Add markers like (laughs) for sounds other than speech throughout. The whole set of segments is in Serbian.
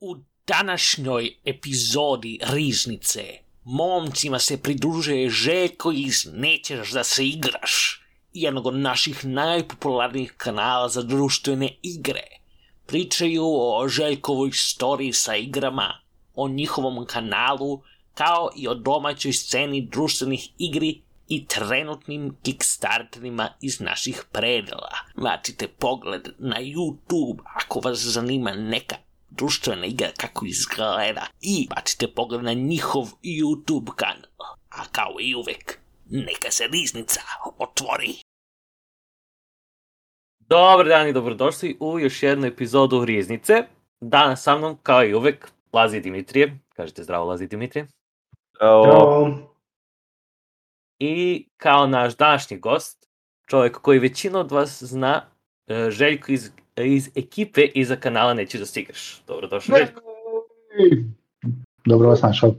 U današnjoj epizodi Riznice momcima se pridružuje Željko iz Nećeš da se igraš, jednog od naših najpopularnijih kanala za društvene igre. Pričaju o Željkovoj storiji sa igrama, o njihovom kanalu, kao i o domaćoj sceni društvenih igri i trenutnim kickstarterima iz naših predela. Vratite pogled na YouTube ako vas zanima neka društvena igra kako izgleda i bacite pogled na njihov YouTube kanal. A kao i uvek, neka se riznica otvori. Dobar dan i dobrodošli u još jednu epizodu Riznice. Danas sa mnom, kao i uvek, Lazi Dimitrije. Kažete zdravo, Lazi Dimitrije. Ćao. I kao naš današnji gost, čovjek koji većina od vas zna, e, Željko iz, iz ekipe iza kanala Neću da se igraš. Dobrodošao, Željko. Dobro vas našao.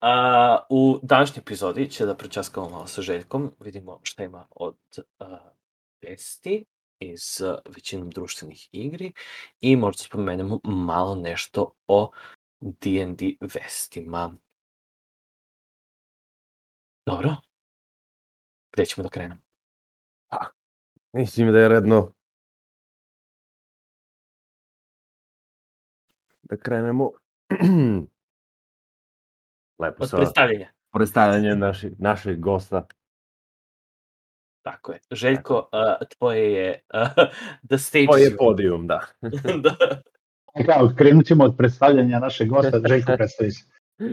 A, u današnjoj epizodi će da pričaskamo malo sa Željkom, vidimo šta ima od a, vesti iz a, većinom društvenih igri i možda spomenemo malo nešto o D&D vestima. Dobro. Gde ćemo da krenemo? Mislim da je redno da krenemo (clears throat) lepo Od sa predstavljanja. predstavljanje naših, naših gosta. Tako je. Željko, a, tvoje je a, (laughs) the stage. To je podijum, da. (laughs) (laughs) da. Kao, krenut ćemo od predstavljanja našeg gosta, Željko predstavi se.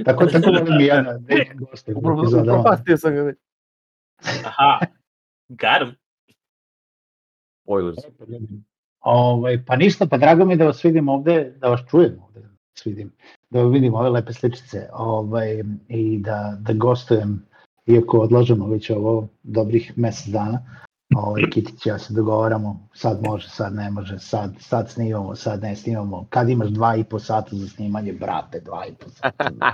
Tako, tako volim i ja na nekim gostima. u epizodama. Upropastio sam ga već. Aha. Got him. Spoilers. Ovaj, pa ništa, pa drago mi da vas vidim ovde, da vas čujem ovde, da vas vidim, da vidim ove lepe sličice ovaj, i da, da gostujem, iako odlažemo već ovo dobrih mesec dana. Ovaj, Kitić ja se dogovaramo, sad može, sad ne može, sad, sad snimamo, sad ne snimamo. Kad imaš dva i po sata za snimanje, brate, dva i po sata. (laughs)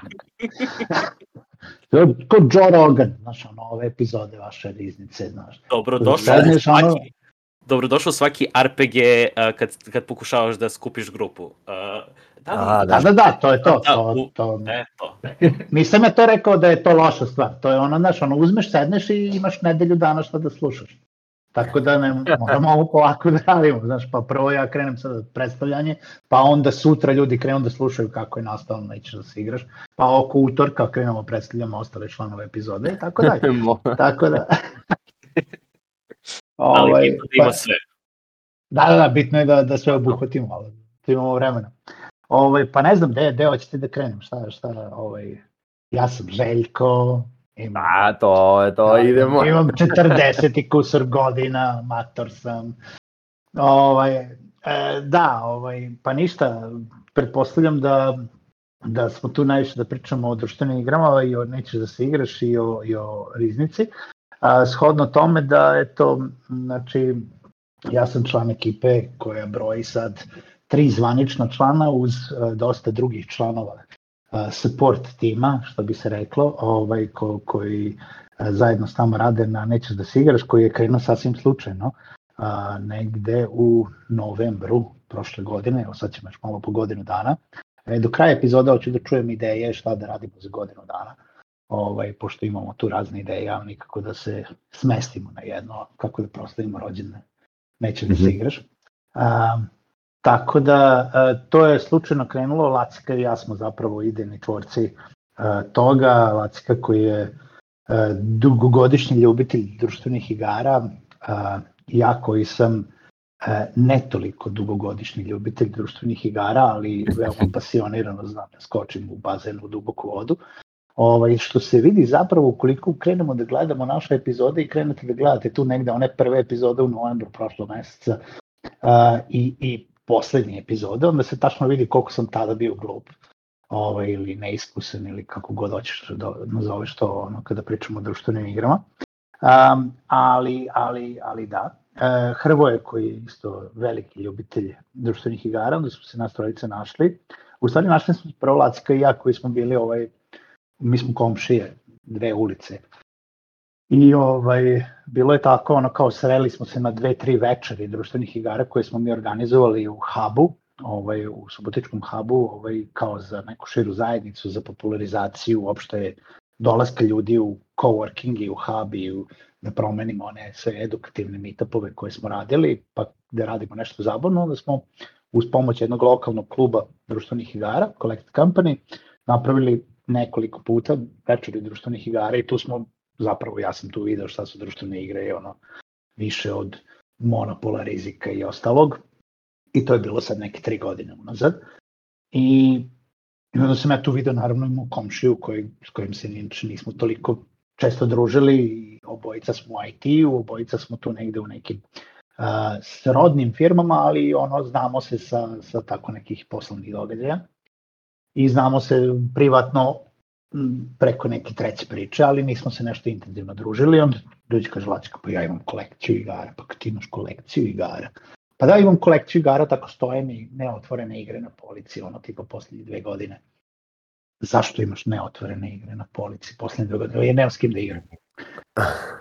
To je Ko Joe Rogan, znaš, ono, ove epizode vaše riznice, znaš. Sedneš, ono- svaki, dobrodošao svaki RPG a, kad, kad pokušavaš da skupiš grupu. A, da, A, Da, da, da, to je to. Da, to, to, Eto. (laughs) Nisam ja to rekao da je to loša stvar. To je ono, znaš, ono, uzmeš, sedneš i imaš nedelju dana šta da slušaš. Tako da ne, moramo ovo polako da radimo, znaš, pa prvo ja krenem sad predstavljanje, pa onda sutra ljudi krenu da slušaju kako je nastao nećeš da se igraš, pa oko utorka krenemo predstavljamo ostale članove epizode i tako (laughs) dalje. Tako da... (laughs) Ali Ovaj, bitno da ima pa- sve. Da, da, da, bitno je da, da sve obuhvatimo, ali da imamo vremena. Ovaj, pa ne znam, gde, gde hoćete da krenem, šta, šta, ovaj, ja sam Željko, imam, A, to je to, idemo. imam 40 i kusor godina, mator sam. Ovaj, e, da, ovaj, pa ništa, pretpostavljam da da smo tu najviše da pričamo o društvenim igrama i o nećeš da se igraš i o, i o riznici. A, shodno tome da je to, znači, ja sam član ekipe koja broji sad tri zvanična člana uz e, dosta drugih članova e, support tima, što bi se reklo, ovaj, ko, koji e, zajedno s nama rade na Nećeš da se igraš, koji je krenuo sasvim slučajno a, negde u novembru prošle godine, evo sad ćemo još malo po godinu dana. E, do kraja epizoda hoću da čujem ideje šta da radimo za godinu dana, ovaj, pošto imamo tu razne ideje, ja nikako da se smestimo na jedno, kako da proslavimo rođene, neće da se Mhm. igraš. A, tako da, a, to je slučajno krenulo, Lacika i ja smo zapravo idejni tvorci a, toga, Lacika koji je a, dugogodišnji ljubitelj društvenih igara, a, ja koji sam e, ne toliko dugogodišnji ljubitelj društvenih igara, ali veoma (laughs) pasionirano znam da skočim u bazenu u duboku vodu. Ovaj, što se vidi zapravo ukoliko krenemo da gledamo naše epizode i krenete da gledate tu negde one prve epizode u novembru prošlog meseca a, i, i poslednje epizode, onda se tačno vidi koliko sam tada bio glup ovaj, ili neiskusan ili kako god hoćeš da nazoveš to ono, kada pričamo o društvenim igrama. Um, ali, ali, ali da, e, Hrvoje koji je isto veliki ljubitelj društvenih igara, onda smo se nas trojice našli. U stvari našli smo prvo Lacika i ja koji smo bili ovaj, mi smo komšije, dve ulice. I ovaj, bilo je tako, ono kao sreli smo se na dve, tri večeri društvenih igara koje smo mi organizovali u hubu, ovaj, u Subotičkom hubu, ovaj, kao za neku širu zajednicu, za popularizaciju uopšte dolaska ljudi u coworking i u hub i u, da promenimo one sve edukativne meetupove koje smo radili, pa da radimo nešto zabavno, onda smo uz pomoć jednog lokalnog kluba društvenih igara, Collected Company, napravili nekoliko puta večeri društvenih igara i tu smo zapravo ja sam tu video šta su društvene igre i ono više od monopola, rizika i ostalog. I to je bilo sad neke tri godine unazad. I onda sam ja tu video naravno imao komšiju koji, s kojim se inače nismo toliko često družili i obojica smo u IT-u, obojica smo tu negde u nekim uh, srodnim firmama, ali ono znamo se sa, sa tako nekih poslovnih događaja i znamo se privatno preko neke treće priče, ali nismo se nešto intenzivno družili, onda dođe kaže Lačka, pa ja imam kolekciju igara, pa ti imaš kolekciju igara, pa da imam kolekciju igara, tako stoje mi neotvorene igre na polici, ono tipa poslednje dve godine. Zašto imaš neotvorene igre na polici poslednje dve godine? Ja nemam s kim da igram.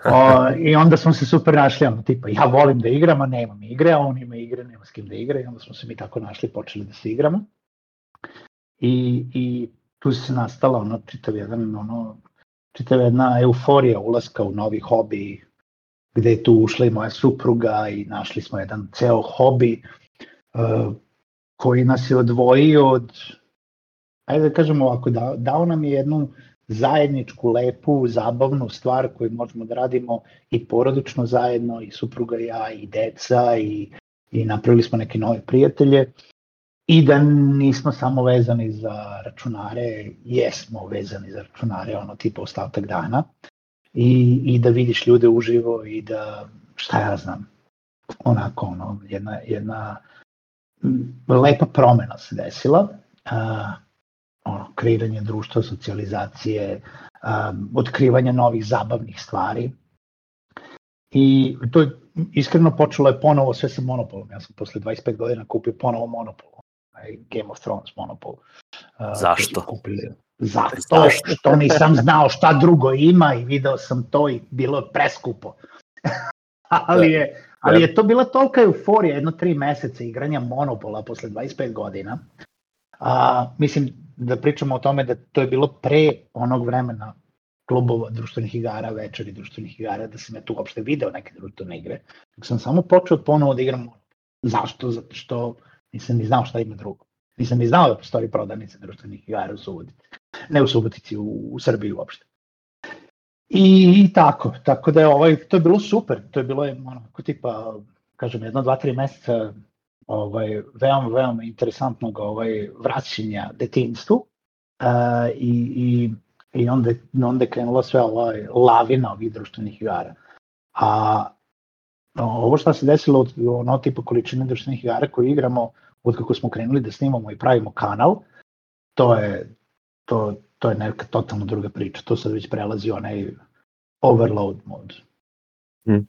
O, I onda smo se super našli, ono tipa, ja volim da igram, a nemam igre, a on ima igre, nema s kim da igra, i onda smo se mi tako našli, počeli da se igramo. I, i tu se nastala ono čitav jedan ono čitav jedna euforija ulaska u novi hobi gde je tu ušla i moja supruga i našli smo jedan ceo hobi uh, koji nas je odvojio od ajde da kažemo ovako, da, dao nam je jednu zajedničku, lepu, zabavnu stvar koju možemo da radimo i porodično zajedno, i supruga i ja, i deca, i, i napravili smo neke nove prijatelje i da nismo samo vezani za računare, jesmo vezani za računare, ono tipa ostatak dana, i, i da vidiš ljude uživo i da, šta ja znam, onako, ono, jedna, jedna lepa promena se desila, a, ono, kreiranje društva, socijalizacije, a, otkrivanje novih zabavnih stvari, I to je iskreno počelo je ponovo sve sa monopolom. Ja sam posle 25 godina kupio ponovo monopol Game of Thrones monopol. Uh, Zašto? Kupili. Zato Zašto? što nisam znao šta drugo ima i video sam to i bilo je preskupo. (laughs) ali, je, ali je to bila tolika euforija, jedno tri meseca igranja monopola posle 25 godina. A, mislim da pričamo o tome da to je bilo pre onog vremena klubova društvenih igara, večeri društvenih igara, da sam ja tu uopšte video neke društvene igre. Dok sam samo počeo ponovo da igram Zašto? Zato što Nisam ni znao šta ima drugo. Nisam ni znao da postoji prodavnica društvenih igara u Subotici. Ne u Subotici, u, u Srbiji uopšte. I, I tako, tako da je ovaj, to je bilo super, to je bilo je ono, tipa, kažem, jedno, dva, tri meseca ovaj, veoma, veoma interesantnog ovaj, vraćanja detinstvu uh, i, i, i onda, onda je krenula sve ovaj, lavina ovih društvenih igara. A ovo što se desilo od ono tipa količine društvenih igara koje igramo od kako smo krenuli da snimamo i pravimo kanal, to je, to, to je neka totalno druga priča. To sad već prelazi onaj overload mod. Hmm.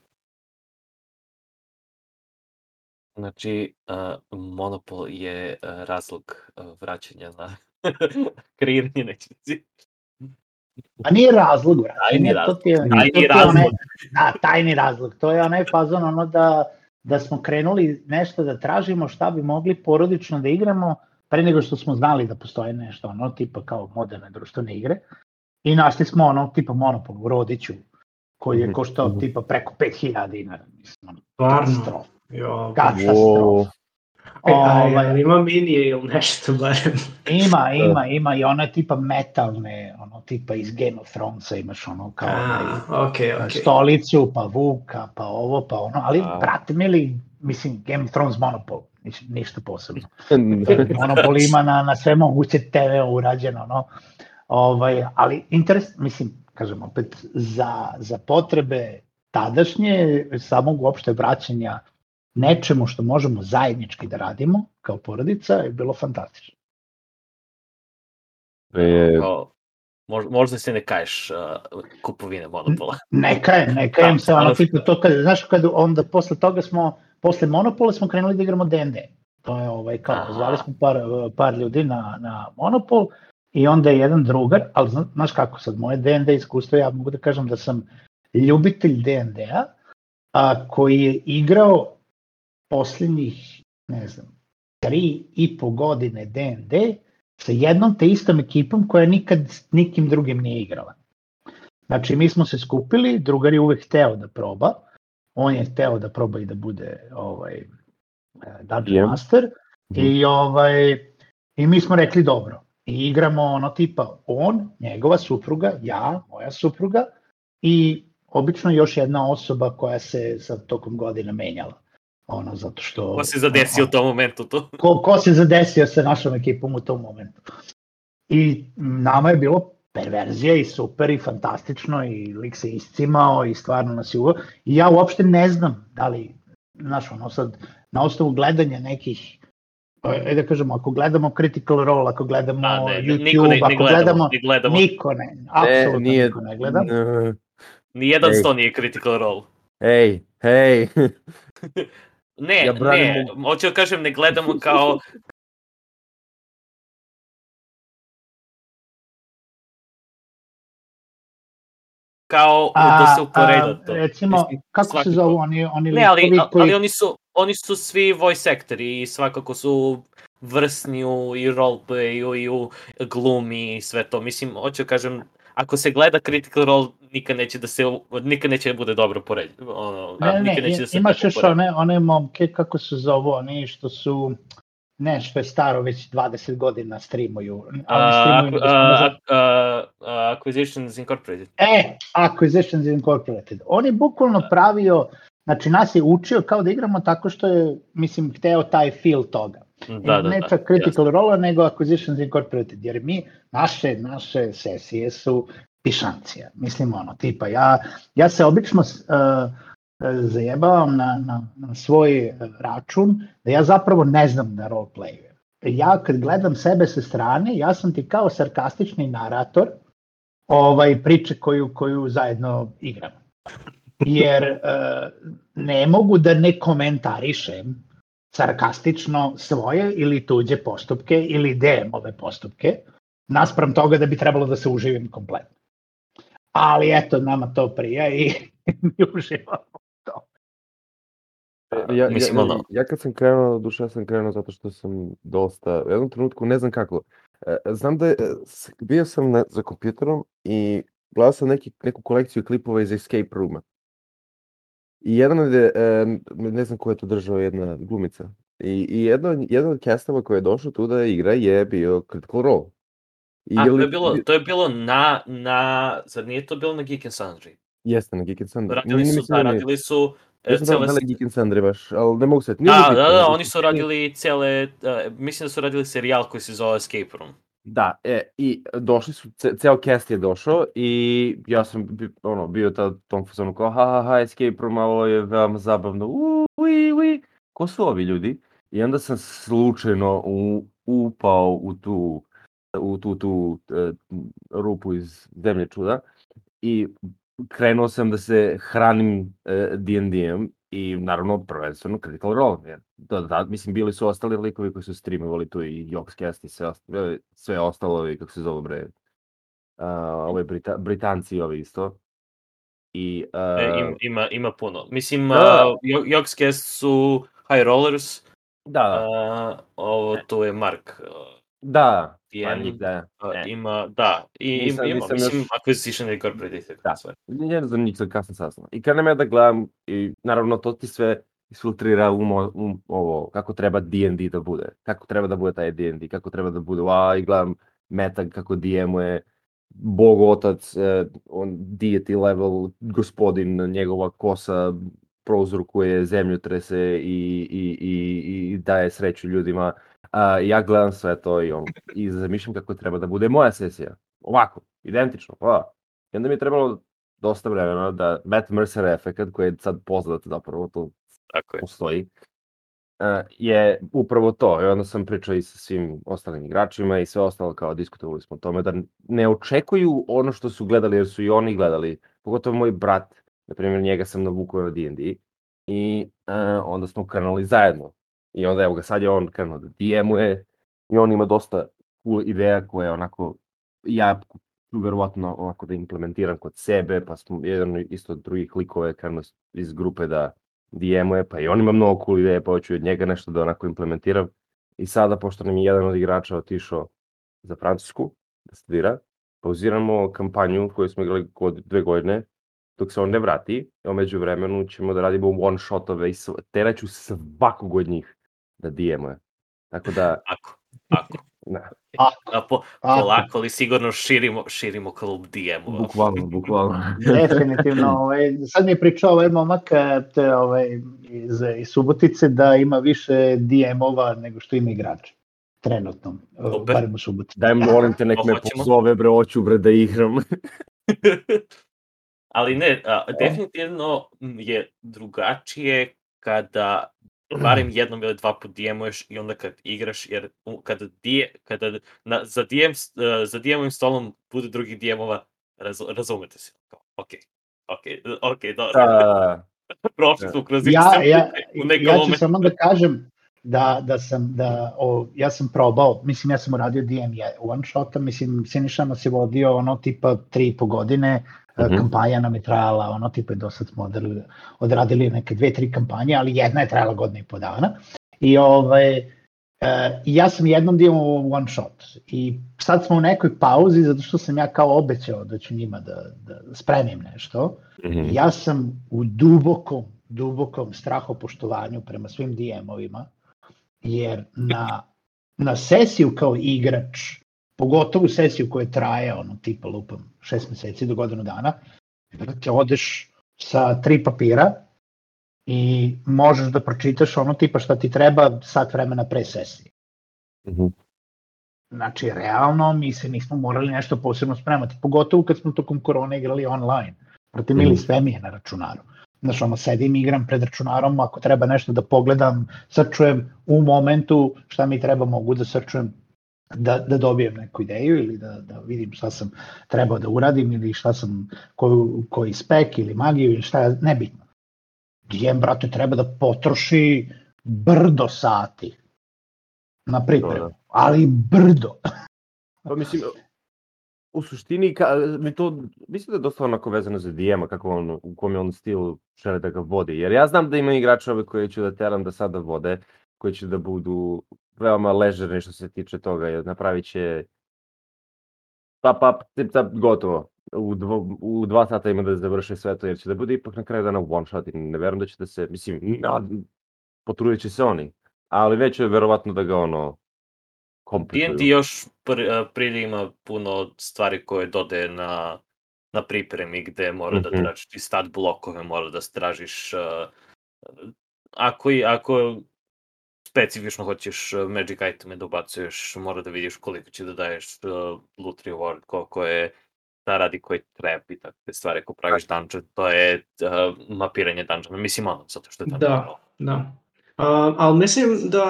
Znači, uh, monopol je uh, razlog uh, vraćanja na (laughs) kreiranje nečega. A nije razlog, brate. Tajni razlog. To je, tajni to je razlog. Onaj, da, tajni razlog. To je onaj fazon ono da da smo krenuli nešto da tražimo šta bi mogli porodično da igramo pre nego što smo znali da postoje nešto ono tipa kao moderne društvene igre. I našli smo ono tipa Monopol u Rodiću koji je mhm, koštao mhm. tipa preko 5000 dinara mislim katastrofa E, (laughs) ovaj, ima minije ili nešto barem? ima, (laughs) ima, ima i ona tipa metalne, ono tipa iz Game of Thronesa imaš ono kao A, okay, okay. stolicu, pa vuka, pa ovo, pa ono, ali A. brate mili, mislim, Game of Thrones Monopol, ništa posebno. (laughs) Monopol ima na, na sve moguće TV urađeno, no, ovaj, ali interes, mislim, kažem opet, za, za potrebe tadašnje samog uopšte vraćanja nečemu što možemo zajednički da radimo kao porodica je bilo fantastično. E... možda se ne kaješ uh, kupovine monopola. Ne kajem, ne kajem se, ono tipa to kad, znaš, kad onda posle toga smo, posle monopola smo krenuli da igramo D&D. To je ovaj, kao, Aha. zvali smo par, par ljudi na, na monopol i onda je jedan drugar, ali znaš kako sad, moje D&D iskustvo, ja mogu da kažem da sam ljubitelj D&D-a, a, koji je igrao posljednjih, ne znam, tri i po godine D&D sa jednom te istom ekipom koja nikad nikim drugim nije igrala. Znači, mi smo se skupili, drugar je uvek hteo da proba, on je hteo da proba i da bude ovaj, Dungeon Yeah. Master, i, ovaj, i mi smo rekli dobro, i igramo ono tipa on, njegova supruga, ja, moja supruga i obično još jedna osoba koja se sa tokom godina menjala. Ono, zato što... Ko se zadesio u tom momentu to? (laughs) ko, ko se zadesio sa našom ekipom u tom momentu. I nama je bilo perverzija i super i fantastično i lik se iscimao i stvarno nas je uvo. I ja uopšte ne znam da li, znaš, ono sad, na osnovu gledanja nekih e da kažemo, ako gledamo Critical Role, ako gledamo A, ne, YouTube, niko ne, ne ako gledamo, gledamo, ne gledamo. niko ne, apsolutno nije- niko ne gleda. (laughs) Nijedan sto nije critical role. Ej, hej. (laughs) Ne, Ja branim ne, hoću da kažem, ne gledamo kao... kao da se uporeda to. recimo, kako se svaki zovu oni, oni Ne, ali, likovi koji... ali oni, su, oni su svi voice actori i svakako su vrsni u i roleplayu i u glumi i sve to. Mislim, hoću da kažem, ako se gleda Critical Role, nikad neće da se, nikad neće da bude dobro pored. Ono, Ne, ne, nikad ne, neće da se imaš još one, one momke, kako se zovu, oni što su, ne, što je staro, već 20 godina streamuju. Oni A, streamuju samo a, za- a, a, Acquisitions Incorporated. E, Acquisitions Incorporated. On je bukvalno pravio, znači nas je učio kao da igramo tako što je, mislim, hteo taj feel toga. Da, da, ne da. čak Critical Role, nego Acquisitions Incorporated, jer mi, naše, naše sesije su pišancija. Mislim, ono, tipa, ja, ja se obično uh, zajebavam na, na, na svoj uh, račun, da ja zapravo ne znam da roleplayu. Ja kad gledam sebe sa strane, ja sam ti kao sarkastični narator ovaj priče koju, koju zajedno igramo. Jer uh, ne mogu da ne komentarišem sarkastično svoje ili tuđe postupke ili DM-ove postupke, naspram toga da bi trebalo da se uživim kompletno. Ali eto, nama to prija i (laughs) mi uživamo u to. Ja, Mislim, ja, ono- ja kad sam krenuo, duša ja sam krenuo zato što sam dosta, u jednom trenutku ne znam kako, e, znam da je, e, bio sam na, za kompjuterom i gledao sam neki, neku kolekciju klipova iz Escape Rooma. I jedan od, je, e, ne znam ko je to držao, jedna glumica. I, i jedno, jedan od castova koji je došao tu da igra je bio Critical Role. A, je to je bilo, to je bilo na, na, zar nije to bilo na Geek and Sundry? Jeste na Geek and Sundry. Radili su, da, radili su e, Mislim da cele... da Geek and Sundry baš, ali ne mogu se... Da, da, da, znači, oni su radili cele, uh, mislim da su radili serijal koji se zove Escape Room. Da, e, i došli su, ce, ceo cast je došao i ja sam bi, ono, bio ta, tom fazonu kao ha ha ha, escape room, ovo je veoma zabavno, u, ui, ui, ko su ovi ljudi? I onda sam slučajno u, upao u tu, u tu, tu e, rupu iz Zemlje čuda i krenuo sam da se hranim e, D&D-em i naravno prvenstveno Critical Role. Jer, da, da, mislim, bili su ostali likovi koji su streamovali tu i Joxcast i sve, sve ostalo, i kako se zove bre, uh, ove Brita, Britanci ovi isto. I, uh, E, im, ima, ima puno. Mislim, Da. uh, Joxcast su High Rollers, da, uh, ovo tu je Mark. Da, DM, pa da, uh, e. ima, da, i Nisam- ima, nisam mislim, još- Acquisition Incorporated. Da. sve. ne znam njih sam kasno saznao. I krenem ja da gledam i naravno to ti sve isfiltrira u, mo, u ovo, kako treba D&D da bude, kako treba da bude taj D&D, kako treba da bude, a i gledam Metag kako DM-uje, bog otac, eh, on deity level, gospodin, njegova kosa prouzrukuje zemljotrese i, i, i, i daje sreću ljudima. A, ja gledam sve to i, on, i zamišljam kako treba da bude moja sesija. Ovako, identično. A. I onda mi je trebalo dosta vremena da Matt Mercer efekat, koji je sad poznat zapravo, to Tako je. postoji, e, je upravo to. I onda sam pričao i sa svim ostalim igračima i sve ostalo kao diskutovali smo o tome da ne očekuju ono što su gledali jer su i oni gledali. Pogotovo moj brat, na primjer njega sam navukao na D&D i e, onda smo krenuli zajedno. I onda evo ga sad je on krenuo da DM-uje i on ima dosta cool ideja koje onako ja ću verovatno ovako da implementiram kod sebe, pa smo jedan isto od drugih likova je krenuo iz grupe da DM-uje, pa i on ima mnogo cool ideje, pa hoću od njega nešto da onako implementiram. I sada, pošto nam je jedan od igrača otišao za Francusku da studira, pauziramo kampanju koju smo igrali kod dve godine, dok se on ne vrati, a među vremenu ćemo da radimo one shotove i teraću svakog od njih da DM-uje. Tako da... Ako, ako. (laughs) Da. A, a po, polako li sigurno širimo, širimo klub DM-ova. Bukvalno, bukvalno. Definitivno. (laughs) Ovaj, sad mi je pričao ovaj momak te, ovaj, iz, iz Subotice da ima više DM-ova nego što ima igrača. Trenutno. Dobar. Barem u Subotici. Daj, molim te, nek me pozove, bre, hoću, bre, da igram. (laughs) Ali ne, a, definitivno je drugačije kada barem jednom ili dva put DM-uješ i onda kad igraš, jer kada, dije, kada na, za, DM, uh, za DM-ovim stolom bude drugih DM-ova, raz, razumete se. Ok, ok, ok, dobro. Da. (laughs) Prošli smo kroz ja, ja, u nekom ja ću momentu. samo da kažem da, da sam, da, o, ja sam probao, mislim ja sam uradio DM one shota, mislim Siniša nas je vodio ono tipa tri i po godine, Mm -hmm. kampanja nam je trajala, ono tipa do sad smo odradili, odradili neke dve, tri kampanje, ali jedna je trajala godina i po dana. I ovaj, e, ja sam jednom dio one shot i sad smo u nekoj pauzi zato što sam ja kao obećao da ću njima da, da spremim nešto. Mm -hmm. Ja sam u dubokom, dubokom strahopoštovanju prema svim DM-ovima, jer na, na sesiju kao igrač pogotovo sesiju koja traje, ono, tipa lupam, šest meseci do godinu dana, da te odeš sa tri papira i možeš da pročitaš ono tipa šta ti treba sat vremena pre sesije. Mm -hmm. Znači, realno, mi se nismo morali nešto posebno spremati, pogotovo kad smo tokom korone igrali online. Mili, mm -hmm. sve mi je na računaru. Znaš, ono, sedim, igram pred računarom, ako treba nešto da pogledam, srčujem u momentu šta mi treba, mogu da srčujem da, da dobijem neku ideju ili da, da vidim šta sam trebao da uradim ili šta sam, koju, koji spek ili magiju ili šta je, nebitno. DM, brate, treba da potroši brdo sati na pripremu, da. ali brdo. Pa mislim, u suštini, ka, mi to, mislim da je dosta onako vezano za DM-a, kako on, u kom je on stil žele da ga vodi. Jer ja znam da ima igračove koje ću da teram da sada vode, koji će da budu veoma ležerni što se tiče toga, jer napravit će pa pa tip tap gotovo. U, dvo, u dva sata ima da završe sve to, jer će da bude ipak na kraju dana one shot i ne verujem da će da se, mislim, na, potrudit će se oni, ali već je verovatno da ga ono komplikuju. D&D još pr, prije ima puno stvari koje dode na, na pripremi gde mora mm -hmm. da mhm. tražiš i stat blokove, mora da stražiš uh, ako, ako specifično hoćeš uh, magic iteme da ubacuješ, mora da vidiš koliko će da daješ uh, loot reward, koliko je da radi koji trap i takve stvari, ako praviš dungeon, to je uh, mapiranje dungeona, mislim ono, zato što je tamo Da, da. Uh, ali mislim da,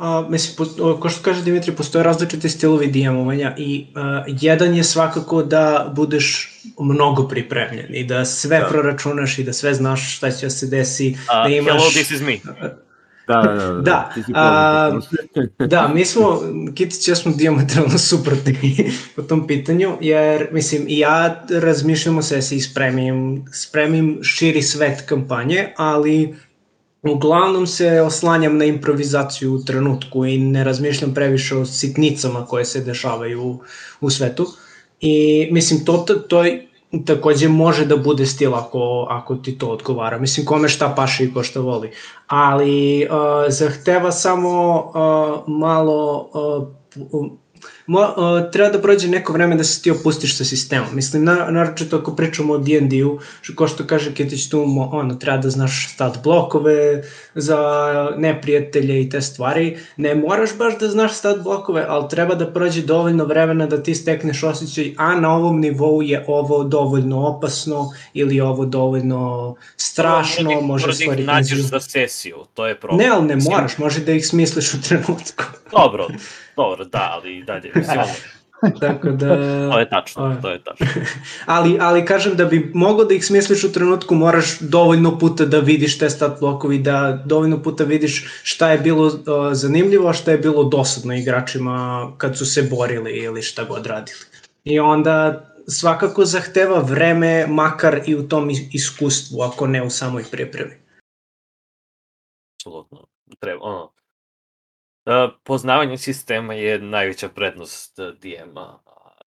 uh, mislim, ko što kaže Dimitri, postoje različite stilovi DM-ovanja i uh, jedan je svakako da budeš mnogo pripremljen i da sve da. proračunaš i da sve znaš šta će da se desi, uh, da imaš... Hello, this is me. Da, da, da. Da, a, da mi smo, Kitić, ja smo diametralno (laughs) suprotni po tom pitanju, jer, mislim, i ja razmišljam o sesiji, spremim, spremim širi svet kampanje, ali uglavnom se oslanjam na improvizaciju u trenutku i ne razmišljam previše o sitnicama koje se dešavaju u, u svetu. I mislim, to, to je takođe može da bude stil ako, ako ti to odgovara. Mislim, kome šta paše i ko šta voli. Ali uh, zahteva samo uh, malo uh, mo, uh, treba da prođe neko vreme da se ti opustiš sa sistemom. Mislim, na, naročito ako pričamo o D&D-u, ko što kaže Ketić tu, ono, treba da znaš stat blokove za neprijatelje i te stvari. Ne moraš baš da znaš stat blokove, ali treba da prođe dovoljno vremena da ti stekneš osjećaj, a na ovom nivou je ovo dovoljno opasno ili ovo dovoljno strašno, no, može da stvari... Nađeš za sesiju, to je problem. Ne, ali ne moraš, može da ih smisliš u trenutku. Dobro, (laughs) dobro, da, ali dalje, mislim, (laughs) Tako da... to je tačno, to je tačno. (laughs) ali, ali kažem da bi mogo da ih smisliš u trenutku, moraš dovoljno puta da vidiš te stat blokovi, da dovoljno puta vidiš šta je bilo uh, zanimljivo, a šta je bilo dosadno igračima kad su se borili ili šta god radili. I onda svakako zahteva vreme, makar i u tom is- iskustvu, ako ne u samoj pripremi. apsolutno. Treba, ono, poznavanje sistema je najveća prednost uh, DM-a.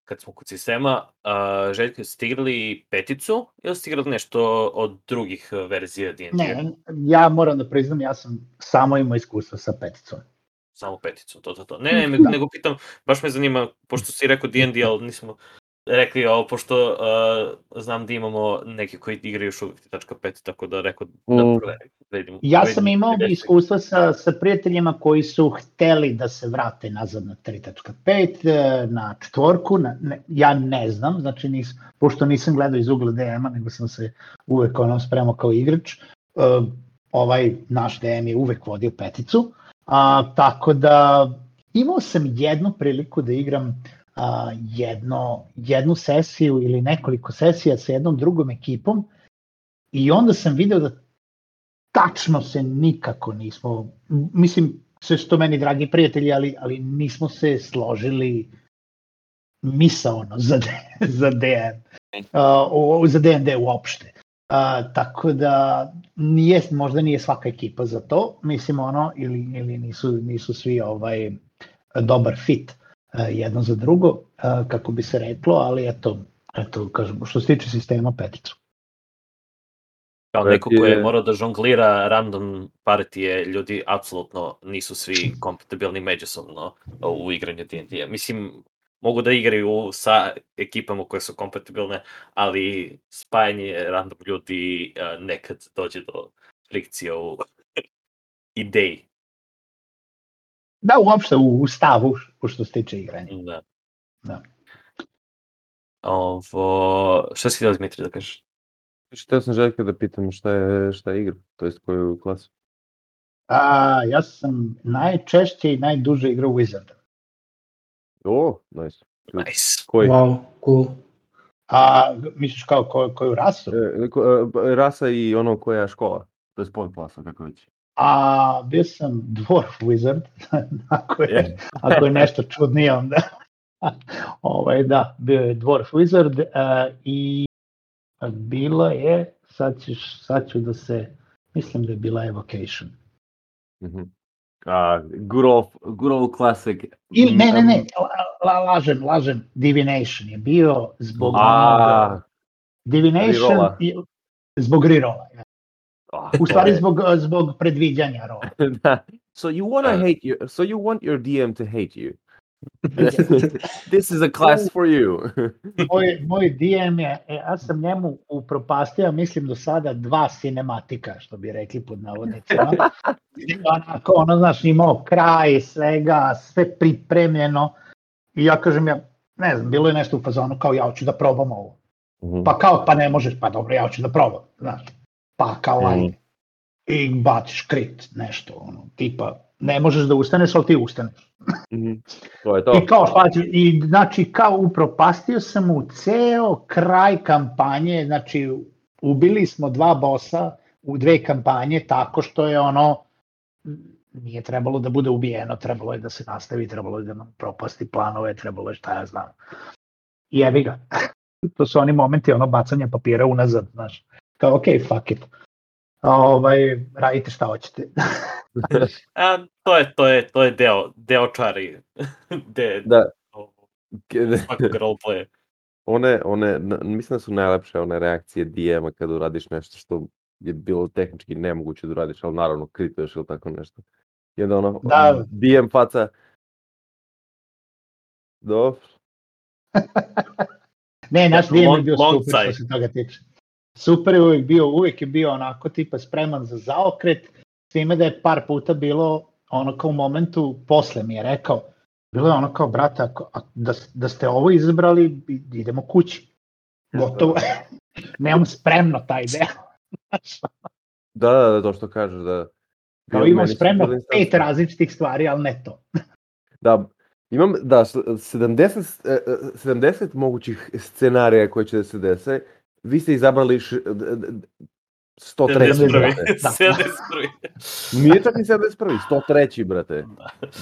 Kad smo kod sistema, uh, Željko, ste igrali peticu ili ste igrali nešto od drugih uh, verzija D&D? Ne, ja moram da priznam, ja sam samo imao iskustva sa peticom. Samo peticu, to, to, to. Ne, ne, da. nego pitam, baš me zanima, pošto si rekao D&D, ali nismo rekli ovo, pošto uh, znam da imamo neke koji igraju još uvijek tačka 5, tako da rekao da Mm. proverim. Da vidim, Ja da sam imao iskustva sa, sa prijateljima koji su hteli da se vrate nazad na 3.5, e, na četvorku, na, ne, ja ne znam, znači nis, pošto nisam gledao iz ugla DM-a, nego sam se uvek ono spremao kao igrač, e, ovaj naš DM je uvek vodio peticu, a, tako da imao sam jednu priliku da igram a, jedno, jednu sesiju ili nekoliko sesija sa jednom drugom ekipom i onda sam video da tačno se nikako nismo, mislim, sve što meni dragi prijatelji, ali, ali nismo se složili misaono za, (laughs) za DM, uh, za D&D uopšte. Uh, tako da nije, možda nije svaka ekipa za to, mislim ono, ili, ili nisu, nisu svi ovaj dobar fit uh, jedno za drugo, uh, kako bi se reklo, ali eto, eto, kažem, što se tiče sistema peticu. Kao To je neko ko je morao da žonglira random partije, ljudi apsolutno nisu svi kompatibilni međusobno u igranju D&D-a. Mislim, mogu da igraju sa ekipama koje su kompatibilne, ali spajanje random ljudi uh, nekad dođe do frikcije u (laughs) ideji. Da, uopšte u, u stavu, u što se tiče igranja. Da. Da. Ovo, šta si htio Dmitri da kažeš? Šteo sam Željka da pitam šta je, šta je igra, to jest koju klasu. A, ja sam najčešće i najduže igrao Wizard. O, nice. Nice. Koji? Wow, cool. A, misliš kao ko, koju rasu? E, ko- e, rasa i ono koja je škola. To je podklasa, kako već. A, bio sam Dwarf Wizard, (laughs) ako je, ako je nešto čudnije onda. (laughs) ovaj, da, bio je Dwarf Wizard uh, i bilo je, sad, ćeš, sad ću da se, mislim da je bila Evocation. Mhm. A, good old, good old classic. Ili, ne, ne, ne, Mm, la, la, lažem, lažem, Divination je bio zbog A, Divination i, zbog rerolla. ja. A, U stvari zbog, zbog predviđanja rola. (laughs) je- Da. so you want to Uh, hate you, so you want your DM to hate you. (laughs) This is a class for you. (laughs) Moj, moj DM je, e, ja sam njemu upropastio, mislim do sada dva cinematika, što bi rekli pod navodnicima. Onako, ono, znaš, imao kraj svega, sve pripremljeno. I ja kažem, ja, ne znam, bilo je nešto u fazonu kao ja hoću da probam ovo. Mhm. Pa kao, pa ne možeš, pa dobro, ja hoću da probam, znaš. Pa kao, Mhm. ajde. I baciš krit, nešto, ono, tipa, ne možeš da ustaneš, ali ti ustaneš. Mhm. To je to. I kao šta i znači kao upropastio sam mu ceo kraj kampanje, znači ubili smo dva bosa u dve kampanje tako što je ono nije trebalo da bude ubijeno, trebalo je da se nastavi, trebalo je da nam propasti planove, trebalo je šta ja znam. I evi ga. (laughs) to su oni momenti ono bacanja papira unazad, znaš. Kao, ok, fuck it. Ovaj, radite šta hoćete. (laughs) A, to je, to je, to je deo, deo čari. (laughs) De, Da. svakog roleplaya. one, one, mislim da su najlepše one reakcije DM-a kada uradiš nešto što je bilo tehnički nemoguće da uradiš, ali naravno krituješ ili tako nešto. I onda ono, Da. DM faca, dobro, (laughs) Ne, naš DM je bio super što se toga tiče. Super je uvijek bio, uvijek je bio onako tipa spreman za zaokret, s time da je par puta bilo ono kao u momentu, posle mi je rekao, bilo je ono kao, brate, ako, a, da, da ste ovo izabrali, idemo kući. Gotovo. (laughs) Nemam spremno taj deo. (laughs) da, da, da, to što kažeš, da. Kao imam spremno pet različitih stvari, ali ne to. (laughs) Da, imam, da, s- 70, e, e, 70 mogućih scenarija koji će da se dese, vi ste izabrali š, d- d- d- 103. 71. brate. Da. 71. (laughs) Nije čak ni 71. 103. brate.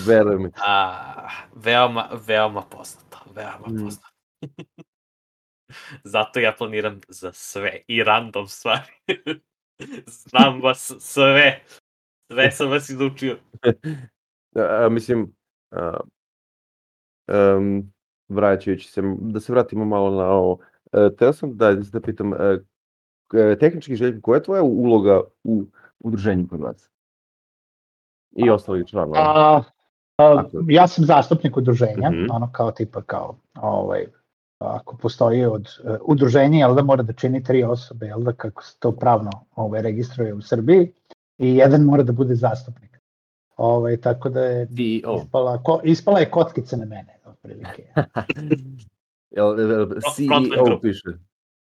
Veruj mi. A, veoma, veoma poznato. Veoma Mm. poznato. (laughs) Zato ja planiram za sve i random stvari. (laughs) Znam vas sve. Sve sam vas izučio. A, mislim, a, um, vraćajući se, da se vratimo malo na ovo. E, teo sam da, da pitam, e, e, tehnički Željko, koja je tvoja uloga u udruženju kod vas? I ostalih članova. A, a, ja sam zastupnik udruženja, Mhm. ono kao tipa kao, ovaj, ako postoji od uh, udruženja, jel da mora da čini tri osobe, jel da kako se to pravno ovaj, registruje u Srbiji i jedan mora da bude zastupnik. Ovaj, tako da je ispala, ko, ispala je kockica na mene, otprilike. (laughs) Jel, jel, CEO piše.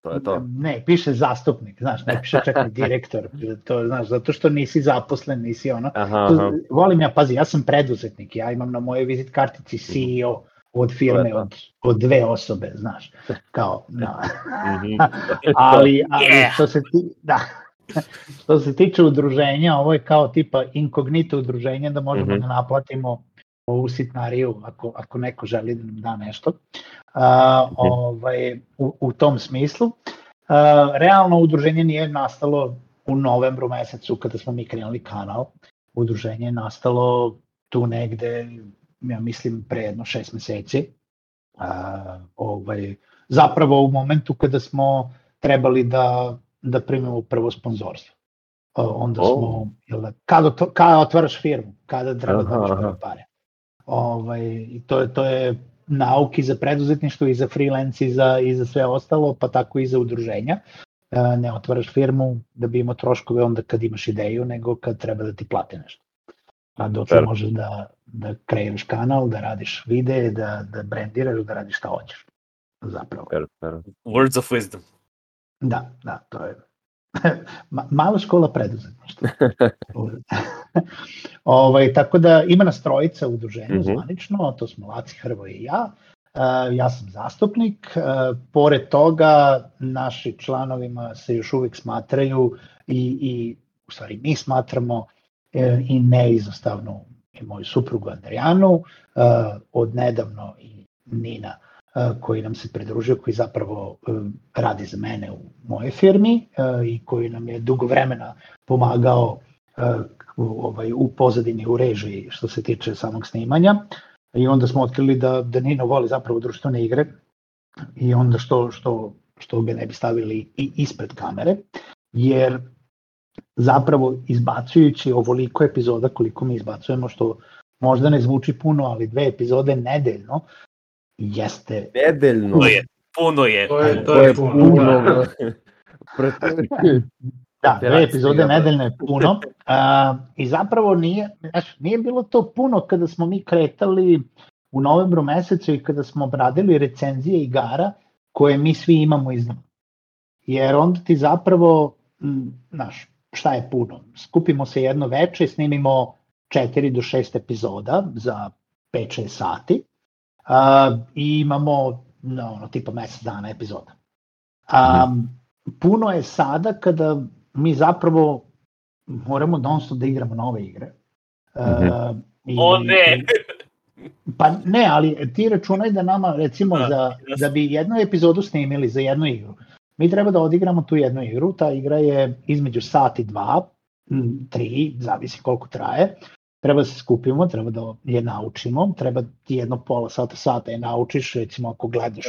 To je to. Ne, piše zastupnik, znaš, ne piše čak ni (laughs) direktor, to, znaš, zato što nisi zaposlen, nisi ono, Aha, To- aha. volim ja, pazi, ja sam preduzetnik, ja imam na mojoj vizit kartici CEO od firme to. od, od dve osobe, znaš, kao, da. Mhm. (laughs) ali, ali Yeah. što se ti, da, što se tiče udruženja, ovo je kao tipa inkognito udruženje da možemo Mhm. da naplatimo ovu sitnariju ako, ako neko želi da nam da nešto. A, ovaj, u, u tom smislu. A, realno udruženje nije nastalo u novembru mesecu kada smo mi krenuli kanal. Udruženje je nastalo tu negde, ja mislim, pre jedno šest meseci. A, ovaj, zapravo u momentu kada smo trebali da, da primimo prvo sponzorstvo. Onda smo, jel da, kada, kada otvaraš firmu, kada treba da daš pare. Ovaj, i to, je, to je nauki za preduzetništvo i za freelance i za, i za sve ostalo, pa tako i za udruženja. E, ne otvaraš firmu da bi imao troškove onda kad imaš ideju, nego kad treba da ti plate nešto. A dotle možeš da, da kreiraš kanal, da radiš videe, da, da brandiraš, da radiš šta hoćeš. Zapravo. Fair, fair. Words of wisdom. Da, da, to je (laughs) mala škola preduzetništva. (laughs) ovaj, tako da ima nas trojica u udruženju Mhm. zvanično, to smo Laci Hrvo i ja. Uh, ja sam zastupnik, uh, pored toga naši članovima se još uvijek smatraju i, i u stvari mi smatramo e, i neizostavno i moju suprugu Adrianu, uh, od nedavno i Nina koji nam se pridružio, koji zapravo uh, radi za mene u mojoj firmi uh, i koji nam je dugo vremena pomagao ovaj, u pozadini, u režiji što se tiče samog snimanja. I onda smo otkrili da, da Nino voli zapravo društvene igre i onda što, što, što ga ne bi stavili i ispred kamere, jer zapravo izbacujući ovoliko epizoda koliko mi izbacujemo, što možda ne zvuči puno, ali dve epizode nedeljno, jeste Nedeljno. Puno je. Puno je. To je, to To je je puno. puno. da. (laughs) Da, dve epizode da. nedeljno je puno. A, I zapravo nije, znaš, nije bilo to puno kada smo mi kretali u novembru mesecu i kada smo obradili recenzije igara koje mi svi imamo iz nama. Jer onda ti zapravo, znaš, šta je puno? Skupimo se jedno veče, snimimo 4 do 6 epizoda za 5-6 sati a, i imamo no, ono, tipa mesec dana epizoda. A, puno je sada kada mi zapravo moramo non stop da igramo nove igre. Uh, i, O ne! (laughs) Pa ne, ali ti računaj da nama, recimo, Da, za, jasno. da bi jednu epizodu snimili za jednu igru, mi treba da odigramo tu jednu igru, ta igra je između sat i dva, tri, zavisi koliko traje, treba da se skupimo, treba da je naučimo, treba ti jedno pola sata, sata je naučiš, recimo ako gledaš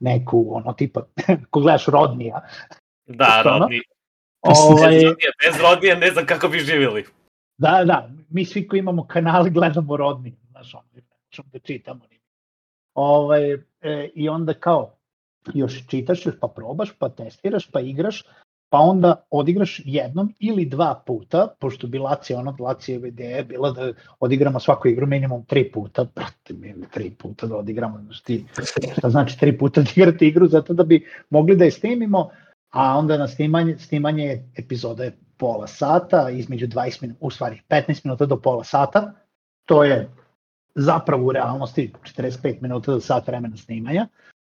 neku, ono tipa, (laughs) ako gledaš rodnija, Da, Što ono? rodni. (laughs) ovaj, Bez rodnije, bez rodnije ne znam kako bi živjeli. Da, da, mi svi koji imamo kanale gledamo rodni, znaš, ono, možemo da čitamo. Ovaj, e, I onda kao, još čitaš, još pa probaš, pa testiraš, pa igraš, pa onda odigraš jednom ili dva puta, pošto bi Lacija, ono, Lacijeva ideja je bila da odigramo svaku igru minimum tri puta, brate, mi tri puta da odigramo, znaš ti, šta znači tri puta odigrati igru, zato da bi mogli da je snimimo, a onda na snimanje, snimanje epizoda je pola sata, između 20 minuta, u stvari 15 minuta do pola sata, to je zapravo u realnosti 45 minuta do sat vremena snimanja,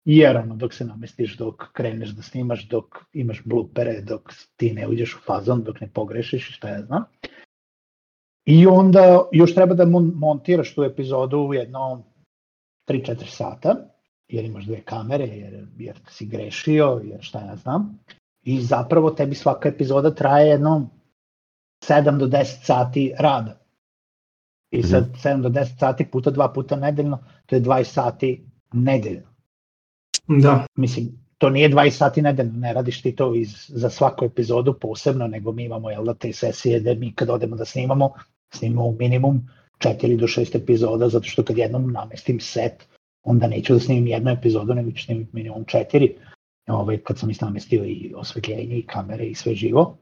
jer ono, dok se namestiš, dok kreneš da snimaš, dok imaš blupere, dok ti ne uđeš u fazon, dok ne pogrešiš i šta ja znam. I onda još treba da mon- montiraš tu epizodu u jedno 3-4 sata jer imaš dve kamere, jer, jer si grešio, jer šta ja znam. I zapravo tebi svaka epizoda traje jedno 7 do 10 sati rada. I sad 7 do 10 sati puta dva puta nedeljno, to je 20 sati nedeljno. Da. Mislim, to nije 20 sati nedeljno, ne radiš ti to iz, za svaku epizodu posebno, nego mi imamo jel da, te sesije da mi kad odemo da snimamo, snimamo u minimum 4 do 6 epizoda, zato što kad jednom namestim set, onda neću da snimim jednu epizodu, nego ću snimiti minimum 4, ovaj, kad sam isnamestio i osvetljenje i kamere i sve živo.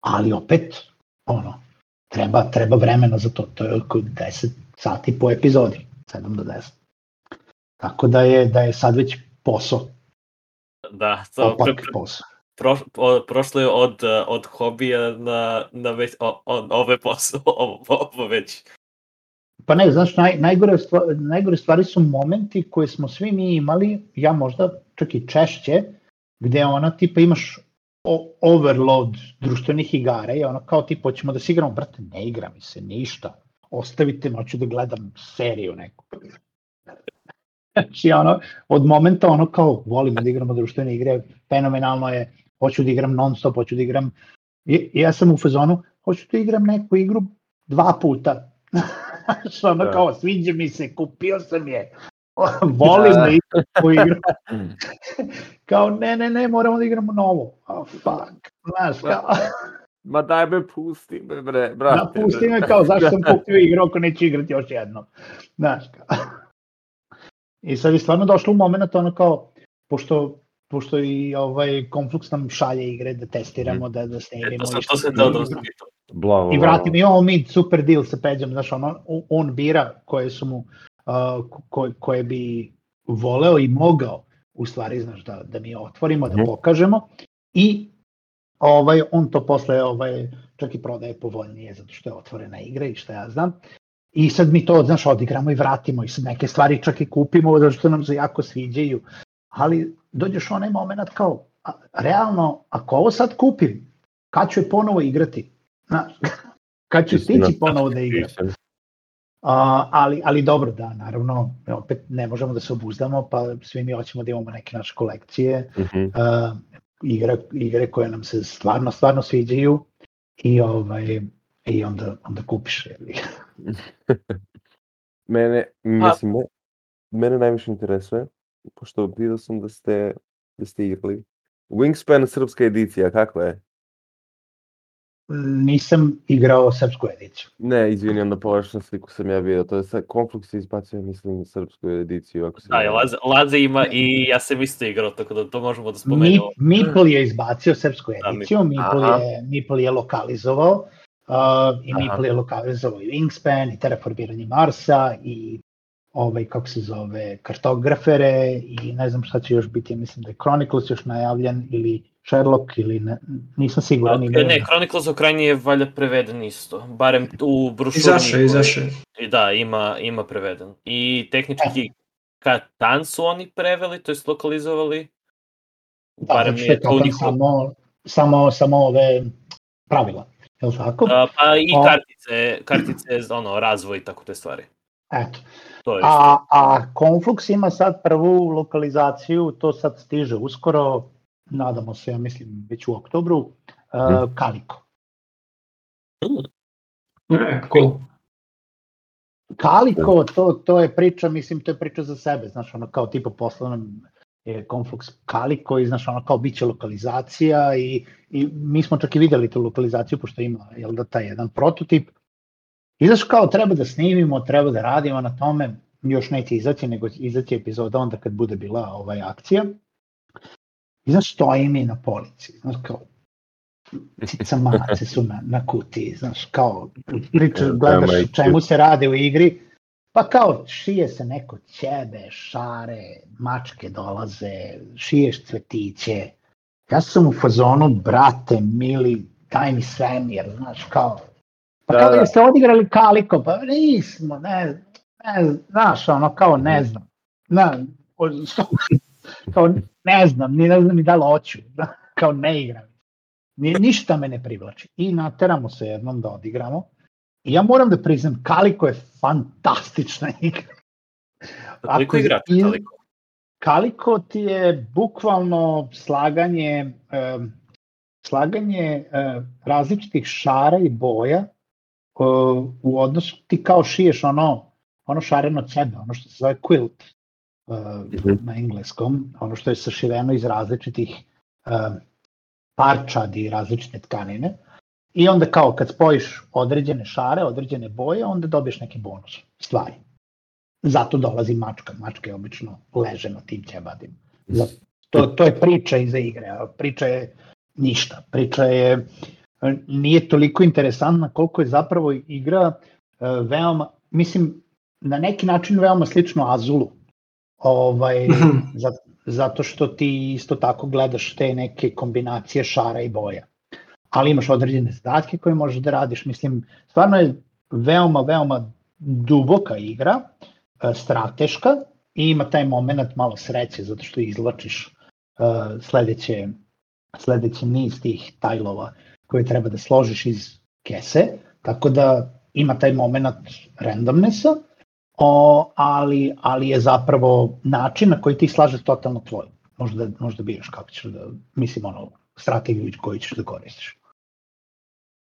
Ali opet, ono, treba, treba vremena za to, to je oko 10 sati po epizodi, 7 do 10. Tako da je, da je sad već posao, Da, to opak pre, posao. pro, o, prošlo je od, uh, od hobija na, na već, o, o, ove posao, (laughs) ovo, ovo već. Pa ne, znaš, naj, najgore, stvari, najgore stvari su momenti koje smo svi mi imali, ja možda čak i češće, gde ona tipa imaš o, overload društvenih igara i ono kao tipa hoćemo da se igramo, brate, ne igra mi se ništa, ostavite me, hoću da gledam seriju neku. Znači, ono, od momenta ono kao, volimo da igramo društvene igre, fenomenalno je, hoću da igram non stop, hoću da igram, i, ja sam u fazonu, hoću da igram neku igru dva puta. (laughs) Znaš, ono Da. kao, sviđa mi se, kupio sam je, (laughs) volim da, Da. da igram tu igru. (laughs) kao, ne, ne, ne, moramo da igramo novo. Oh, fuck. Znaš, kao, Ma daj me pusti, me, bre, da brate. pusti me kao, zašto sam kupio igru ako neću igrati još jednom. Znaš, kao. I sad je stvarno došlo u moment ono kao, pošto pošto i ovaj Conflux nam šalje igre da testiramo, da, da snimimo. E, to, sam, to što- se da. Bla, bla, I vrati mi, ovo mi super deal sa Peđom, znaš, ono, on bira koje su mu, uh, koje, koje bi voleo i mogao, u stvari, znaš, da, da mi otvorimo, da Mhm. pokažemo i ovaj, on to posle ovaj, čak i prodaje povoljnije, zato što je otvorena igra i šta ja znam. I sad mi to, znaš, odigramo i vratimo i sad neke stvari čak i kupimo, zato što nam se jako sviđaju. Ali dođeš u onaj moment kao, a, realno, ako ovo sad kupim, kad ću je ponovo igrati? Znaš, (laughs) kad ću stići ponovo da igram? A, ali, ali dobro, da, naravno, opet ne možemo da se obuzdamo, pa svi mi hoćemo da imamo neke naše kolekcije, Mhm. uh, igre, igre koje nam se stvarno, stvarno sviđaju i, ovaj, i onda, onda kupiš. ga. (laughs) Mene, mislim, me, mene najviše interesuje, pošto vidio sam da ste, da ste igrali. Wingspan srpska edicija, kako je? Nisam igrao srpsku ediciju. Ne, izvini, onda pogrešnu sliku sam ja vidio. To je sad, Conflux je izbacio, mislim, srpsku ediciju, ako se Da, varam. Laze, Laze ima i ja sam isto igrao, tako da to možemo da Mi, spomenemo. Meeple je izbacio srpsku Da, ediciju, Meeple Aha. je, Meeple je lokalizovao uh, i Aha. Meeple je lokalizovao i Wingspan i terraformiranje Marsa i ovaj, kako se zove, kartografere i ne znam šta će još biti, mislim da je Chronicles još najavljen ili Sherlock ili ne, nisam siguran. Ili ne, Chronicles of Crime je valjda preveden isto. Barem u brošuri. Izašao je, izašao je. I Da, ima, ima preveden. I tehnički Katan su oni preveli, to jest lokalizovali. da, barem zato što je to njihovo- samo, samo, samo ove pravila, je li tako? A, pa i O. kartice, kartice, ono, razvoj i tako te stvari. Eto. To je A, a Conflux ima sad prvu lokalizaciju, to sad stiže uskoro, nadamo se, ja mislim, već u oktobru, uh, Kaliko. E, cool. Kaliko, to, to je priča, mislim, to je priča za sebe, znaš, ono kao tipa poslovnom je Conflux Kaliko i znaš, ono kao bit će lokalizacija i, i mi smo čak i videli tu lokalizaciju, pošto ima, jel da, taj jedan prototip. I znaš, kao treba da snimimo, treba da radimo na tome, još neće izaći, nego izaći epizoda onda kad bude bila ovaj akcija. I znaš, stoji mi na polici, znaš, kao, cica mace su na, na kutiji, znaš, kao, priča, Da, gledaš čemu se rade u igri, pa kao, šije se neko ćebe, šare, mačke dolaze, šiješ cvetiće. Ja sam u fazonu, brate, mili, daj mi svemir, znaš, kao, pa Da, kao da. da ste odigrali kaliko, pa nismo, ne, ne, znaš, ono, kao ne znam, ne, o- (laughs) kao ne znam, ni ne znam ni da li hoću, kao ne igram. Ni, ništa me ne privlači. I nateramo se jednom da odigramo. Ja moram da priznam, Kaliko je fantastična igra. Koliko Ako- igrate i- toliko? Kaliko ti je bukvalno slaganje um, slaganje uh, različitih šara i boja uh, u odnosu ti kao šiješ ono ono šareno cebe, ono što se zove quilt uh, na engleskom, ono što je sašiveno iz različitih uh, parčadi i različite tkanine. I onda kao kad spojiš određene šare, određene boje, onda dobiješ neki bonus stvari. Zato dolazi mačka. Mačka je obično leže na tim ćebadima. To, to je priča iza igre. a Priča je ništa. Priča je nije toliko interesantna koliko je zapravo igra uh, veoma, mislim, na neki način veoma slično Azulu. Ovaj, zato, zato što ti isto tako gledaš te neke kombinacije šara i boja. Ali imaš određene zadatke koje možeš da radiš. Mislim, stvarno je veoma, veoma duboka igra, e, strateška i ima taj moment malo sreće zato što izlačiš uh, sledeće, sledeći niz tih tajlova koje treba da složiš iz kese, tako da ima taj moment randomnessa, o, ali, ali je zapravo način na koji ti slažeš totalno tvoj. Možda, možda biraš kako ćeš da, mislim, ono, strategiju koju ćeš da koristiš.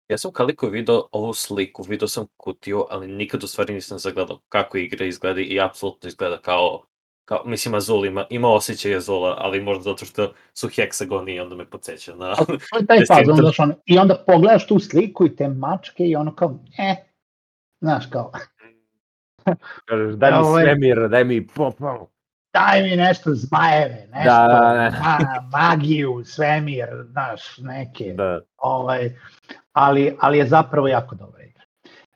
Ja sam kaliko video ovu sliku, video sam kutiju, ali nikad u stvari nisam zagledao kako igra izgleda i apsolutno izgleda kao, kao mislim Azul ima, ima osjećaj Azula, ali možda zato što su heksagoni i onda me podsjeća na... (laughs) To je taj fazon, znaš, ono, i onda pogledaš tu sliku i te mačke i ono kao, eh, znaš kao, Kažeš, daj mi Ovo je- svemir, daj mi pop, pop. Daj mi nešto zmajeve, nešto, Da, da, da. ma, magiju, svemir, znaš, neke, Da. ovaj, ali, ali je zapravo jako dobra igra.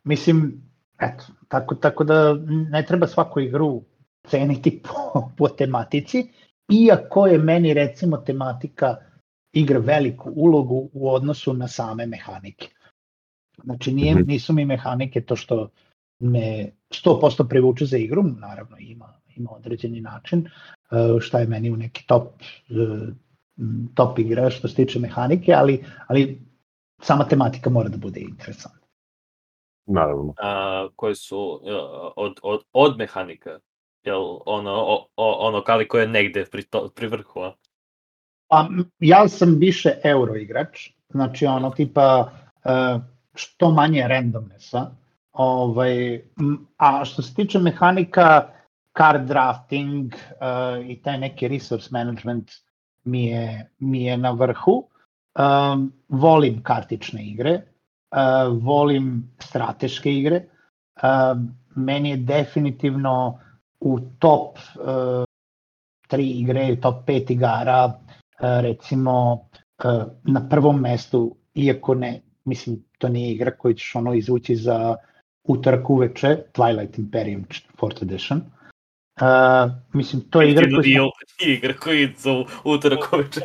Mislim, eto, tako, tako da ne treba svaku igru ceniti po, po tematici, iako je meni recimo tematika igra veliku ulogu u odnosu na same mehanike. Znači nije, Mhm. nisu mi mehanike to što me 100% privuče za igru, naravno ima, ima određeni način, e, šta je meni u neki top, e, top igra što se tiče mehanike, ali, ali sama tematika mora da bude interesantna. Naravno. a, koje su a, od, od, od mehanika. Jel ono, o, o, ono kaliko je negde pri, to, pri vrhu, a? Pa, ja sam više euro igrač, znači ono tipa e, što manje randomnessa, ovaj, a što se tiče mehanika, card drafting uh, i taj neki resource management mi je, mi je na vrhu. Um, volim kartične igre, uh, volim strateške igre. Um, meni je definitivno u top uh, tri igre, top pet igara, uh, recimo uh, na prvom mestu, iako ne, mislim, to nije igra koju ćeš ono izvući za utorak uveče, Twilight Imperium 4th edition. Uh, mislim, to je igra Nije smo, igra koji su utorak uveče.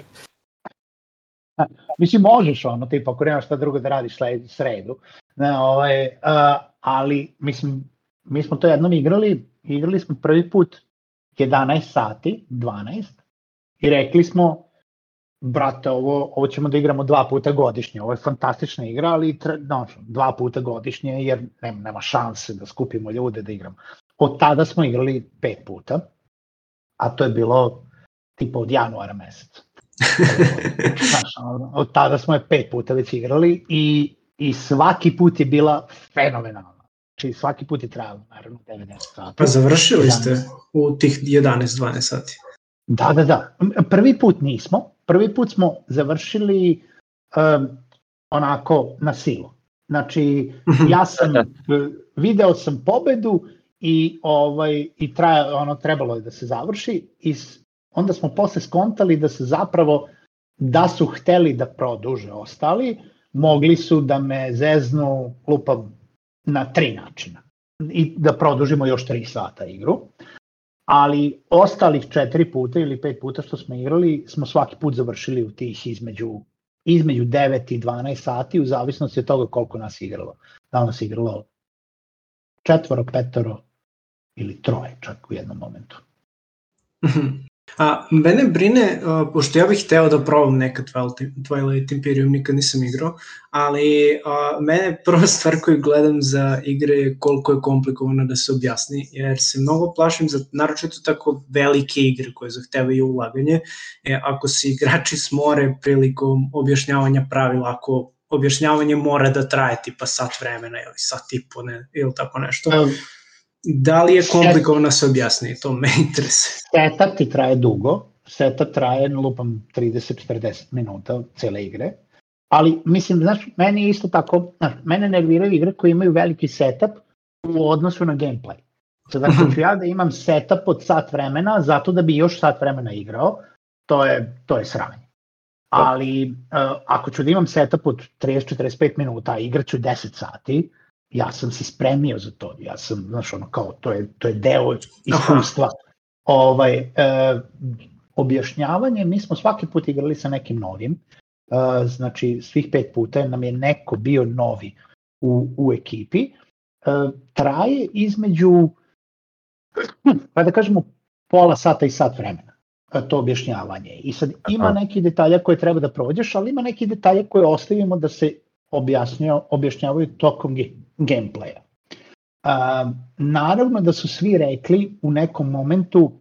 mislim, možeš ono, tipa, ako nemaš šta drugo da radiš sled, sredu, ne, ovaj, uh, ali, mislim, mi smo to jednom igrali, igrali smo prvi put 11 sati, 12, i rekli smo, brate, ovo, ovo ćemo da igramo dva puta godišnje, ovo je fantastična igra, ali tre, no, dva puta godišnje, jer nema, nema šanse da skupimo ljude da igramo. Od tada smo igrali pet puta, a to je bilo tipa od januara meseca. (laughs) Znaš, od tada smo je pet puta već igrali i, i svaki put je bila fenomenalna. Znači svaki put je trajalo, naravno, 90 sati. Pa završili ste 11. u tih 11-12 sati. Da, da, da. Prvi put nismo. Prvi put smo završili um, onako na silu. Znači, ja sam eh, video sam pobedu i ovaj i traja ono trebalo je da se završi i onda smo posle skontali da se zapravo da su hteli da produže ostali, mogli su da me zeznu lupam na tri načina i da produžimo još tri sata igru. Ali ostalih četiri puta ili pet puta što smo igrali, smo svaki put završili u tih između između 9 i 12 sati u zavisnosti od toga koliko nas igralo. Da nas igralo četvoro, petoro ili troje čak u jednom momentu. A, mene brine, uh, pošto ja bih hteo da probam nekad Twilight, Twilight Imperium, nikad nisam igrao, ali uh, mene prva stvar koju gledam za igre je koliko je komplikovano da se objasni, jer se mnogo plašim za naročito tako velike igre koje zahtevaju ulaganje, e, ako se igrači smore prilikom objašnjavanja pravila, ako objašnjavanje mora da traje tipa sat vremena ili sat i po ne, ili tako nešto. Um, Da li je komplikovano da se objasni, to me interesuje. Setup ti traje dugo, setup traje, lupam, 30-40 minuta cele igre, ali mislim, znaš, meni je isto tako, znaš, mene nerviraju igre koje imaju veliki setup u odnosu na gameplay. Sad ako ću ja da imam setup od sat vremena, zato da bi još sat vremena igrao, to je, to je sranje. Ali uh, ako ću da imam setup od 30-45 minuta, igraću 10 sati, ja sam se spremio za to, ja sam, znaš, ono, kao, to je, to je deo iskustva. Ovaj, e, objašnjavanje, mi smo svaki put igrali sa nekim novim, e, znači svih pet puta nam je neko bio novi u, u ekipi, e, traje između, pa da kažemo, pola sata i sat vremena e, to objašnjavanje. I sad ima neki detalja koje treba da prođeš, ali ima neki detalja koje ostavimo da se objašnjavaju tokom gameplaya. A, naravno da su svi rekli u nekom momentu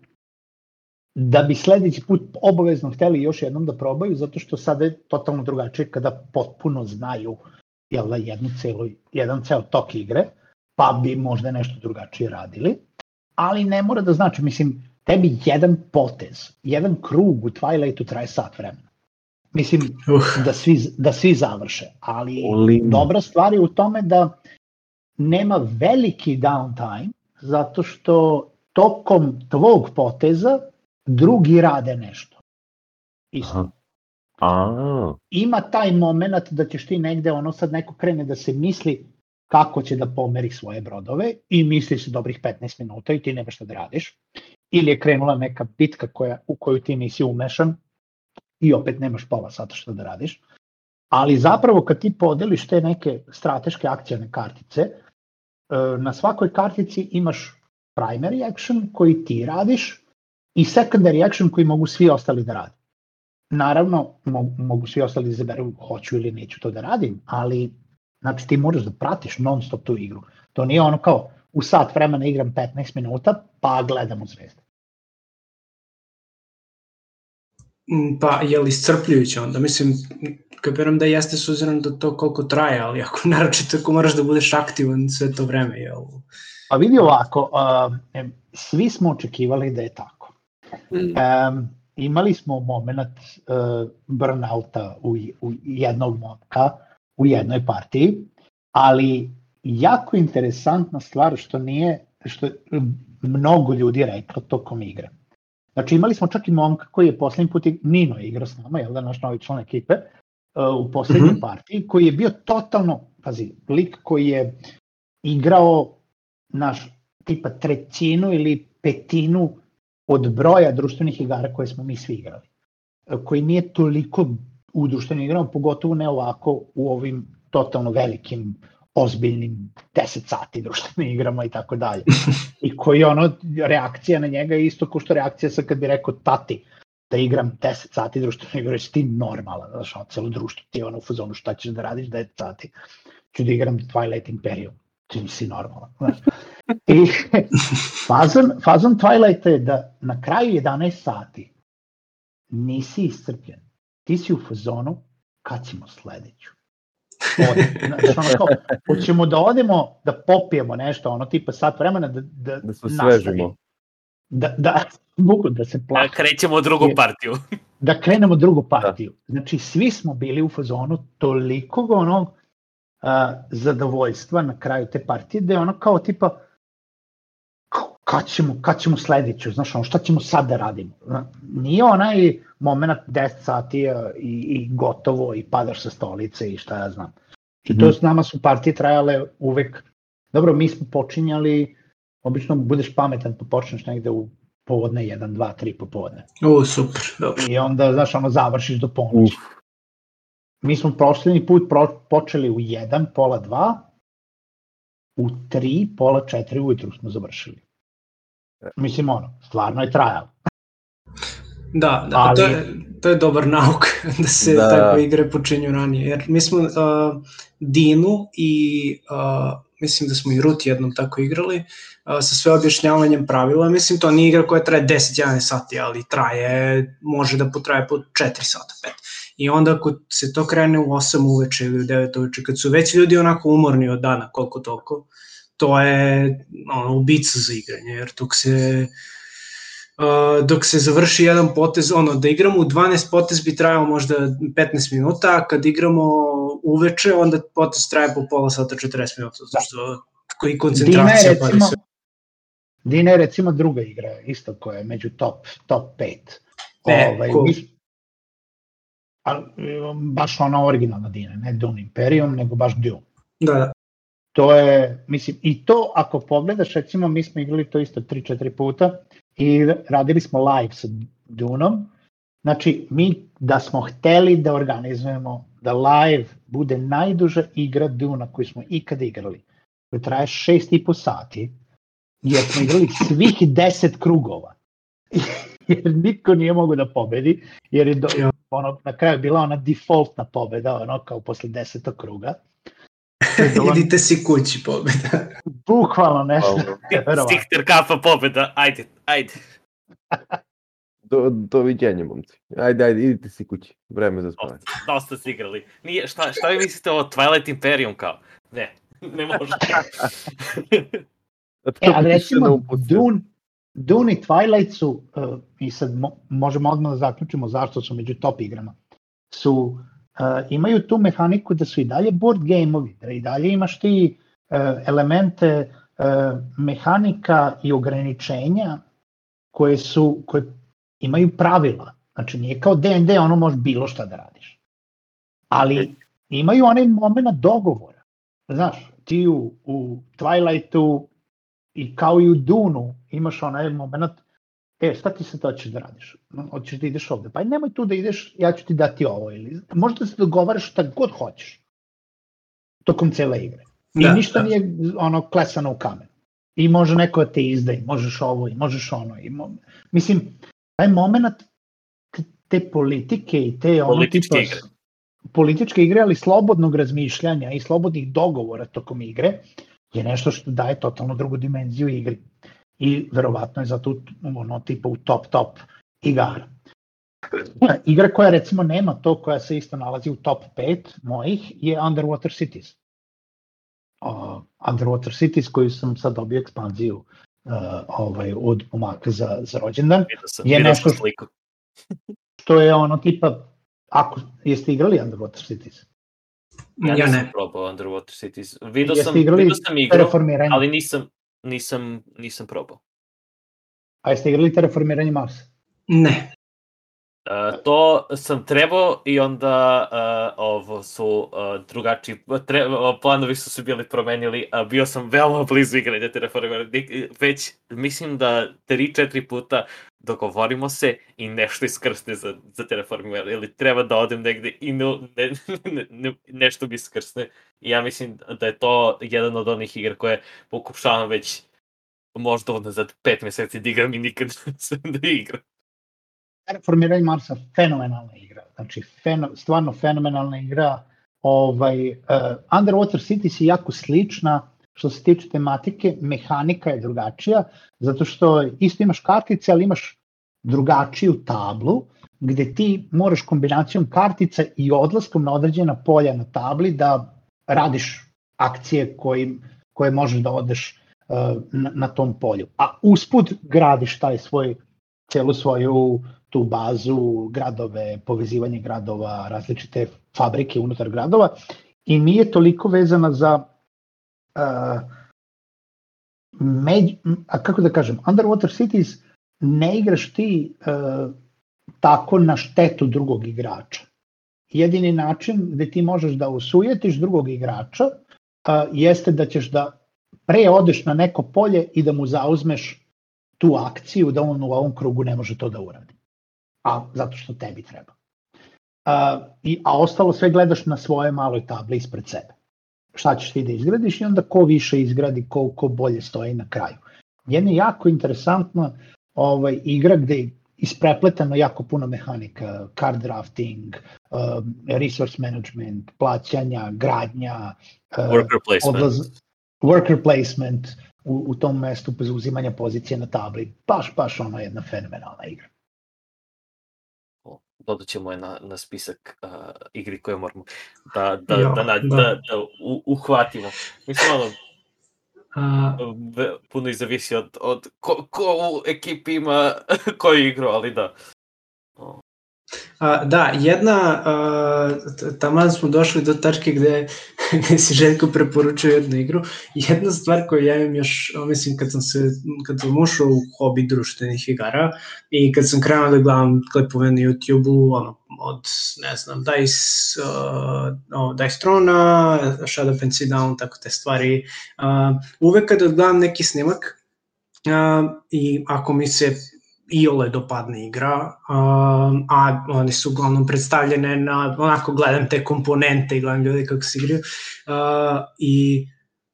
da bi sledeći put obavezno hteli još jednom da probaju, zato što sada je totalno drugačije kada potpuno znaju jel da, jednu celu, jedan ceo tok igre, pa bi možda nešto drugačije radili. Ali ne mora da znači, mislim, tebi jedan potez, jedan krug u Twilightu traje sat vremena. Mislim, uh. da, svi, da svi završe, ali Olim. dobra stvar je u tome da nema veliki downtime, zato što tokom tvog poteza drugi rade nešto. Isto. A. Ima taj moment da ćeš ti negde, ono sad neko krene da se misli kako će da pomeri svoje brodove i misli se dobrih 15 minuta i ti nemaš šta da radiš. Ili je krenula neka bitka koja, u koju ti nisi umešan i opet nemaš pola sata šta da radiš. Ali zapravo kad ti podeliš te neke strateške akcijne kartice, E, na svakoj kartici imaš primary action koji ti radiš i secondary action koji mogu svi ostali da rade. Naravno, mogu svi ostali da izaberu hoću ili neću to da radim, ali znači ti moraš da pratiš non stop tu igru. To nije ono kao u sat vremena igram 15 minuta pa gledam u zvezde. Pa je li iscrpljujuće onda? Mislim, kapiram da jeste s uzirom da to koliko traje, ali ako (laughs) naročito ako moraš da budeš aktivan sve to vreme, jel? Pa vidi ovako, uh, svi smo očekivali da je tako. Mm. Um, imali smo moment uh, burnouta u, u jednog momka u jednoj partiji, ali jako interesantna stvar što nije, što mnogo ljudi reklo tokom igre. Znači imali smo čak i momka koji je poslednji put, Nino je igrao s nama, jel da, naš novi član ekipe, uh, u poslednjoj mm -hmm. partiji, koji je bio totalno, pazi, lik koji je igrao naš tipa trećinu ili petinu od broja društvenih igara koje smo mi svi igrali. Uh, koji nije toliko u društvenim igrama, pogotovo ne ovako u ovim totalno velikim ozbiljnim 10 sati društvenim (laughs) igrama i tako dalje. I koji ono, reakcija na njega je isto kao što reakcija sa kad bi rekao tati da igram 10 sati društvene igre, si ti normalan, znaš, ono, celo društvo ti je ono u fazonu šta ćeš da radiš 10 sati. Ću da igram Twilight Imperium, ti si normalan. I (laughs) fazon, fazon Twilight je da na kraju 11 sati nisi iscrpljen. Ti si u fazonu kad ćemo sledeću Znači, ono kao, hoćemo da odemo, da popijemo nešto, ono tipa sat vremena, da, da, da se svežimo. Da, da, (laughs) mogu da se plaća. Da krećemo drugu partiju. da krenemo drugu partiju. Da. Znači, svi smo bili u fazonu toliko onog uh, zadovoljstva na kraju te partije, da je ono kao tipa, kad ćemo, kad ćemo sledeću, znaš, ono, šta ćemo sad da radimo? Nije onaj moment 10 sati i, i gotovo i padaš sa stolice i šta ja znam. Znači, to mm. s nama su partije trajale uvek, dobro, mi smo počinjali, obično budeš pametan pa počneš negde u povodne 1, 2, 3 popodne. O, super, dobro. I onda, znaš, ono, završiš do ponoći. Mi smo prošljeni put pro, počeli u 1, pola 2, u 3, pola 4 ujutru smo završili. Mislim, ono, stvarno je trajalo. Da, da, Ali- to, je, to je dobar nauk (laughs) da se Da. takve igre počinju ranije. Jer mi smo uh, Dinu i uh, mislim da smo i Root jednom tako igrali uh, sa sve objašnjavanjem pravila. Mislim, to nije igra koja traje 10-11 sati, ali traje, može da potraje po 4 sata, 5. I onda ako se to krene u 8 uveče ili u 9 uveče, kad su već ljudi onako umorni od dana koliko toliko, to je ono, ubica za igranje, jer dok se Uh, dok se završi jedan potez, ono, da igramo u 12 potez bi trajao možda 15 minuta, a kad igramo uveče, onda potez traje po pola sata 40 minuta, zato što koji Dina koncentracija pa recimo, sve. Dina je recimo druga igra, isto koja je među top, top 5. E, cool. mi- a, baš ona originalna Dina, ne Dune Imperium, nego baš Dune. Da, da. To je, mislim, i to ako pogledaš, recimo mi smo igrali to isto 3-4 puta i radili smo live sa Dunom, znači mi da smo hteli da organizujemo da live bude najduža igra Duna koju smo ikada igrali, koja traje 6,5 sati, jer smo igrali svih 10 krugova. (laughs) jer niko nije mogao da pobedi, jer je do, ono, na kraju bila ona defaultna pobeda, ono kao posle desetog kruga. (laughs) Idite si kući pobeda. bukvalno nešto. (laughs) Stichter kafa pobeda, ajde, ajde. (laughs) Do, doviđenja, momci. Ajde, ajde, idite si kući. Vreme za spavanje. Dosta, dosta ste igrali. Nije, šta, šta vi mislite o Twilight Imperium kao? Ne, ne može. E, ali recimo, Dun... Dune, Dune i Twilight su, uh, i sad mo, možemo odmah da zaključimo zašto su među top igrama, su, uh, imaju tu mehaniku da su i dalje board game-ovi, da i dalje imaš ti uh, elemente uh, mehanika i ograničenja koje su, koje imaju pravila. Znači nije kao D&D, ono možeš bilo šta da radiš. Ali imaju onaj moment dogovora. Znaš, ti u, u Twilightu i kao i u Dunu imaš onaj moment, e, šta ti se to hoćeš da radiš? Hoćeš da ideš ovde? Pa nemoj tu da ideš, ja ću ti dati ovo. Ili, možda se dogovaraš šta god hoćeš tokom cele igre. I Da, ništa da. nije ono klesano u kamen. I može neko da te izda i možeš ovo i možeš ono. I mo... Mislim, taj moment te- te politike i te ono Političke tipa, igre. političke igre, ali slobodnog razmišljanja i slobodnih dogovora tokom igre je nešto što daje totalno drugu dimenziju igri. I verovatno je zato ono tipa u top top igara. Igra koja recimo nema to, koja se isto nalazi u top 5 mojih, je Underwater Cities. Uh, Underwater Cities koju sam sad dobio ekspanziju uh, ovaj, od momaka za, za rođendan, sam, Je nešto sliku. (laughs) što je ono tipa, ako jeste igrali Underwater Cities, Ja, Ja ne. probao Underwater Cities. Jeste sam, igrali vidio sam igru, ali nisam, nisam, nisam probao. a jeste igrali terraformiranje Marsa? Ne. Uh, to sam trebao i onda uh, ovo su uh, drugačiji tre, planovi su se bili promenili, a bio sam veoma (laughs) blizu igranja Terraformera. Nik- Već mislim da 3-4 puta dogovorimo se i nešto iskrsne za, za Terraformera ili treba da odem negde i ne, ne, ne, ne, nešto mi iskrsne. I ja mislim da je to jedan od onih igra koje pokušavam već možda unazad 5 meseci da igram i nikad (laughs) nisam da igram. Terraformiranje Marsa fenomenalna igra, znači feno, stvarno fenomenalna igra. Ovaj, uh, Underwater Cities je jako slična što se tiče tematike, mehanika je drugačija, zato što isto imaš kartice, ali imaš drugačiju tablu, gde ti moraš kombinacijom kartica i odlaskom na određena polja na tabli da radiš akcije koji, koje možeš da odeš uh, na, na tom polju. A usput gradiš taj svoj celu svoju tu bazu, gradove, povezivanje gradova, različite fabrike unutar gradova i nije toliko vezana za uh, međ, a kako da kažem, Underwater Cities ne igraš ti uh, tako na štetu drugog igrača. Jedini način gde ti možeš da usujetiš drugog igrača uh, jeste da ćeš da pre odeš na neko polje i da mu zauzmeš tu akciju da on u ovom krugu ne može to da uradi. A zato što tebi treba. A, i, a ostalo sve gledaš na svoje maloj tabli ispred sebe. Šta ćeš ti da izgradiš i onda ko više izgradi, ko, ko bolje stoji na kraju. Jedna jako interesantna ovaj, igra gde isprepletano jako puno mehanika, card drafting, um, resource management, plaćanja, gradnja, uh, Worker placement. odlaz, worker placement u, u tom mestu zauzimanja pozicije na tabli. Baš, baš ono jedna fenomenalna igra. dodat ćemo je na, na spisak uh, igri koje moramo da, da, Ja, da, na, da. da, da u, uhvatimo. Mislim, ono, A, puno i zavisi od, od ko, ko u ekipi ima (laughs) koju igru, ali da. A, da, jedna, a, smo došli do tačke gde, (laughs) gde si Željko preporučio jednu igru. Jedna stvar koju ja imam još, mislim, kad sam, se, kad sam ušao u hobi društvenih igara i kad sam krenuo da gledam klipove na YouTube-u, ono, od, ne znam, Dice, uh, no, Dice Trona, Shadow Sit Down, tako te stvari. Uh, uvek kada gledam neki snimak, uh, i ako mi se iole dopadne igra, um, a oni su uglavnom predstavljene na, onako gledam te komponente i gledam ljude kako se igraju, uh, i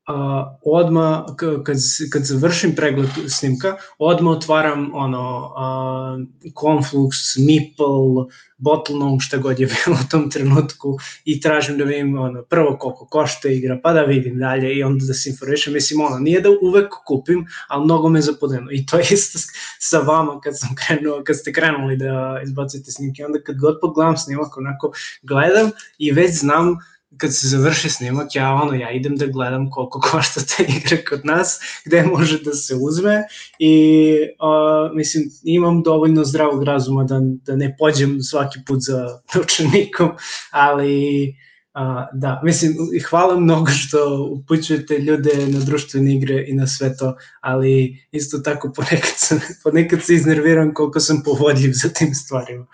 uh, odma kad, kad završim pregled snimka, odma otvaram ono uh, Conflux, Meeple, Bottlenose, šta god je bilo u tom trenutku i tražim da vidim ono, prvo koliko košta igra, pa da vidim dalje i onda da se informišem. Mislim, ono, nije da uvek kupim, ali mnogo me zapodeno. I to je isto sa vama kad sam krenuo, kad ste krenuli da izbacite snimke, onda kad god pogledam snimak, onako gledam i već znam kad se završi snimak, ja ono, ja idem da gledam koliko (laughs) košta ta igra kod nas, gde može da se uzme i uh, mislim, imam dovoljno zdravog razuma da, da ne pođem svaki put za (laughs) učenikom, ali uh, da, mislim, hvala mnogo što upućujete ljude na društvene igre i na sve to, ali isto tako ponekad, sam, (laughs) ponekad se iznerviram koliko sam povodljiv za tim stvarima.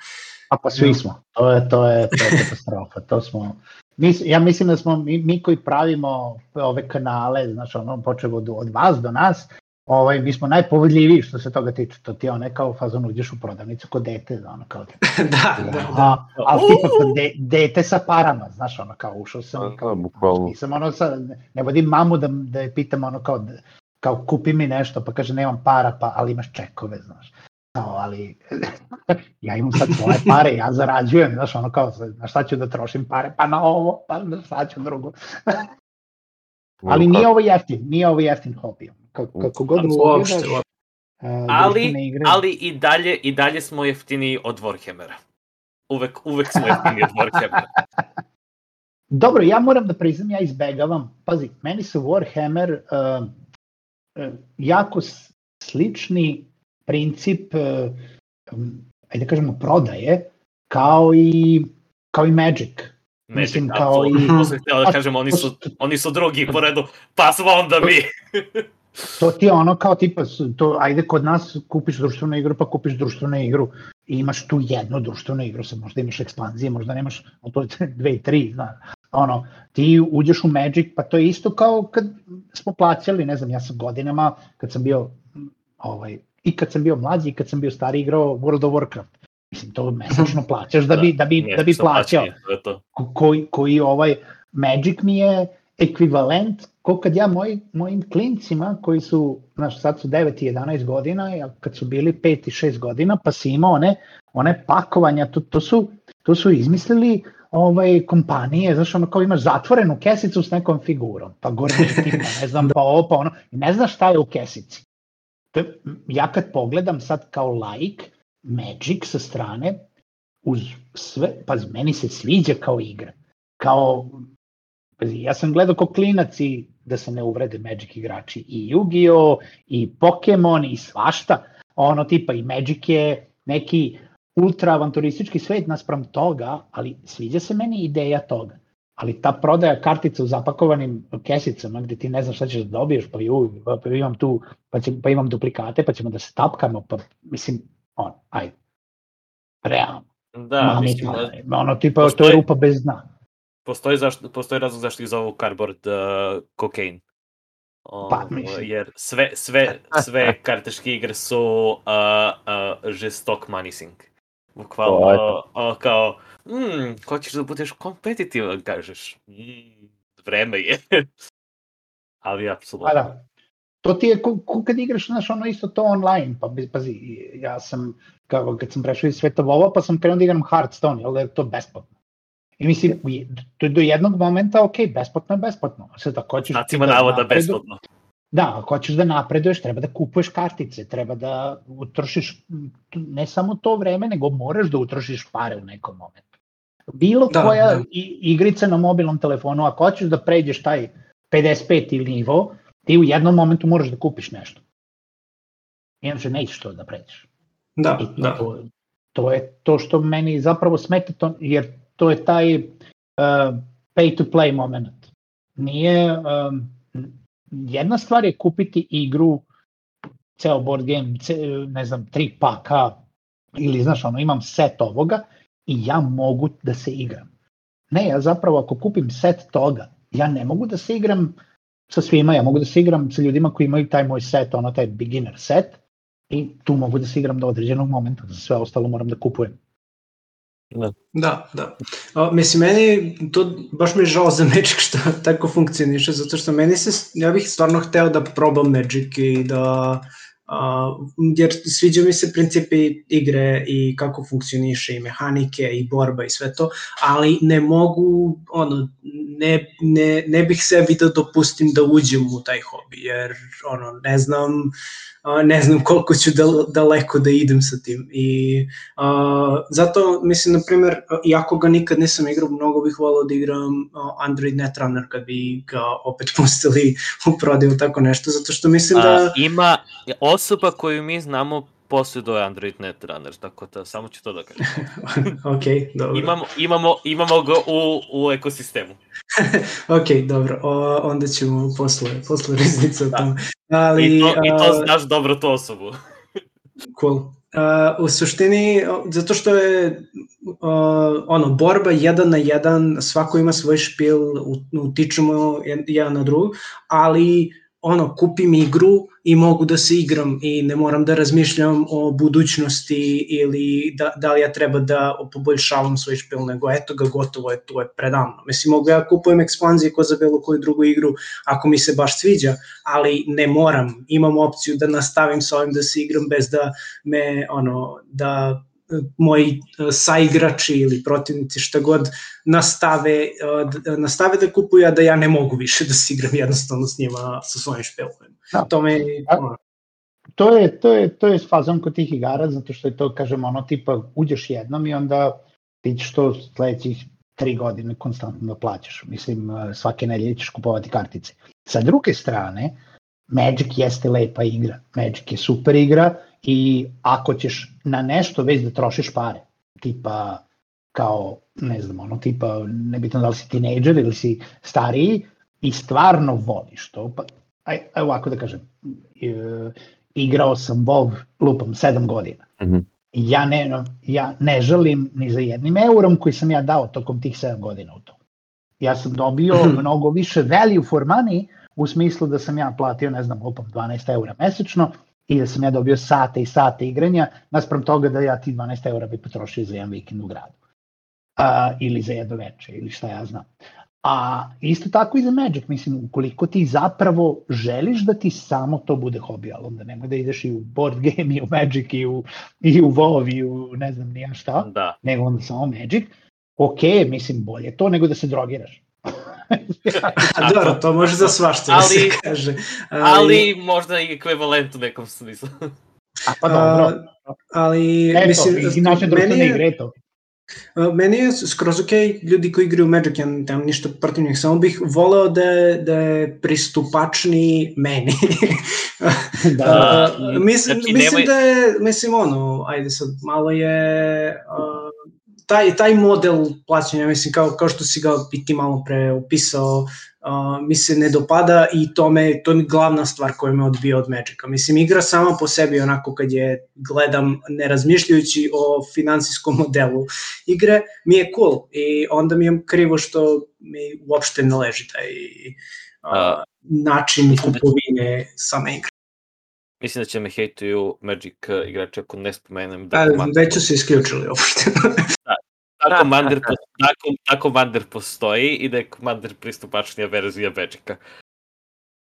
A pa svi smo. To je, to je, to je katastrofa. To smo, mi, ja mislim da smo, mi, mi koji pravimo ove kanale, znaš, ono, počeo od, od vas do nas, ovaj, mi smo najpovodljiviji što se toga tiče. To ti je one kao fazon uđeš u prodavnicu kod dete, ono kao (laughs) da, da, da. A, ali tipa kod de, dete sa parama, znaš, ono kao ušao sam i Da, kao, bukvalno. nisam ono sa, ne vodim mamu da, da je pitam ono kao, kao kupi mi nešto, pa kaže nemam para, pa ali imaš čekove, znaš. Kao, ali (laughs) ja imam sad svoje pare, ja zarađujem, znaš, ono kao, na šta ću da trošim pare, pa na ovo, pa na šta ću drugo. ali nije ovo jeftin, nije ovo jeftin hobi. Kako, kako god Uopšte, pogledaš, uopšte. e, Ali, društvene igre, ali i dalje, i dalje smo jeftiniji od Warhammera. Uvek, uvek smo jeftiniji od Warhammera. (laughs) Dobro, ja moram da priznam, ja izbegavam. Pazi, meni su Warhammer uh, uh, jako slični princip, um, ajde da kažemo, prodaje, kao i, kao i Magic. Mislim, Magic, kao i- To sam htio da kažem, oni su, oni su drugi po redu, pa smo onda mi. (laughs) To ti je ono kao tipa, to, ajde kod nas kupiš društvenu igru, pa kupiš društvenu igru i imaš tu jednu društvenu igru, sad možda imaš ekspanzije, možda nemaš, ali to je (laughs) dve i tri, znaš. Ono, ti uđeš u Magic, pa to je isto kao kad smo plaćali, ne znam, ja sam godinama, kad sam bio, ovaj, i kad sam bio mlađi, i kad sam bio stari igrao World of Warcraft. Mislim, to mesečno (laughs) plaćaš da bi, da bi, da bi plaćao ko- koji, koji ovaj Magic mi je ekvivalent ko kad ja moj, mojim klincima koji su, znaš, sad su 9 i 11 godina, a kad su bili 5 i 6 godina, pa si imao one, one pakovanja, to, to, su, to su izmislili ovaj, kompanije, znaš, ono kao imaš zatvorenu kesicu s nekom figurom, pa gore tipa, ne znam, pa ovo, pa ono, ne znaš šta je u kesici. To je, ja kad pogledam sad kao laik, Magic sa strane, uz sve, pa meni se sviđa kao igra. Kao, pazi, ja sam gledao kao klinac i da se ne uvrede Magic igrači i Yu-Gi-Oh, i Pokemon i svašta, ono tipa i Magic je neki ultra avanturistički svet naspram toga, ali sviđa se meni ideja toga. Ali ta prodaja kartica u zapakovanim kesicama gde ti ne znaš šta ćeš da dobiješ, pa, ju, pa imam tu, pa, će, pa imam duplikate, pa ćemo da se tapkamo, pa mislim, on, ajde, realno. Da, Ma, mislim, mislim, ono tipa, to postoji- je rupa bez dna. postoji, zašto, postoji razlog zašto ih zovu cardboard uh, cocaine. O, Pa, mislim. jer sve, sve, sve karteške igre su uh, uh, žestok money sink. Bukvalno, O, eto. o, kao, mm, hoćeš da budeš kompetitivan, kažeš. Mm, vreme je. (laughs) Ali, apsolutno. Da. to ti je ko, kad igraš, znaš, ono isto to online, pa pazi, ja sam, kao kad sam prešao iz sveta Vova, pa sam krenuo da igram Hearthstone, jel da je to besplatno. I mislim, u je- do, jednog momenta, ok, besplatno je besplatno. Sad, ako hoćeš Znacima da navoda napredu- besplatno. Da, ako hoćeš da napreduješ, treba da kupuješ kartice, treba da utrošiš ne samo to vreme, nego moraš da utrošiš pare u nekom momentu. Bilo Da, koja da. igrica na mobilnom telefonu, ako hoćeš da pređeš taj 55 ili nivo, ti u jednom momentu moraš da kupiš nešto. Inače nećeš to da pređeš. Da, I da. to, to je to što meni zapravo smeta, to, jer to je taj uh, pay to play moment. Nije, um, jedna stvar je kupiti igru, ceo board game, ce, ne znam, tri paka, ili znaš, ono, imam set ovoga i ja mogu da se igram. Ne, ja zapravo ako kupim set toga, ja ne mogu da se igram sa svima, ja mogu da se igram sa ljudima koji imaju taj moj set, ono, taj beginner set, i tu mogu da se igram do određenog momenta, za sve ostalo moram da kupujem. Da, da. A, mislim, meni to baš mi je žao za Magic što tako funkcioniše, zato što meni se, ja bih stvarno hteo da probam Magic i da, a, jer sviđa mi se principi igre i kako funkcioniše i mehanike i borba i sve to, ali ne mogu, ono, ne, ne, ne bih sebi da dopustim da uđem u taj hobi, jer, ono, ne znam, a, ne znam koliko ću dal, daleko da idem sa tim i a, zato mislim na primer iako ga nikad nisam igrao mnogo bih volao da igram Android Netrunner kad bi ga opet pustili u prodaju tako nešto zato što mislim da A, ima osoba koju mi znamo posjeduje Android Netrunner, tako da samo ću to da kažem. (laughs) ok, dobro. Imamo, imamo, imamo ga u, u ekosistemu. (laughs) ok, dobro, o, onda ćemo posle, posle reznice o Da. tome. Ali, I to, I to znaš dobro tu osobu. (laughs) Cool. Uh, u suštini, uh, zato što je uh, ono, borba jedan na jedan, svako ima svoj špil, utičemo jed- jedan na drugog, ali ono, kupim igru i mogu da se igram i ne moram da razmišljam o budućnosti ili da, da li ja treba da poboljšavam svoj špil, nego eto ga, gotovo je, to je predavno. Mislim, mogu ja kupujem ekspanzije ko za bilo koju drugu igru ako mi se baš sviđa, ali ne moram, imam opciju da nastavim sa ovim da se igram bez da me, ono, da moji e, saigrači ili protivnici šta god nastave, e, d- nastave da kupuju, a da ja ne mogu više da se igram jednostavno s njima, sa svojim špelovima. Da. To me, A- To je, to je, to je fazon kod tih igara, zato što je to, kažem, ono tipa uđeš jednom i onda ti ćeš to sledećih tri godine konstantno da plaćaš. Mislim, svake nedelje ćeš kupovati kartice. Sa druge strane, Magic jeste lepa igra. Magic je super igra i ako ćeš na nešto već da trošiš pare, tipa kao, ne znam, ono, tipa, nebitno da li si tinejdžer ili si stariji i stvarno voliš to, pa, aj, aj ovako da kažem, e, igrao sam WoW lupom 7 godina. Mhm. Ja ne, ja ne žalim ni za jednim eurom koji sam ja dao tokom tih 7 godina u to. Ja sam dobio mnogo više value for money u smislu da sam ja platio, ne znam, lupom 12 eura mesečno i da sam ja dobio sate i sate igranja, naspram toga da ja ti 12 eura bi potrošio za jedan vikend u gradu. A, ili za jedno veče, ili šta ja znam. A isto tako i za Magic, mislim, ukoliko ti zapravo želiš da ti samo to bude hobi, ali onda nemoj da ideš i u board game, i u Magic, i u, i u WoW, i u ne znam nija šta, Da. nego onda samo Magic, ok, mislim, bolje to nego da se drogiraš. A (laughs) dobro, to može za svašta da se Ali- kaže. Ali možda i ekvivalent u nekom smislu. A pa dobro, ali, eto, mislim, iz naše društvene igre to. Meni je skroz ok ljudi koji igraju Magic, ja nemam ništa protiv njih, samo bih voleo da je, da je pristupačni meni. (laughs) Da, Uh, mislim, znači, mislim nemoj- da je, mislim ono, ajde sad, malo je, uh, taj, taj model plaćanja, mislim, kao, kao što si ga i ti malo pre opisao, uh, mi se ne dopada i to, me, to je glavna stvar koja me odbija od Magica. Mislim, igra sama po sebi onako kad je gledam ne razmišljajući o finansijskom (laughs) modelu igre, mi je cool i onda mi je krivo što mi uopšte ne leži taj uh, način da kupovine same igre. Mislim da će me hejtuju Magic uh, igrači ako ne spomenem Da, da Commander, već su se isključili uopšte. da Commander, pos- da, Com- da Commander postoji i da je Commander pristupačnija verzija Magica.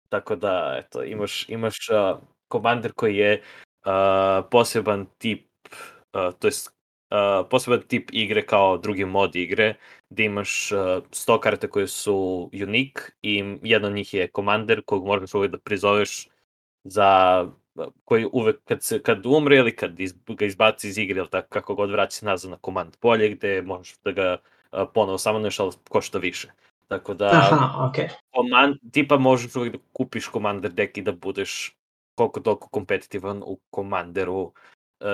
tako da, eto, imaš, imaš uh, komander koji je uh, poseban tip, uh, to jest uh, poseban tip igre kao drugi mod igre, gde imaš uh, 100 karte koje su unique i jedna od njih je komander kog možeš uvek da prizoveš za koji uvek kad, se, kad umre ili kad iz, ga izbaci iz igre ili tako kako god vraća nazad na komand polje gde možeš da ga uh, ponovo samanuješ, ali košta više. Tako da, Aha, ok. komand, tipa možeš uvek da kupiš komander deck i da budeš koliko toliko kompetitivan u komanderu uh,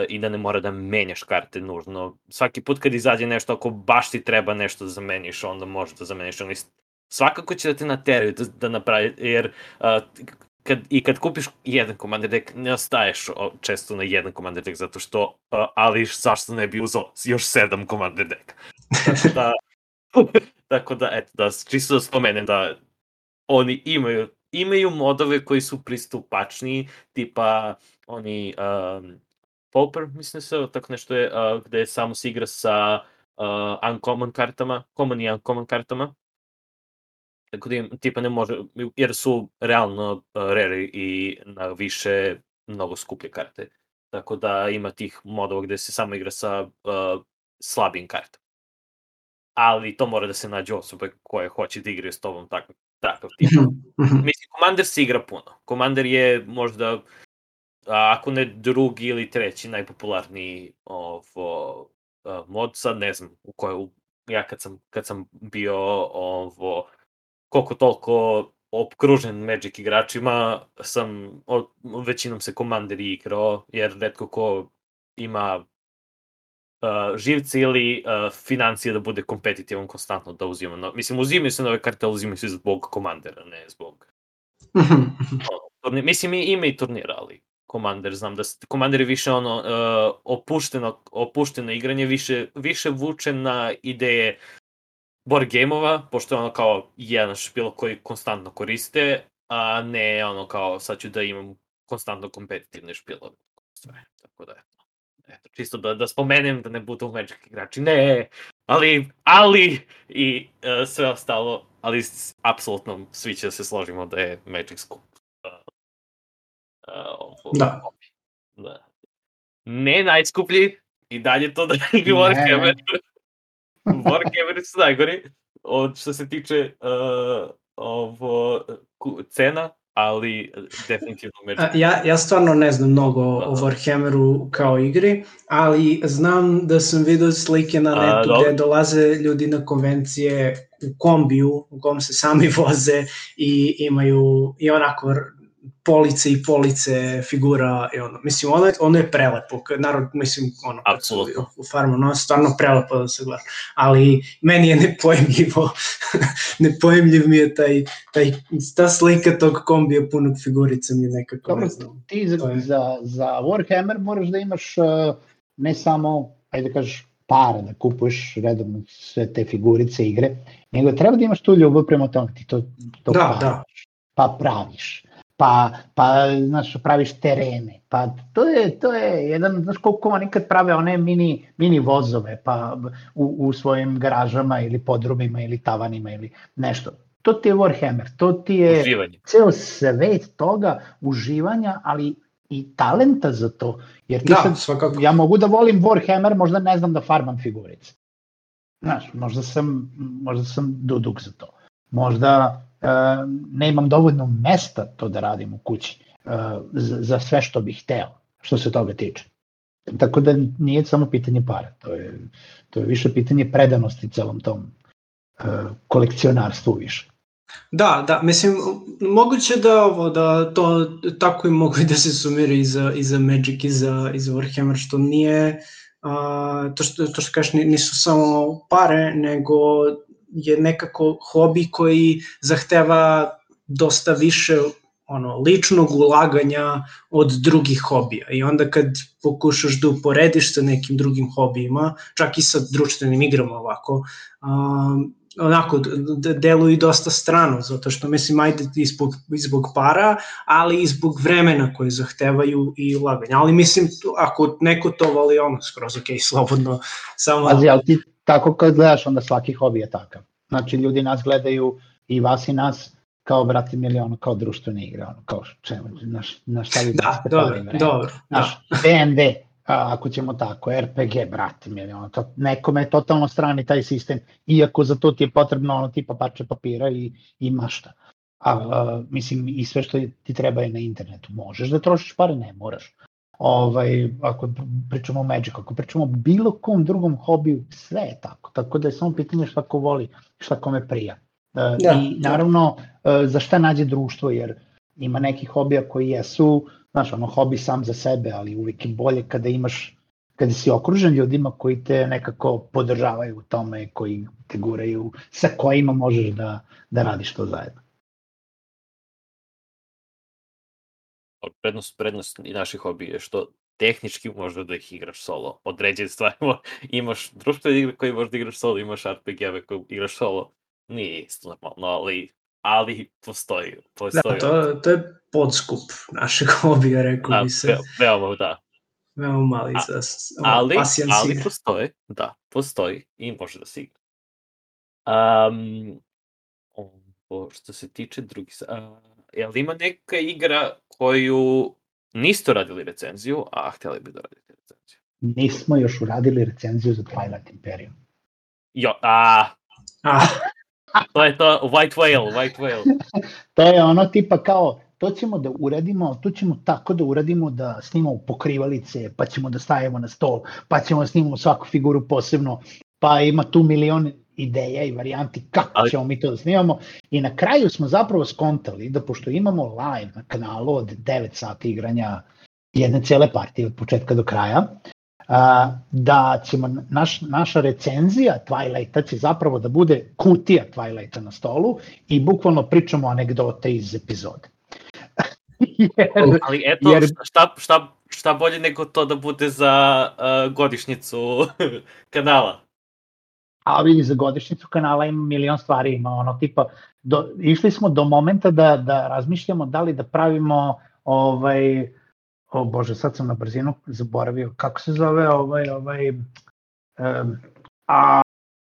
i da ne mora da menjaš karte nužno. Svaki put kad izađe nešto, ako baš ti treba nešto da zameniš, onda možeš da zameniš. Svakako će da te nateraju da, da napravi, jer uh, kad, i kad kupiš jedan komander deck, ne ostaješ često na jedan komander deck, zato što, ali zašto ne bi uzao još sedam komander deck? Tako da, (laughs) tako da, eto, da, čisto da spomenem da oni imaju, imaju modove koji su pristupačniji, tipa oni um, Pauper, mislim se tako nešto je, uh, gde samo se igra sa uh, uncommon kartama, common i uncommon kartama, tako da im, tipa ne može, jer su realno uh, rare i na više mnogo skuplje karte. Tako da ima tih modova gde se samo igra sa uh, slabim kartama. Ali to mora da se nađe osobe koje hoće da igraju s tobom takav, takav tip. Mislim, Commander se igra puno. Commander je možda, ako ne drugi ili treći najpopularniji ovo, a, mod, sad ne znam u kojoj, ja kad sam, kad sam bio ovo, koliko toliko opkružen Magic igračima, sam, o, većinom se Commander igrao, jer redko ko ima uh, živce ili uh, financije da bude kompetitivan konstantno da uzima. No, mislim, uzimaju se nove karte, ali uzimaju se zbog komandera, ne zbog... (laughs) Ono, mislim, ima i turnira, ali Commander, znam da Commander je više ono uh, opušteno, opušteno igranje, više, više vuče na ideje board gameova, pošto je ono kao jedan špil koji konstantno koriste, a ne ono kao sad ću da imam konstantno kompetitivne špilove. Sve, tako da eto. Čisto da, da spomenem da ne budu Magic igrači, ne, ali, ali i uh, sve ostalo, ali apsolutno svi će da se složimo da je Magic skup. Uh, uh, Da. da. Ne najskuplji, i dalje to da (laughs) je Warhammer. Warhammer su najgori, od što se tiče uh, ovo, cena, ali definitivno. A, Ja, ja stvarno ne znam mnogo o Da. Warhammeru kao igri, ali znam da sam vidio slike na A, netu dobro. gde dolaze ljudi na konvencije u kombiju, u kom se sami (laughs) voze i imaju i onako police i police figura i ono. Mislim, ono je, ono je prelepo. Narod, mislim, ono, Apsolutno. u farmu, ono je stvarno prelepo da se gleda. Ali meni je nepojmljivo, (laughs) nepojmljiv mi je taj, taj, ta slika tog kombija punog figurica mi je nekako, Dobro, ne znam. ti za, je- za, za Warhammer moraš da imaš uh, ne samo, ajde da kažeš, para da kupuješ redovno sve te figurice igre, nego treba da imaš tu ljubav prema tome, ti to, to Da, praviš, da. pa praviš, pa, pa znaš, praviš terene, pa to je, to je jedan, znaš koliko oni kad prave one mini, mini vozove, pa u, u svojim garažama ili podrumima ili tavanima ili nešto. To ti je Warhammer, to ti je Uživanje. ceo svet toga uživanja, ali i talenta za to. Jer ti Da, sad, svakako. ja mogu da volim Warhammer, možda ne znam da farmam figurice. Znaš, možda sam, možda sam duduk za to. Možda e, ne imam dovoljno mesta to da radim u kući e, za, sve što bih hteo, što se toga tiče. Tako da nije samo pitanje para, to je, to je više pitanje predanosti celom tom e, kolekcionarstvu više. Da, da, mislim, moguće da ovo, da to tako i mogu da se sumira i za, i za Magic i za, i za Warhammer, što nije, a, to, što, to što kažeš, ni- nisu samo pare, nego je nekako hobi koji zahteva dosta više ono, ličnog ulaganja od drugih hobija. I onda kad pokušaš da uporediš sa nekim drugim hobijima, čak i sa društvenim igrama ovako, um, onako deluju dosta strano, zato što mislim ajde i zbog, i zbog para, ali i zbog vremena koje zahtevaju i ulaganja. Ali mislim, ako neko to voli, ono, skroz ok, slobodno, samo... Pazi, ali ti tako kad gledaš, onda svaki hobi je takav. Znači, ljudi nas gledaju i vas i nas kao brate mili ono kao društvene igre, ono kao čemu, na, na šta vi Da, dobro, vreme. dobro. Znaš, D&D, a, ako ćemo tako, RPG, brate mili, ono, to, nekome je totalno strani taj sistem, iako za to ti je potrebno ono tipa parče papira i, i mašta. A, a, mislim, i sve što ti treba je na internetu. Možeš da trošiš pare, ne moraš. Ovaj, ako pričamo o Magic, ako pričamo o bilo kom drugom hobiju, sve je tako. Tako da je samo pitanje šta ko voli, šta kome prija. Da, Da, I da. naravno, e, za šta nađe društvo, jer ima nekih hobija koji jesu, znaš, ono, hobi sam za sebe, ali uvijek je bolje kada imaš, kada si okružen ljudima koji te nekako podržavaju u tome, koji te guraju, sa kojima možeš da, da radiš to zajedno. Prednost, prednost i naših hobija je što tehnički možda da ih igraš solo. Određene (laughs) stvari mo- imaš društvene igre koje možda igraš solo, imaš RPG-eve koje igraš solo. Nije isto normalno, ali, ali postoji. Da, postoji to, to je podskup (laughs) našeg hobija, rekao da, bi se. ve, veoma, da. Veoma mali A- za ali, ali igre. postoji, da, postoji i može da se igra. Um, ovo, što se tiče drugih, a, jel ima neka igra koju niste radili recenziju, a htjeli bi da radite recenziju? Nismo još uradili recenziju za Twilight Imperium. Jo, a, A, (laughs) to je to, White Whale, White Whale. (laughs) To je ono tipa kao, to ćemo da uradimo, to ćemo tako da uradimo da snimamo pokrivalice, pa ćemo da stavimo na stol, pa ćemo da snimamo svaku figuru posebno, pa ima tu milion ideja i varijanti kako Ali- ćemo mi to da snimamo. I na kraju smo zapravo skontali da pošto imamo live na kanalu od 9 sati igranja jedne cele partije od početka do kraja, a, da ćemo naš, naša recenzija Twilighta će zapravo da bude kutija Twilighta na stolu i bukvalno pričamo anegdote iz epizode. (laughs) Jer, Ali eto, Jer- šta, šta, šta bolje nego to da bude za uh, godišnjicu (laughs) kanala? A vidi za godišnjicu kanala ima milion stvari, ima ono tipa, do, išli smo do momenta da, da razmišljamo da li da pravimo ovaj, o bože, sad sam na brzinu zaboravio, kako se zove ovaj, ovaj, um, a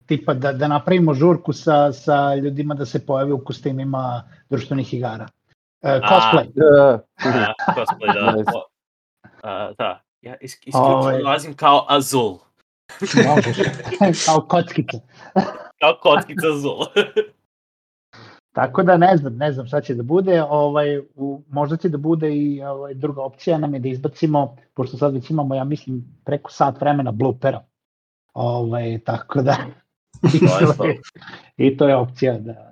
tipa da, da napravimo žurku sa, sa ljudima da se pojave u kostimima društvenih igara. E, cosplay. Da, A, cosplay, da. Nice. O, a, da. Ja is, isključivo Ovaj. dolazim kao Azul. Možeš, (laughs) kao kockica. Kao kockica Azul. (laughs) Tako da ne znam, ne znam šta će da bude, ovaj, u, možda će da bude i ovaj, druga opcija nam je da izbacimo, pošto sad već imamo, ja mislim, preko sat vremena bloopera. Ovaj, tako da, i, to. je, (laughs) i to je opcija da,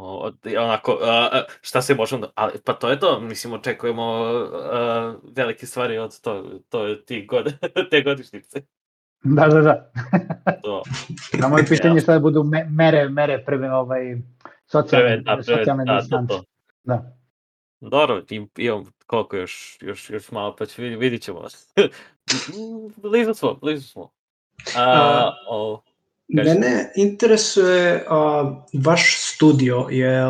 O, onako, a, šta se možemo da... Ali, pa to je to, mislim, očekujemo a, velike stvari od to, to je ti god, (laughs) te godišnjice. da, da, da. To, Samo je pitanje šta da budu me, mere, mere prve, ovaj, socijalne, preve, da, preve, socijalne da, distance. to. Da. Dobro, im, imam koliko još, još, još malo, pa će, vidit, ćemo. (laughs) blizu smo, blizu smo. A, o, Kaži. Mene interesuje a, vaš studio, je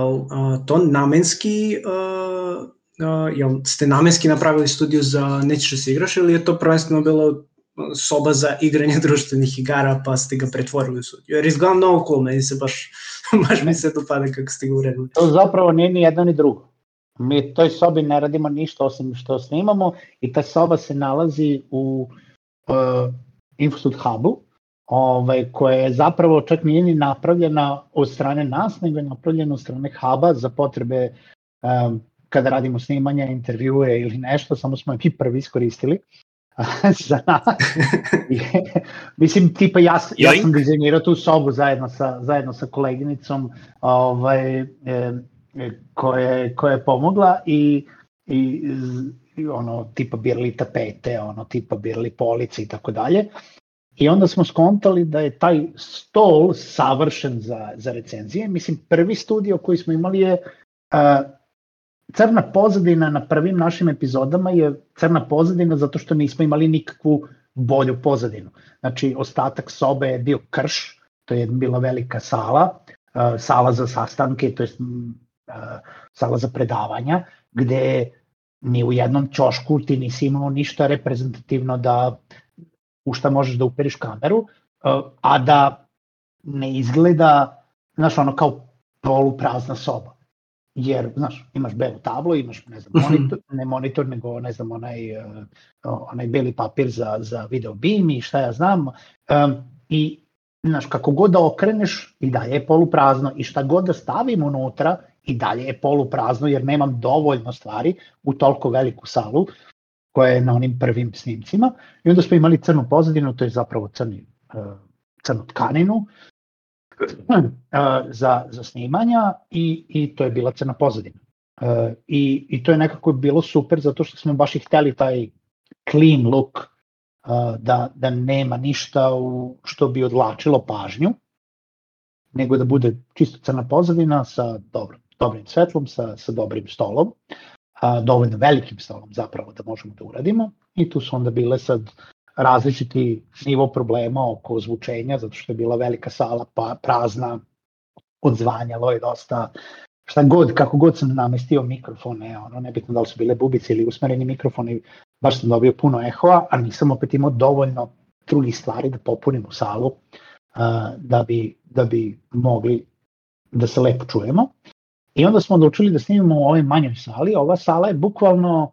to namenski, a, a, jel ste namenski napravili studio za nećeš da se igraš ili je to prvenstveno bilo soba za igranje (laughs) društvenih igara pa ste ga pretvorili u studio? Jer izgleda mnogo cool, meni se baš, (laughs) baš mi se dopada kako ste ga uredili. To zapravo nije ni jedno ni drugo. Mi u toj sobi ne radimo ništa osim što snimamo i ta soba se nalazi u uh, Infostud Hubu, ovaj, koja je zapravo čak nije ni napravljena od strane nas, nego je napravljena od strane Huba za potrebe um, kada radimo snimanja, intervjue ili nešto, samo smo je mi prvi iskoristili (laughs) za nas. (laughs) Mislim, tipa ja, ja sam dizajnirao tu sobu zajedno sa, zajedno sa koleginicom ovaj, e, koja, je- koja je pomogla i, i ono tipa birali tapete, ono tipa birali police i tako dalje. I onda smo skontali da je taj stol savršen za, za recenzije. Mislim, prvi studio koji smo imali je uh, crna pozadina na prvim našim epizodama je crna pozadina zato što nismo imali nikakvu bolju pozadinu. Znači, ostatak sobe je bio krš, to je bila velika sala, uh, sala za sastanke, to je uh, sala za predavanja, gde ni u jednom ćošku ti nisi imao ništa reprezentativno da u šta možeš da uperiš kameru, uh, a da ne izgleda, znaš, ono kao poluprazna soba. Jer, znaš, imaš belu tablu, imaš, ne znam, monitor, ne monitor, nego, ne znam, onaj, uh, onaj beli papir za, za video beam i šta ja znam. Um, I, znaš, kako god da okreneš, i dalje je poluprazno. I šta god da stavim unutra, i dalje je poluprazno, jer nemam dovoljno stvari u toliko veliku salu, koja je na onim prvim snimcima. I onda smo imali crnu pozadinu, to je zapravo crni, uh, crnu tkaninu, za, za snimanja i, i to je bila crna pozadina. Uh, i, I to je nekako bilo super zato što smo baš i hteli taj clean look da, da nema ništa u, što bi odlačilo pažnju, nego da bude čisto crna pozadina sa dobrom, dobrim svetlom, sa, sa dobrim stolom, a, dovoljno velikim stolom zapravo da možemo da uradimo i tu su onda bile sad različiti nivo problema oko zvučenja, zato što je bila velika sala pa prazna, odzvanjalo je dosta, šta god, kako god sam namestio mikrofone, ono, nebitno da li su bile bubice ili usmereni mikrofoni, baš sam dobio puno ehoa, a nisam opet imao dovoljno drugih stvari da popunim u salu da, bi, da bi mogli da se lepo čujemo. I onda smo odlučili da snimimo u ovoj manjoj sali. Ova sala je bukvalno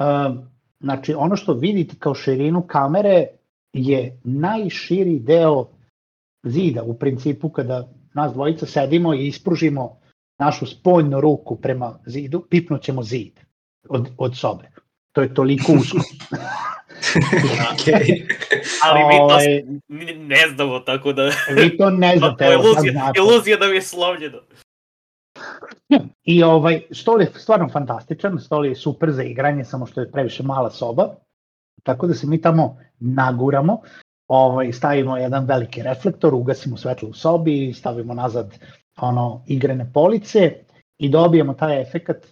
uh, Znači, ono što vidite kao širinu kamere je najširi deo zida u principu kada nas dvojica sedimo i ispružimo našu spoljnu ruku prema zidu, pipnućemo zid od, od sobe. To je toliko usko. (laughs) okay. (laughs) Ali mi to ovaj- ne znamo, tako da... Vi to ne znate. (laughs) To je iluzija, iluzija da mi je slovljeno. I ovaj, stol je stvarno fantastičan, stol je super za igranje, samo što je previše mala soba, tako da se mi tamo naguramo, ovaj, stavimo jedan veliki reflektor, ugasimo svetlo u sobi, stavimo nazad ono igrane police i dobijemo taj efekat,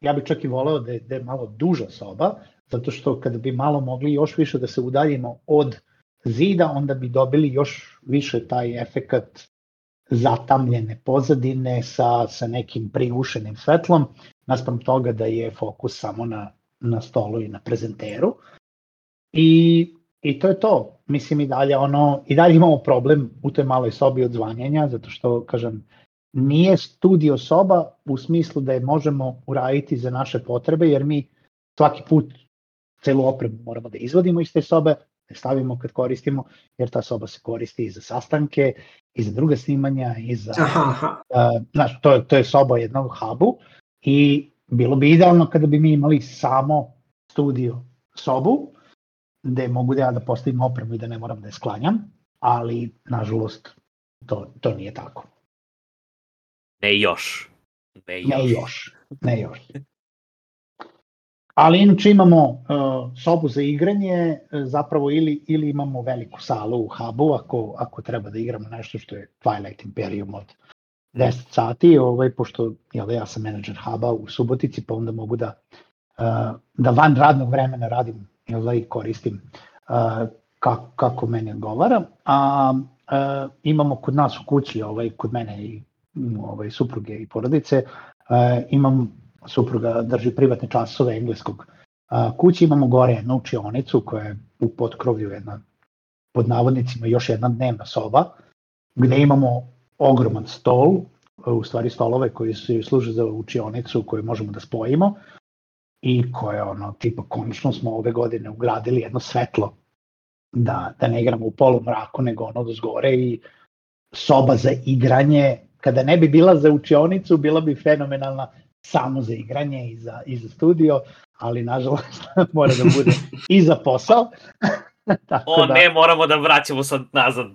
ja bih čak i voleo da je, da je malo duža soba, zato što kada bi malo mogli još više da se udaljimo od zida, onda bi dobili još više taj efekat zatamljene pozadine sa, sa nekim prigušenim svetlom, naspram toga da je fokus samo na, na stolu i na prezenteru. I, I to je to. Mislim i dalje ono, i dalje imamo problem u toj maloj sobi od zvanjenja, zato što, kažem, nije studio soba u smislu da je možemo uraditi za naše potrebe, jer mi svaki put celu opremu moramo da izvodimo iz te sobe, ne stavimo kad koristimo, jer ta soba se koristi i za sastanke, i za druga snimanja, i za... Aha, aha. Uh, znaš, to, to je soba jednog hubu i bilo bi idealno kada bi mi imali samo studio sobu, gde mogu da ja da postavim opremu i da ne moram da je sklanjam, ali, nažalost, to, to nije tako. Ne još. Ne još. Ne još. Ne još. Ali inače imamo uh, sobu za igranje, uh, zapravo ili, ili imamo veliku salu u hubu ako, ako treba da igramo nešto što je Twilight Imperium od 10 sati, ovaj, pošto jel, ja sam menadžer huba u Subotici, pa onda mogu da, uh, da van radnog vremena radim jel, i koristim uh, kako, kako meni odgovara. A uh, imamo kod nas u kući, ovaj, kod mene i ovaj, supruge i porodice, uh, imam supruga drži privatne časove engleskog kući, imamo gore jednu učionicu koja je u potkrovlju jedna, pod navodnicima, još jedna dnevna soba, gde imamo ogroman stol, u stvari stolove koji su služe za učionicu koju možemo da spojimo i koje ono, tipa konačno smo ove godine ugradili jedno svetlo da, da ne igramo u polu mraku nego ono do zgore i soba za igranje. Kada ne bi bila za učionicu bila bi fenomenalna samo za igranje i za, i za studio, ali nažalost (laughs) mora da bude i za posao. (laughs) Tako o da, ne, moramo da vraćamo sad nazad.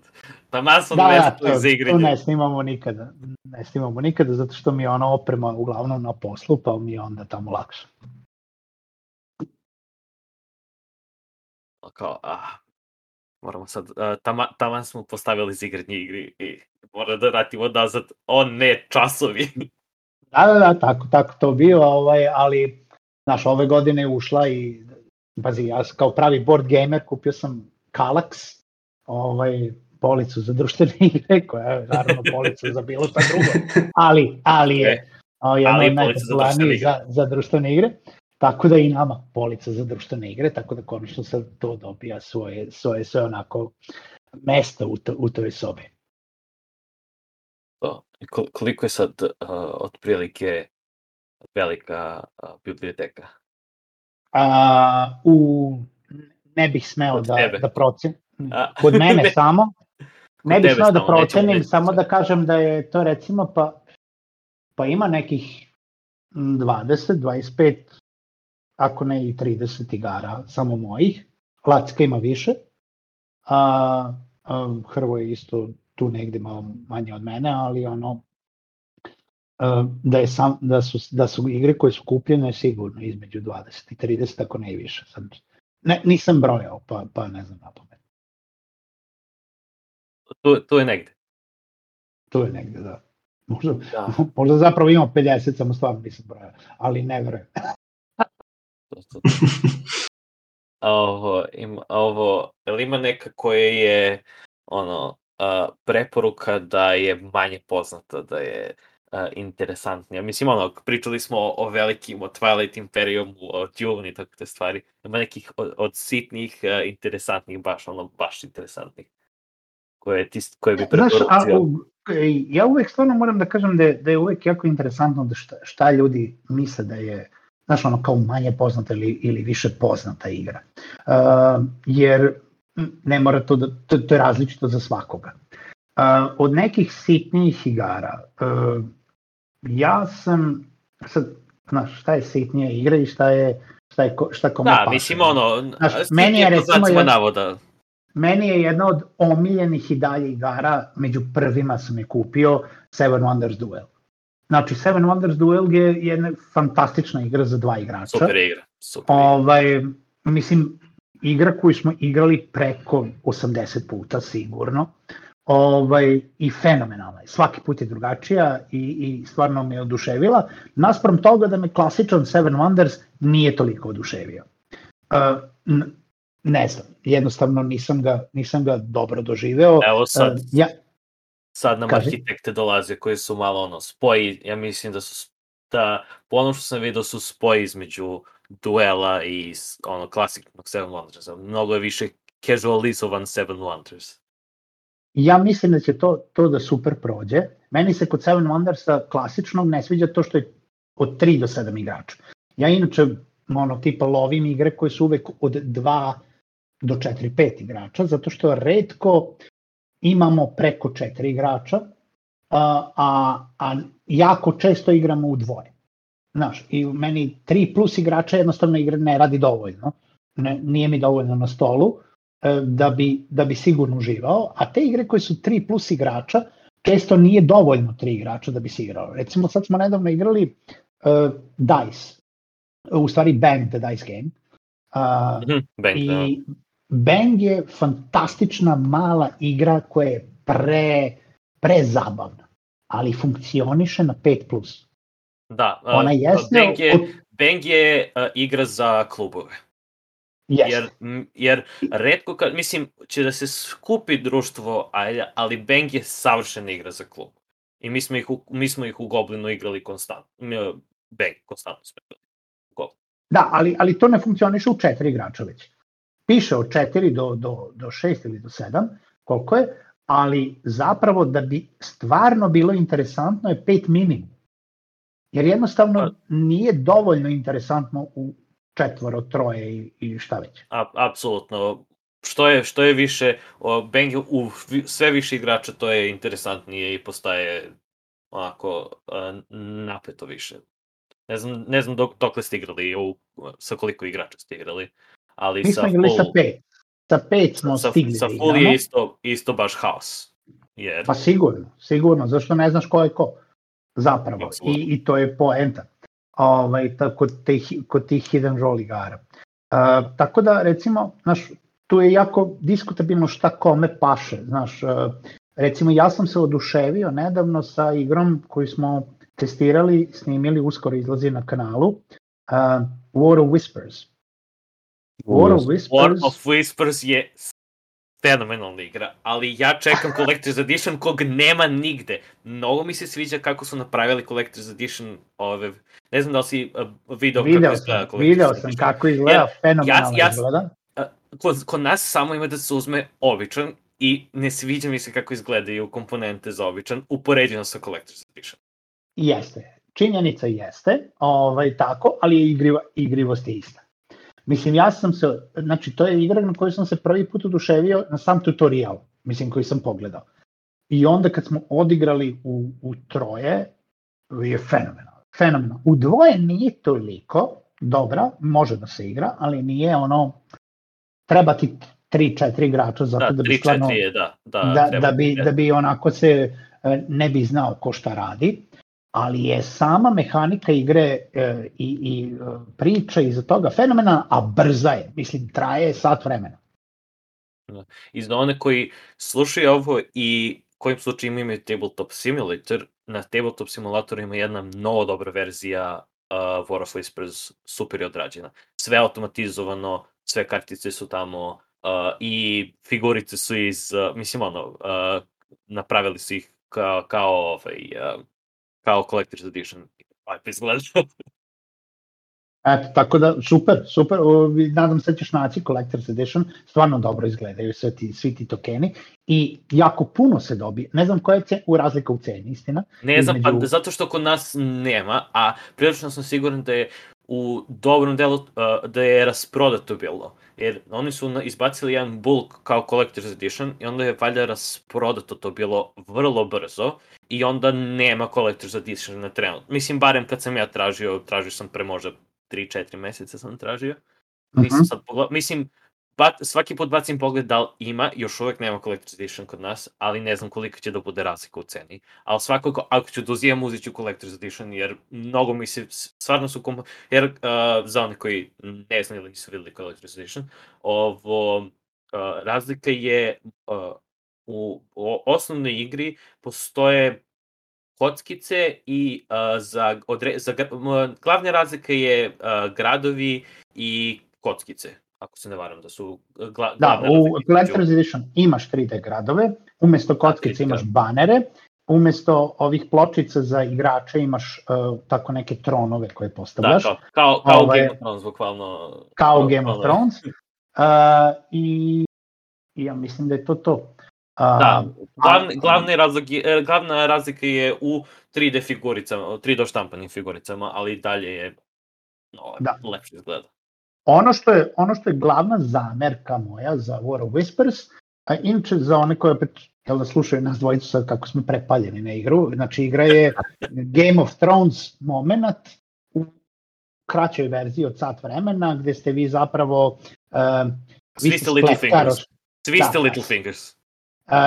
Na masno da, mesto ja, za igranje. To ne snimamo nikada. Ne snimamo nikada zato što mi je ona oprema uglavnom na poslu, pa mi je onda tamo lakše. Kao, ah, moramo sad, uh, tama, tamo smo postavili za igranje igri i mora da vratimo nazad. O ne, časovi. Da, da, da, tako, tako to bio, ovaj, ali, znaš, ove godine je ušla i, pazi, ja kao pravi board gamer kupio sam Kalax, ovaj, policu za društvene (laughs) igre, koja je naravno polica za bilo šta drugo, ali, ali je o, jedna od najpopularnijih za, za društvene igre, tako da i nama polica za društvene igre, tako da konačno sad to dobija svoje, svoje, svoje onako mesto u, to, u toj sobi. To. Koliko je sad uh, otprilike velika uh, biblioteka? A, u, ne bih smeo da, tebe. da procenim. (laughs) Kod mene ne, samo. Ne bih smeo da procenim, samo da kažem da je to recimo pa, pa ima nekih mm, 20, 25, ako ne i 30 igara, samo mojih. Lacka ima više. A, a Hrvo je isto tu negde malo manje od mene, ali ono, a, da, je sam, da, su, da su igre koje su kupljene sigurno između 20 i 30, ako ne i više. Sad, ne, nisam brojao, pa, pa ne znam na pamet. tu, tu je negde. To je negde, da. Možda, Da. (laughs) možda zapravo imamo 50, samo stvarno nisam brojao, ali ne verujem. (laughs) To, to, to. Ovo, ima, ovo, ima neka koja je ono, uh, preporuka da je manje poznata, da je uh, interesantnija. Mislim, ono, pričali smo o, o velikim, o Twilight Imperiumu, o Dune i tako te stvari. Ima nekih od, od sitnih, uh, interesantnih, baš, ono, baš interesantnih. Koje, ti, koje bi Znaš, a, preporučio. e, ja uvek stvarno moram da kažem da je, da je uvek jako interesantno da šta, šta ljudi misle da je znaš, ono kao manje poznata ili, ili više poznata igra. Uh, jer ne mora to da, to, to je različito za svakoga. Uh, od nekih sitnijih igara, uh, ja sam, sad, znaš, šta je sitnija igra i šta je, šta je, šta kome Da, paše. mislim, ono, Znaš, meni je recimo jedan- navoda. Meni je jedna od omiljenih i dalje igara, među prvima sam je kupio, Seven Wonders Duel. Znači, Seven Wonders Duel je jedna fantastična igra za dva igrača. Super igra. Super igra. Ovaj, mislim, igra koju smo igrali preko 80 puta sigurno. Ovaj, I fenomenalna je. Svaki put je drugačija i, i stvarno me je oduševila. Naspram toga da me klasičan Seven Wonders nije toliko oduševio. Uh, ne znam, jednostavno nisam ga, nisam ga dobro doživeo. Evo sad, Uh, ja, sad nam Kaži. arhitekte dolaze koji su malo ono spoji, ja mislim da su da po onom što sam vidio su spoji između duela i ono klasičnog Seven Wonders. Mnogo je više casualizovan Seven Wonders. ja mislim da će to, to da super prođe. Meni se kod Seven Wondersa klasičnog ne sviđa to što je od 3 do 7 igrača. Ja inače ono, tipa lovim igre koje su uvek od 2 do 4, 5 igrača, zato što redko imamo preko 4 igrača, a, a, a jako često igramo u dvoje. Znaš, i meni 3 plus igrača jednostavno igra ne radi dovoljno. Ne, nije mi dovoljno na stolu e, da bi, da bi sigurno uživao, a te igre koje su 3 plus igrača, često nije dovoljno 3 igrača da bi se igrao. Recimo sad smo nedavno igrali uh, Dice, u stvari Bang the Dice Game, uh, Bang, da. I Bang je fantastična mala igra koja je pre, prezabavna, ali funkcioniše na 5+. Da, uh, Ona jeste... Bang je, od- Bang je uh, igra za klubove. Jeste. Jer, jer redko kad, mislim, će da se skupi društvo, ali, ali Bang je savršena igra za klub. I mi smo ih u, mi smo ih u Goblinu igrali konstantno. Bang, konstantno smo igrali. Goblin. Da, ali, ali to ne funkcioniše u četiri igrača već. Piše od 4 do, do, do 6 ili do 7, koliko je, ali zapravo da bi stvarno bilo interesantno je 5 minimum. Jer jednostavno nije dovoljno interesantno u četvoro, troje i, i šta već. A, apsolutno. Što je, što je više, o, Bang u sve više igrača, to je interesantnije i postaje onako a, napeto više. Ne znam, ne znam dok, dokle ste igrali, u, sa koliko igrača ste igrali, ali Mi sa smo igrali sa full- 5. Sa 5 smo sa, stigli sa da full igramo. je isto, isto baš haos. Jer, Pa sigurno, sigurno, zašto ne znaš ko je ko zapravo i, i to je poenta ovaj, ta, kod, tih, kod tih hidden roll igara. Uh, tako da recimo, znaš, tu je jako diskutabilno šta kome paše, znaš, uh, recimo ja sam se oduševio nedavno sa igrom koju smo testirali, snimili, uskoro izlazi na kanalu, uh, War of Whispers. War of War Whispers, of Whispers je fenomenalna igra, ali ja čekam Collector's Edition kog nema nigde. Mnogo mi se sviđa kako su napravili Collector's Edition ove... Ne znam da li si uh, video, video kako izgleda Collector's video Edition. sam kako izgleda, Jer fenomenalno ja- izgleda. Kod, kod nas samo ima da se uzme običan i ne sviđa mi se kako izgledaju komponente za običan, upoređeno sa Collector's Edition. Jeste. Činjenica jeste, ovaj, tako, ali je igriva, igrivost je ista. Mislim, ja sam se, znači, to je igra na kojoj sam se prvi put oduševio na sam tutorial, mislim, koji sam pogledao. I onda kad smo odigrali u, u troje, je fenomenal. Fenomenal. U dvoje nije toliko dobra, može da se igra, ali nije ono, treba ti 3-4 igrača zato da, da bi stvarno, je, da, da, da, da, bi, da bi onako se e, ne bi znao ko šta radi, ali je sama mehanika igre e, i, i e, priča iza toga fenomena, a brza je, mislim, traje sat vremena. Da. I za one koji slušaju ovo i kojim slučaju imaju Tabletop Simulator, na Tabletop Simulatoru ima jedna mnogo dobra verzija uh, War of Whispers, super je odrađena. Sve automatizovano, sve kartice su tamo uh, i figurice su iz, uh, mislim ono, uh, napravili su ih kao, kao, ovaj, uh, kao Collector's Edition. Lepo izgleda. Eto, tako da, super, super, o, nadam se da ćeš naći Collector's Edition, stvarno dobro izgledaju sve ti, svi ti tokeni i jako puno se dobije, ne znam koja je u razlika u ceni, istina? Ne znam, između... pa zato što kod nas nema, a prilično sam siguran da je u dobrom delu, uh, da je rasprodato bilo, jer oni su izbacili jedan bulk kao Collector's Edition i onda je valjda rasprodato to bilo vrlo brzo i onda nema Collector's Edition na trenut. Mislim, barem kad sam ja tražio, tražio sam pre možda 3-4 meseca sam tražio. Nisam uh -huh. sad pogledao, mislim, bat, svaki put bacim pogled da li ima, još uvek nema Collector's Edition kod nas, ali ne znam koliko će da bude razlika u ceni. Ali svakako, ako ću da uzimam, uzet ću Collector's Edition, jer mnogo mi se, stvarno su, kom... jer uh, za one koji ne znaju ili nisu videli Collector's Edition, ovo, uh, razlika je uh, u, u osnovnoj igri postoje kockice i uh, za, odre, za glavne razlike je uh, gradovi i kockice ako se ne varam da su gla, Da, u Collector's Edition imaš 3D gradove, umesto kockice imaš banere, umesto ovih pločica za igrače imaš uh, tako neke tronove koje postavljaš. Da, kao, kao, kao Ove, Game of Thrones, bukvalno. Kao Game of Thrones. Uh, (laughs) i, I ja mislim da je to to. A, da, glavni, glavni razlog je, e, glavna razlika je u 3D figuricama, 3D štampanim figuricama, ali dalje je no, da. lepše izgleda. Ono što, je, ono što je glavna zamerka moja za War of Whispers, a inače za one koje opet jel da slušaju nas dvojicu sad kako smo prepaljeni na igru, znači igra je Game of Thrones moment u kraćoj verziji od sat vremena, gde ste vi zapravo uh, Svi ste Little Fingers. Svi ste da, Little Fingers.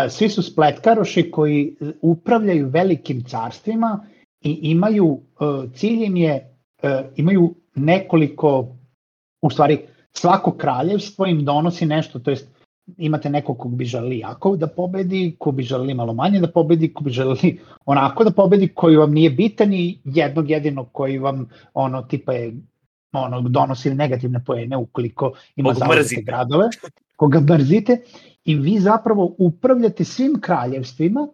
Svi su spletkaroši koji upravljaju velikim carstvima i imaju, e, cilj im je, e, imaju nekoliko, u stvari svako kraljevstvo im donosi nešto, to jest imate nekog kog bi želeli jako da pobedi, ko bi želeli malo manje da pobedi, ko bi želeli onako da pobedi, koji vam nije bitan i jednog jedinog koji vam ono tipa je ono, donosi negativne poene ukoliko ima zauzete gradove, koga mrzite i vi zapravo upravljate svim kraljevstvima,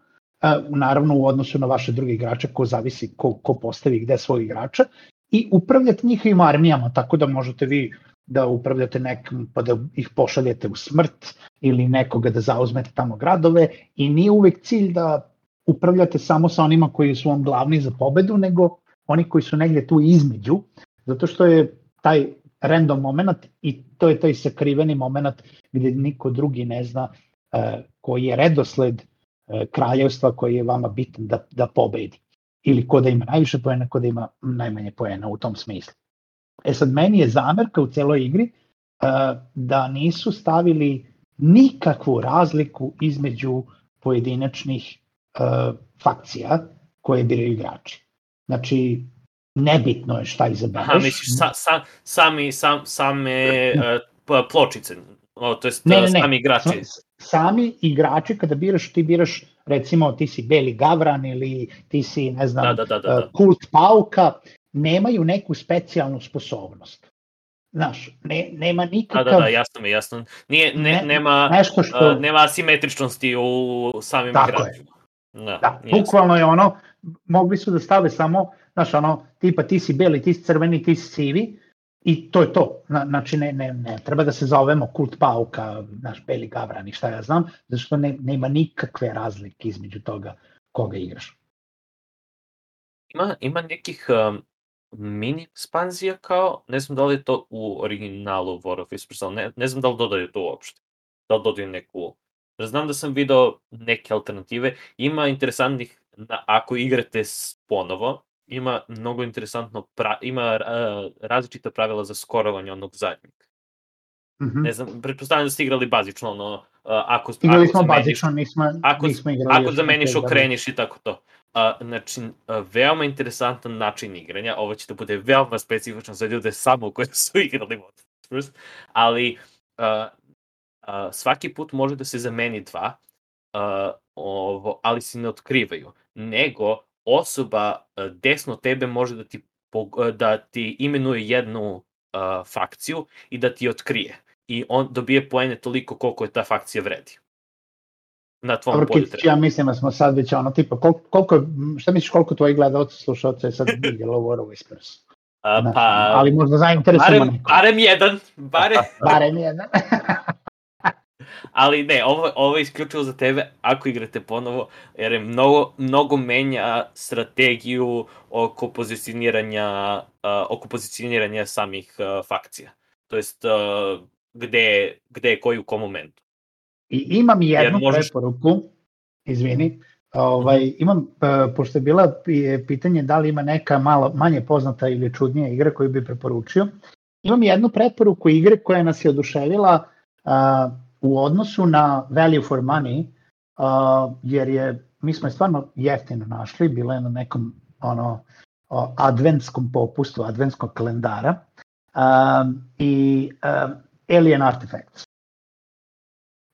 naravno u odnosu na vaše druge igrače, ko zavisi ko, ko postavi gde svoj igrača, i upravljate njihovim armijama, tako da možete vi da upravljate nekom pa da ih pošaljete u smrt ili nekoga da zauzmete tamo gradove i nije uvek cilj da upravljate samo sa onima koji su vam glavni za pobedu, nego oni koji su negde tu između, zato što je taj random moment i to je taj sakriveni moment gde niko drugi ne zna uh, koji je redosled uh, kraljevstva koji je vama bitan da, da pobedi. Ili ko da ima najviše poena, ko da ima najmanje poena u tom smislu. E sad, meni je zamerka u celoj igri uh, da nisu stavili nikakvu razliku između pojedinačnih uh, fakcija koje biraju igrači. Znači, nebitno je šta izabereš. Aha, misliš, sa, sa, sami, sam, same (laughs) uh, pločice, o, to jest ne, ne, ne. sami igrači. Sami igrači, kada biraš, ti biraš, recimo, ti si Beli Gavran ili ti si, ne znam, da, da, da, da, da. Kult Pauka, nemaju neku specijalnu sposobnost. Znaš, ne, nema nikakav... Da, da, da, jasno mi, jasno. Nije, ne, ne, nema, nešto što... Uh, nema asimetričnosti u samim Tako igračima. Je. Da, da bukvalno je ono, mogli su da stave samo znaš, ono, tipa ti si beli, ti si crveni, ti si sivi, I to je to. Na, znači, ne, ne, ne treba da se zovemo kult pauka, naš beli gavran i šta ja znam, zato što ne, nema nikakve razlike između toga koga igraš. Ima, ima nekih um, mini ekspanzija kao, ne znam da li je to u originalu War of Whispers, ne, ne znam da li dodaju to uopšte. Da li dodaju neku... Znam da sam video neke alternative. Ima interesantnih, na, ako igrate ponovo, ima mnogo interesantno, pra, ima uh, različita pravila za skorovanje onog zadnjeg. Mm -hmm. Ne znam, pretpostavljam da ste igrali bazično, ono, uh, ako, Igrali ako smo zameniš, bazično, nismo, ako, nismo igrali. ako zameniš, okreniš i tako to. A, znači, a, veoma interesantan način igranja, ovo će da bude veoma specifično za ljude samo koji (laughs) su igrali Monsters, ali a, a, svaki put može da se zameni dva, a, ovo, ali se ne otkrivaju, nego osoba a, desno tebe može da ti, a, da ti imenuje jednu a, fakciju i da ti otkrije. I on dobije poene toliko koliko je ta fakcija vredi. Na tvom Dobro, polju Kic, ja mislim da smo sad već ono, tipa, koliko, koliko šta misliš koliko tvojih gledalca, slušalca je sad (laughs) igralo War of Whispers? A, Znači, pa, ali možda zainteresujemo barem, neko. barem jedan, (laughs) barem, Barem jedan. Ali ne, ovo, ovo je isključivo za tebe ako igrate ponovo, jer je mnogo, mnogo menja strategiju oko pozicioniranja, uh, oko pozicioniranja samih uh, fakcija. To jest, uh, gde, gde je koji u kom momentu. I imam jednu možeš- preporuku, izvini, ovaj, imam, e, pošto je bila pi- pitanje da li ima neka malo manje poznata ili čudnija igra koju bi preporučio, imam jednu preporuku igre koja nas je oduševila a, u odnosu na value for money, a, jer je, mi smo je stvarno jeftino našli, bila je na nekom ono, adventskom popustu, adventskog kalendara, a, i a, Alien Artifacts.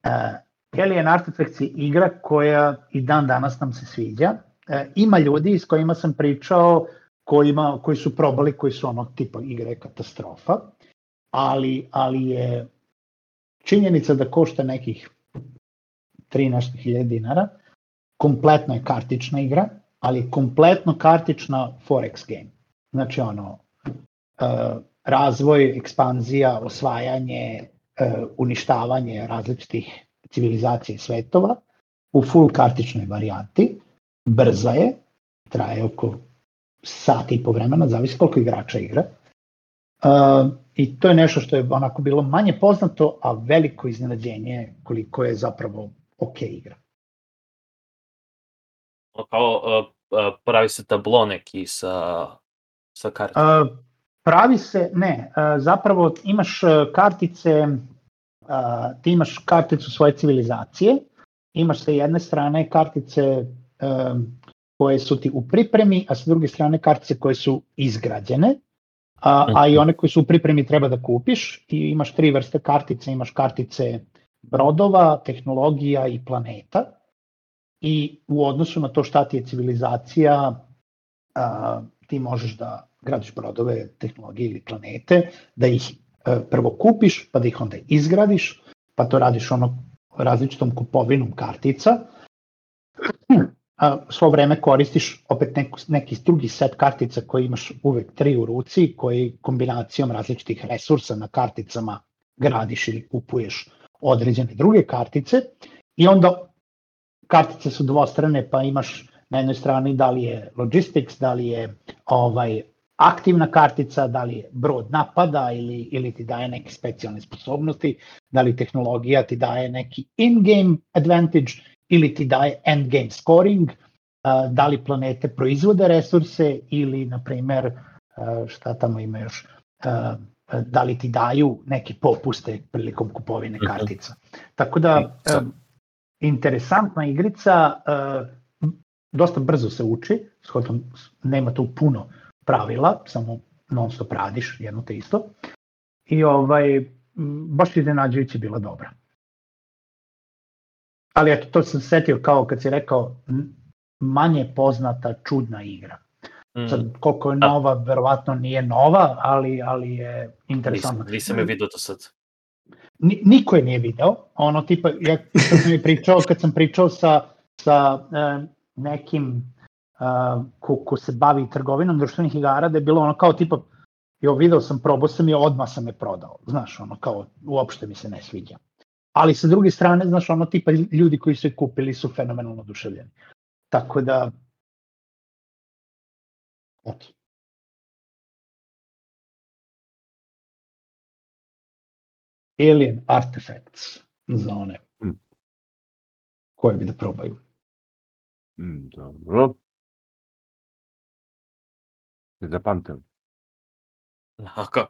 Uh, Alien Artifacts je igra koja i dan danas nam se sviđa. Uh, ima ljudi s kojima sam pričao kojima, koji su probali, koji su onog tipa igre katastrofa, ali, ali je činjenica da košta nekih 13.000 dinara, kompletno je kartična igra, ali kompletno kartična Forex game. Znači ono, uh, razvoj, ekspanzija, osvajanje, uh, uništavanje različitih civilizacija i svetova u full kartičnoj varijanti. Brza je, traje oko sat i po vremena, zavisi koliko igrača igra. Uh, I to je nešto što je onako bilo manje poznato, a veliko iznenađenje koliko je zapravo ok igra. Kao, uh, pravi se tablo neki sa, sa kartom. Uh, pravi se, ne, uh, zapravo imaš uh, kartice, uh, ti imaš karticu svoje civilizacije, imaš sa jedne strane kartice um, koje su ti u pripremi, a sa druge strane kartice koje su izgrađene, a, a i one koje su u pripremi treba da kupiš i imaš tri vrste kartice, imaš kartice brodova, tehnologija i planeta. I u odnosu na to šta ti je civilizacija, a, ti možeš da gradiš brodove, tehnologije ili planete, da ih e, prvo kupiš, pa da ih onda izgradiš, pa to radiš ono različitom kupovinom kartica, a svo vreme koristiš opet neku, neki drugi set kartica koji imaš uvek tri u ruci, koji kombinacijom različitih resursa na karticama gradiš ili kupuješ određene druge kartice i onda kartice su dvostrane pa imaš na jednoj strani da li je logistics, da li je ovaj aktivna kartica, da li je brod napada ili, ili ti daje neke specijalne sposobnosti, da li tehnologija ti daje neki in-game advantage ili ti daje end-game scoring, da li planete proizvode resurse ili, na primer, šta tamo ima još, da li ti daju neke popuste prilikom kupovine kartica. Tako da, uh, interesantna igrica, dosta brzo se uči, shodom nema tu puno pravila, samo non stop radiš jedno te isto. I ovaj, baš iznenađujuće bila dobra. Ali eto, to sam setio kao kad si rekao manje poznata čudna igra. Mm. Sad, koliko je nova, verovatno nije nova, ali, ali je interesantna. Nisam, nisam je vidio do sad. Ni, niko je nije video, ono tipa, ja kad sam pričao, kad sam pričao sa, sa e, nekim uh, ko, ko se bavi trgovinom društvenih igara, da je bilo ono kao tipa, jo video sam, probao sam je, odmah sam je prodao, znaš, ono, kao, uopšte mi se ne sviđa. Ali sa druge strane, znaš, ono, tipa ljudi koji su je kupili su fenomenalno oduševljeni. Tako da, eto. Alien Artifacts za one Mm. koje bi da probaju. Mm, dobro. Zapamtim. Ako,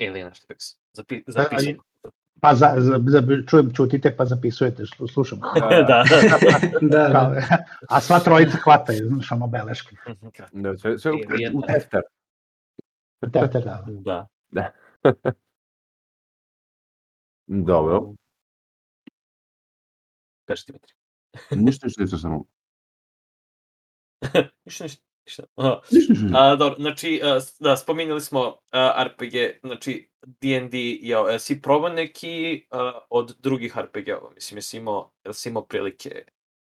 Alien Artifacts. Zapi, zapisam. Pa za, za, za, čujem, čutite pa zapisujete, slu- slušam. (laughs) da, da. (laughs) Da, da. a sva trojica hvataju, znaš, ono beleške. Da, sve, sve u, u tefter. Da, da, da. da. (laughs) Dobro. Kaži ti, Mitri. Ništa što isto samo. Ništa, ništa. Što (laughs) A, (laughs) dobro, znači, s- da, spominjali smo a, RPG, znači, D&D, jel, si probao neki a, od drugih RPG-ova? Mislim, jesi imao, jel si imao prilike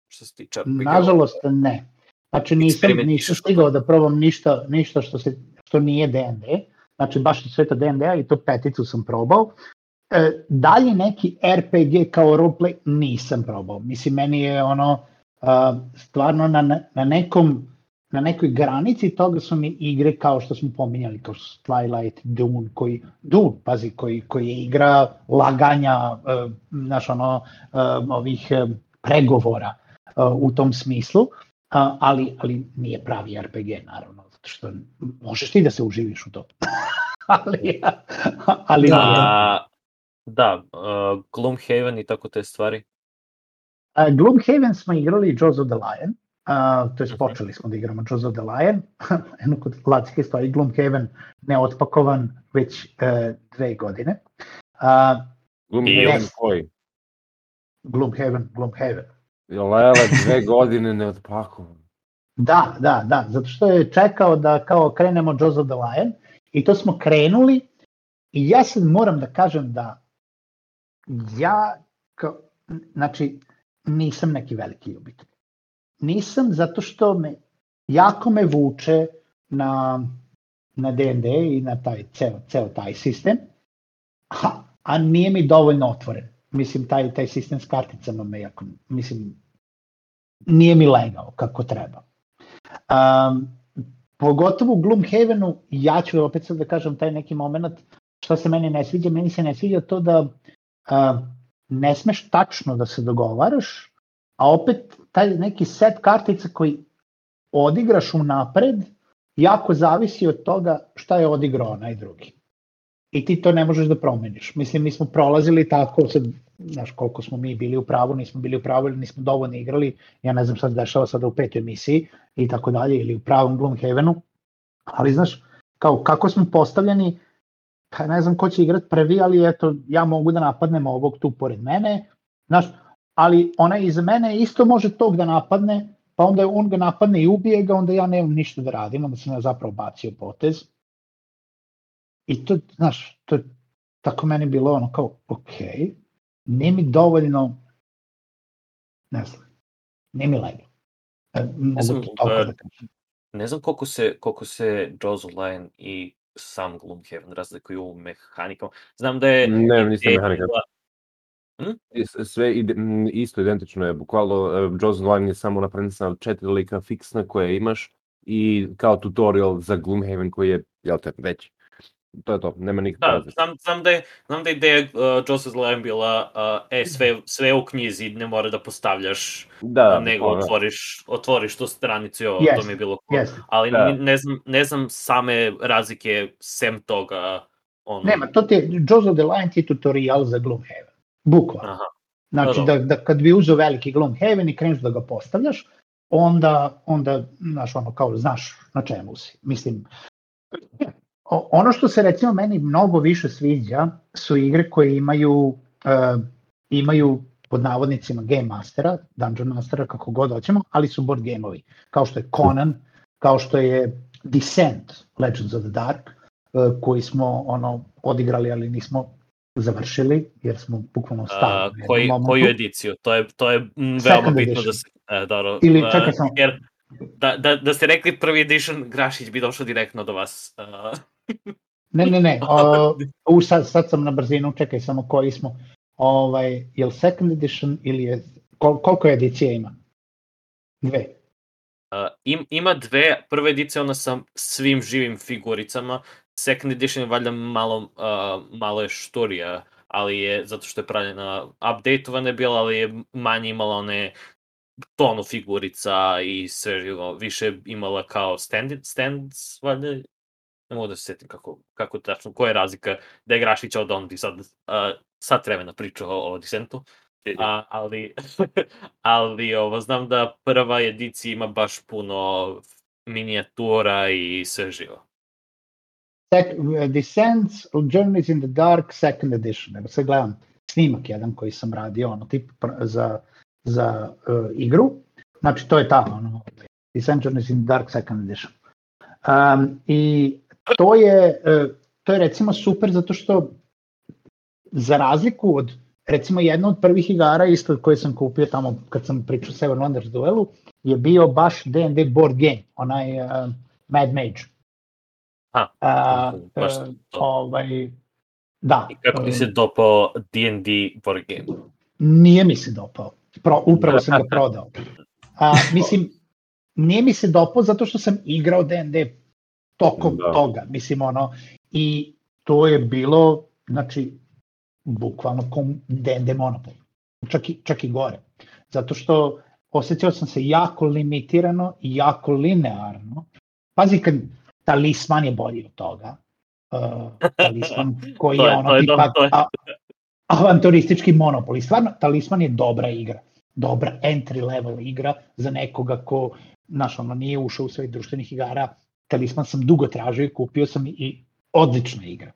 što se tiče RPG-ova? Nažalost, ne. Znači, nisam, nisam stigao da probam ništa, ništa što, se, što nije D&D. Znači, baš iz sveta D&D-a i to peticu sam probao. E, dalje neki RPG kao roleplay nisam probao. Mislim, meni je ono, a, stvarno na- na nekom na nekoj granici toga su mi igre kao što smo pominjali, kao što su Twilight, Dune, koji, Dune, pazi, koji, koji je igra laganja, uh, znaš, ono, e, ovih e, pregovora uh, u tom smislu, uh, ali, ali nije pravi RPG, naravno, zato što možeš ti da se uživiš u to. (laughs) ali, ali nije. A, da, uh, Gloomhaven i tako te stvari. Uh, Gloomhaven smo igrali Jaws of the Lion, uh, to je Mhm. počeli smo da igramo of the Lion, (laughs) jedno kod Lacike stvari, Gloomhaven neotpakovan već uh, dve godine. Uh, Gloomhaven Yes. koji? Gloomhaven, Gloomhaven. Lele, dve (laughs) godine ne otpakovan. Da, da, da, zato što je čekao da kao krenemo of the Lion i to smo krenuli i ja sad moram da kažem da ja, kao, znači, nisam neki veliki ljubitelj. Nisam zato što me, jako me vuče na, na D&D i na taj ceo, ceo taj sistem, a, a nije mi dovoljno otvoren. Mislim, taj, taj sistem s karticama me jako, mislim, nije mi legao kako treba. Um, pogotovo u Gloomhavenu, ja ću opet sad da kažem taj neki moment, što se meni ne sviđa, meni se ne sviđa to da uh, ne smeš tačno da se dogovaraš, a opet taj neki set kartica koji odigraš u napred, jako zavisi od toga šta je odigrao onaj drugi. I ti to ne možeš da promeniš. Mislim, mi smo prolazili tako, sad, znaš, koliko smo mi bili u pravu, nismo bili u pravu ili nismo dovoljno igrali, ja ne znam šta se dešava sada u petoj emisiji i tako dalje, ili u pravom Gloomhavenu, ali znaš, kao kako smo postavljeni, pa ne znam ko će igrat prvi, ali eto, ja mogu da napadnem ovog tu pored mene, znaš, ali ona iza mene isto može tog da napadne, pa onda on ga napadne i ubije ga, onda ja nemam ništa da radim, onda sam ja zapravo bacio potez. I to, znaš, to je tako meni bilo ono kao, ok, nije mi dovoljno, ne znam, nije mi lega. E, mogu znam, e, da kažem. Ne znam koliko se, koliko se Jaws of Lion i sam Gloomhaven razlikuju u mehanikama. Znam da je... Ne, nisam mehanika. bila- S- Sve ide, isto identično je, bukvalno uh, Jaws Line je samo napravljen sa četiri lika fiksna koje imaš i kao tutorial za Gloomhaven koji je, jel te, već. To je to, nema nikakve Da, razlike. znam, znam da je, znam da je ideja uh, Jaws of the Lion bila, uh, e, sve, sve u knjizi, ne mora da postavljaš, Da, nego bukvalno. otvoriš, otvoriš tu stranicu i ovo, to mi je bilo cool. Jeste. Ali Da. ne, znam, ne znam same razlike sem toga. Ono, Nema, to ti je, Jaws of the Lion ti je tutorial za Gloomhaven. Bukvalno. Aha. Znači, Da, da, da kad bi uzeo veliki Gloomhaven i kreneš da ga postavljaš, onda, onda znaš, ono, kao, znaš na čemu si. Mislim, ono što se recimo meni mnogo više sviđa su igre koje imaju, uh, imaju pod navodnicima Game Mastera, Dungeon Mastera, kako god hoćemo, ali su board gameovi, kao što je Conan, kao što je Descent, Legends of the Dark, uh, koji smo ono odigrali, ali nismo završili, jer smo bukvalno jednom koji, koju ediciju? To je, to je mm, veoma Second bitno edition. da se... E, dobro, Ili, a, čekaj samo. Jer, da, da, da ste rekli prvi edition, Grašić bi došao direktno do vas. Uh, (laughs) Ne, ne, ne, (laughs) o, u, sad, sad sam na brzinu, čekaj samo koji smo. Ovaj, je li second edition ili je, kol, koliko edicija ima? Dve. Uh, im, ima dve, prva edicija ona sa svim živim figuricama, second edition valjda malo, uh, malo je štorija, ali je, zato što je pravljena, updateovana je bila, ali je manje imala one tonu figurica i sve živo, više imala kao stand, stands, valjda, ne mogu da se setim kako, kako tačno, koja je razlika da je Grašić od on bi sad, uh, sad vremena pričao o, o Disentu, A, ali, (laughs) ali ovo, znam da prva edicija ima baš puno minijatura i sve živo. Sec, Descents, Journeys in the Dark, second edition. Evo sad gledam snimak jedan koji sam radio, ono, tip za, za uh, igru. Znači, to je ta, ono, Descent, Journeys in the Dark, second edition. Um, I to je, uh, to je recimo super zato što za razliku od recimo jedna od prvih igara isto koje sam kupio tamo kad sam pričao Seven Wonders duelu je bio baš D&D board game, onaj uh, Mad Mage. A, Uh, baš uh, to. ovaj, da. I kako ti se dopao D&D board game? Nije mi se dopao. Pro, upravo sam ga (laughs) prodao. A, mislim, nije mi se dopao zato što sam igrao D&D tokom Da. toga. Mislim, ono, i to je bilo, znači, bukvalno kom D&D monopol. Čak i, čak i gore. Zato što osjećao sam se jako limitirano i jako linearno. Pazi, kad talisman je bolji od toga. Uh, talisman (laughs) koji je je- ono je tipa je- a, avanturistički monopol. I stvarno, talisman je dobra igra. Dobra entry level igra za nekoga ko, znaš, ono, nije ušao u svojih društvenih igara. Talisman sam dugo tražio i kupio sam i odlična igra.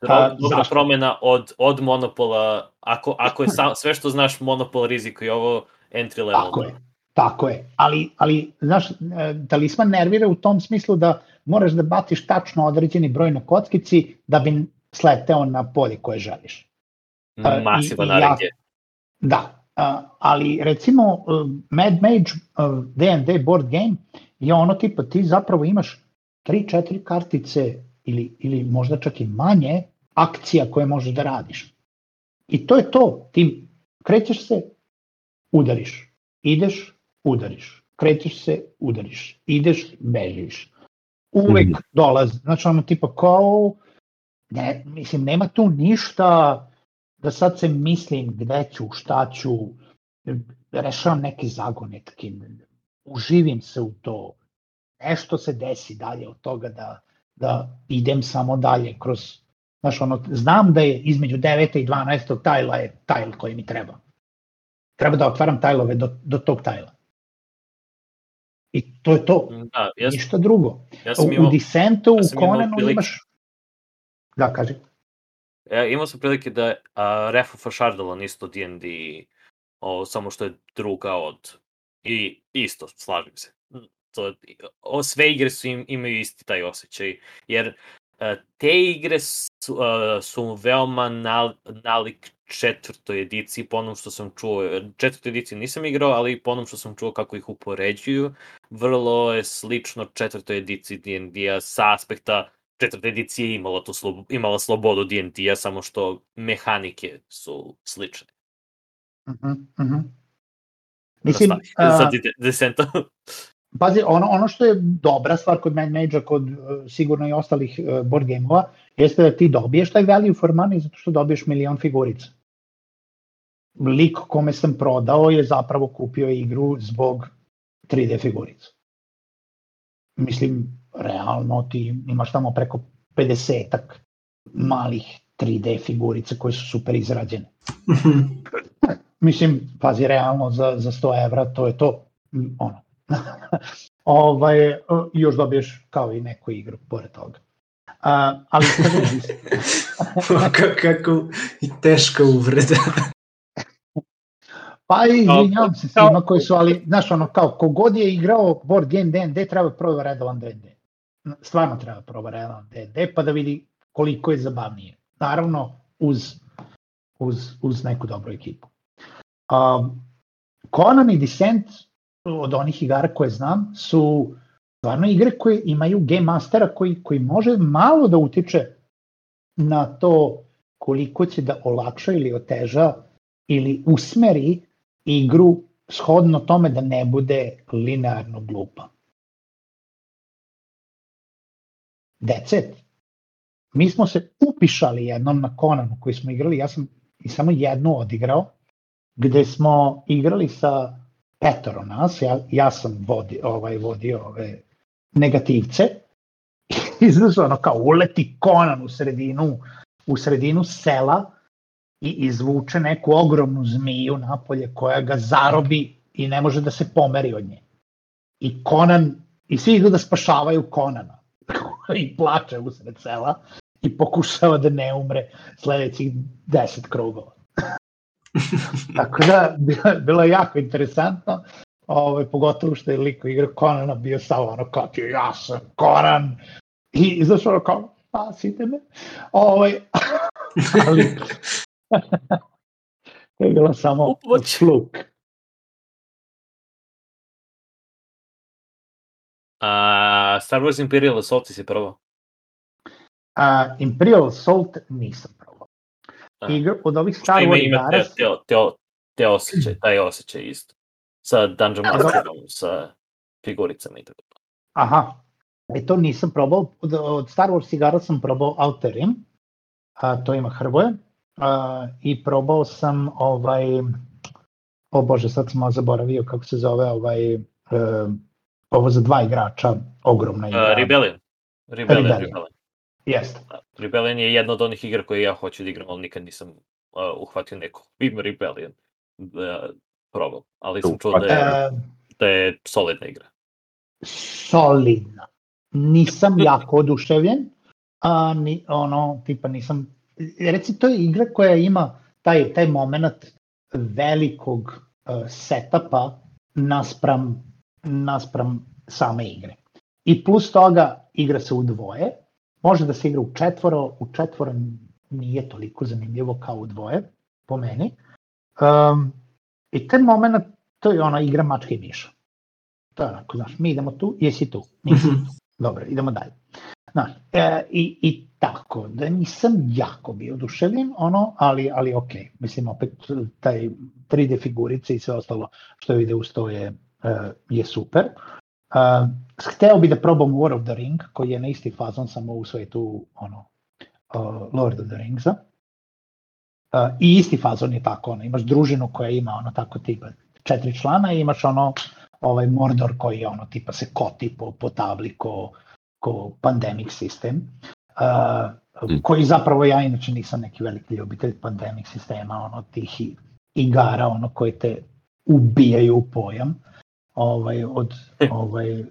Dobra, dobra zašto? promena od, od monopola, ako, ako je sam, sve što znaš monopol riziko i ovo entry level. Tako je. Tako je, ali, ali znaš, e, talisman nervira u tom smislu da moraš da baciš tačno određeni broj na kockici da bi sleteo na polje koje želiš. Masivan je. Da, ali recimo uh, Mad Mage D&D board game je ono tipa ti zapravo imaš 3-4 kartice ili, ili možda čak i manje akcija koje možeš da radiš. I to je to, ti krećeš se, udariš, ideš, udariš, krećeš se, udariš, ideš, bežiš. Uvek Mhm. dolazi, znači ono tipa kao, ne, mislim, nema tu ništa da sad se mislim gde ću, šta ću, rešavam neke zagonetke, uživim se u to, nešto se desi dalje od toga da, da idem samo dalje kroz, znaš, ono, znam da je između 9. i 12. tajla je tajl koji mi treba. Treba da otvaram tajlove do, do tog tajla. I to je to, Da, ja, sam- ništa drugo. ja U, sam u imao, Descentu, ja u sam Conanu prilike- imaš... Da, kaži. ja, imao sam prilike da uh, Refu Fašardalan isto D&D, o, samo što je druga od... I isto, slažem se. To, o, sve igre su im, imaju isti taj osjećaj, jer uh, te igre uh, su veoma nal, nalik četvrtoj ediciji, po onom što sam čuo, četvrtoj ediciji nisam igrao, ali po onom što sam čuo kako ih upoređuju, vrlo je slično četvrtoj ediciji D&D-a sa aspekta četvrta edicija je imala, tu slob, imala slobodu D&D-a, samo što mehanike su slične. Uh -huh, uh -huh. Mislim, Nastavi, (laughs) a, za de- Descenta. pazi, ono, ono što je dobra stvar kod Mad Mage-a, kod uh, sigurno i ostalih uh, board game-ova, jeste da ti dobiješ taj value for money zato što dobiješ milion figurica. Lik kome sam prodao je zapravo kupio igru zbog 3D figurica. Mislim, realno ti imaš tamo preko 50-ak malih 3D figurica koje su super izrađene. (laughs) Mislim, pazi, realno za, za 100 evra to je to. Ono. (laughs) ovaj, još dobiješ kao i neku igru pored toga. A, ali (laughs) kako i teška uvreda. pa i izvinjavam se svima koji su, ali znaš ono, kao kogod je igrao board game D&D treba proba redovan D&D. Stvarno treba proba redovan D&D pa da vidi koliko je zabavnije. Naravno uz, uz, uz neku dobru ekipu. Um, Conan i Descent od onih igara koje znam su stvarno igre koje imaju game mastera koji, koji može malo da utiče na to koliko će da olakša ili oteža ili usmeri igru shodno tome da ne bude linearno glupa. It. Mi smo se upišali jednom na Konanu koji smo igrali, ja sam i samo jednu odigrao, gde smo igrali sa petoro nas, ja, ja sam vodi, ovaj, vodio ove negativce, (laughs) i znaš, ono kao uleti Konan u sredinu, u sredinu sela i izvuče neku ogromnu zmiju napolje koja ga zarobi i ne može da se pomeri od nje. I Konan, i svi idu da spašavaju Konana (laughs) i plače usred sela i pokušava da ne umre sledećih deset krugova. (laughs) Tako da, bilo, bilo je jako interesantno, ovaj, pogotovo što je liko igra Konana bio samo ono kao ti, ja sam Konan, i izašao ono kao, spasite me. Ovaj, (laughs) ali, (laughs) to je bilo samo Upoć. fluk. A, Star Wars Imperial Assault si probao? A, Imperial Assault nisam. A. Igra od ovih Star ima, Wars ima te, igara, te, te, te osjećaj, taj osjećaj isto. Sa Dungeon Masterom, sa figuricama i tako. aha, e to nisam probao, od, Star Wars igara sam probao Outer Rim, a, to ima Hrvoje, a, i probao sam ovaj, o bože, sad sam zaboravio kako se zove ovaj, e, ovo za dva igrača, ogromna igra. Uh, Rebellion. Rebellion, Rebellion. Rebellion. Jeste. Da, Rebellion je jedna od onih igra koje ja hoću da igram, ali nikad nisam uh, uhvatio neko ime Rebellion da probam. Ali sam čuo da je, E, da je solidna igra. solidna. Nisam jako oduševljen, a ni, ono, tipa nisam, reci, to je igra koja ima taj, taj moment velikog uh, setupa naspram, naspram same igre. I plus toga igra se u dvoje, može da se igra u četvoro, u četvoro nije toliko zanimljivo kao u dvoje, po meni. Um, I taj moment, to je ona igra mačke i miša. To je onako, znaš, mi idemo tu, jesi tu, nisi tu. Dobro, idemo dalje. Znaš, e, i, i tako, da nisam jako bio oduševljen, ono, ali, ali ok, mislim, opet taj 3D figurice i sve ostalo što ide uz to je, e, je super. Uh, hteo bi da probam War of the Ring, koji je na isti fazon, samo u svetu, ono, uh, Lord of the Ringsa. Uh, I isti fazon je tako, ono, imaš družinu koja ima ono tako tipa četiri člana i imaš ono ovaj Mordor koji je ono tipa se koti po, po tabli ko, ko pandemic sistem. Uh, koji zapravo ja inače nisam neki veliki ljubitelj pandemic sistema, ono tih igara ono koje te ubijaju u pojam ovaj, od ovaj,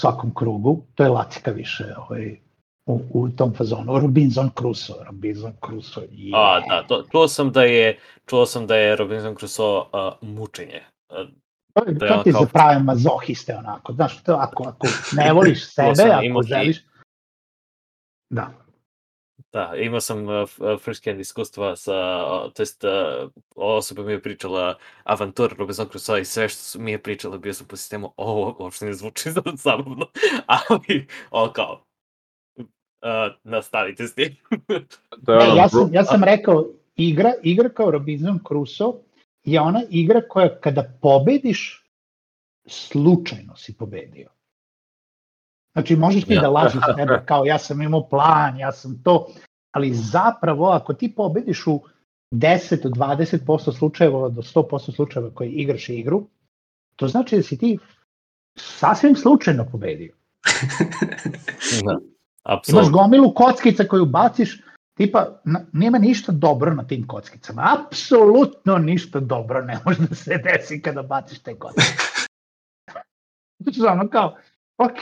svakom krugu. To je lacika više ovaj, u, u tom fazonu. Robinson Crusoe, Robinson Crusoe je... A, da, to, čuo sam da je, čuo sam da je Robinson Crusoe uh, mučenje. Uh, To, je- Da je to ono ti kao- za prave mazohiste onako, znaš, to ako, ako (laughs) ne voliš sebe, ako želiš... Da, Da, imao sam uh, first hand iskustva sa, uh, to jest uh, osoba mi je pričala avantur Robinson Crusoe i sve što mi je pričala bio sam po sistemu, ovo uopšte ne zvuči za (laughs) zabavno, ali ovo kao, uh, nastavite s tim. (laughs) To je Ne, ono, ja, bro- sam, ja sam rekao, igra, igra kao Robinson Crusoe je ona igra koja kada pobediš, slučajno si pobedio. Znači, možeš ti Ja. da lažeš (laughs) sebe kao ja sam imao plan, ja sam to, ali zapravo ako ti pobediš u 10 do 20% slučajeva do 100% slučajeva koji igraš igru, to znači da si ti sasvim slučajno pobedio. (laughs) da, Imaš apsolutno. gomilu kockica koju baciš, tipa, na, nema ništa dobro na tim kockicama. Apsolutno ništa dobro ne može da se desi kada baciš te kockice. (laughs) Znači, ono kao, ok,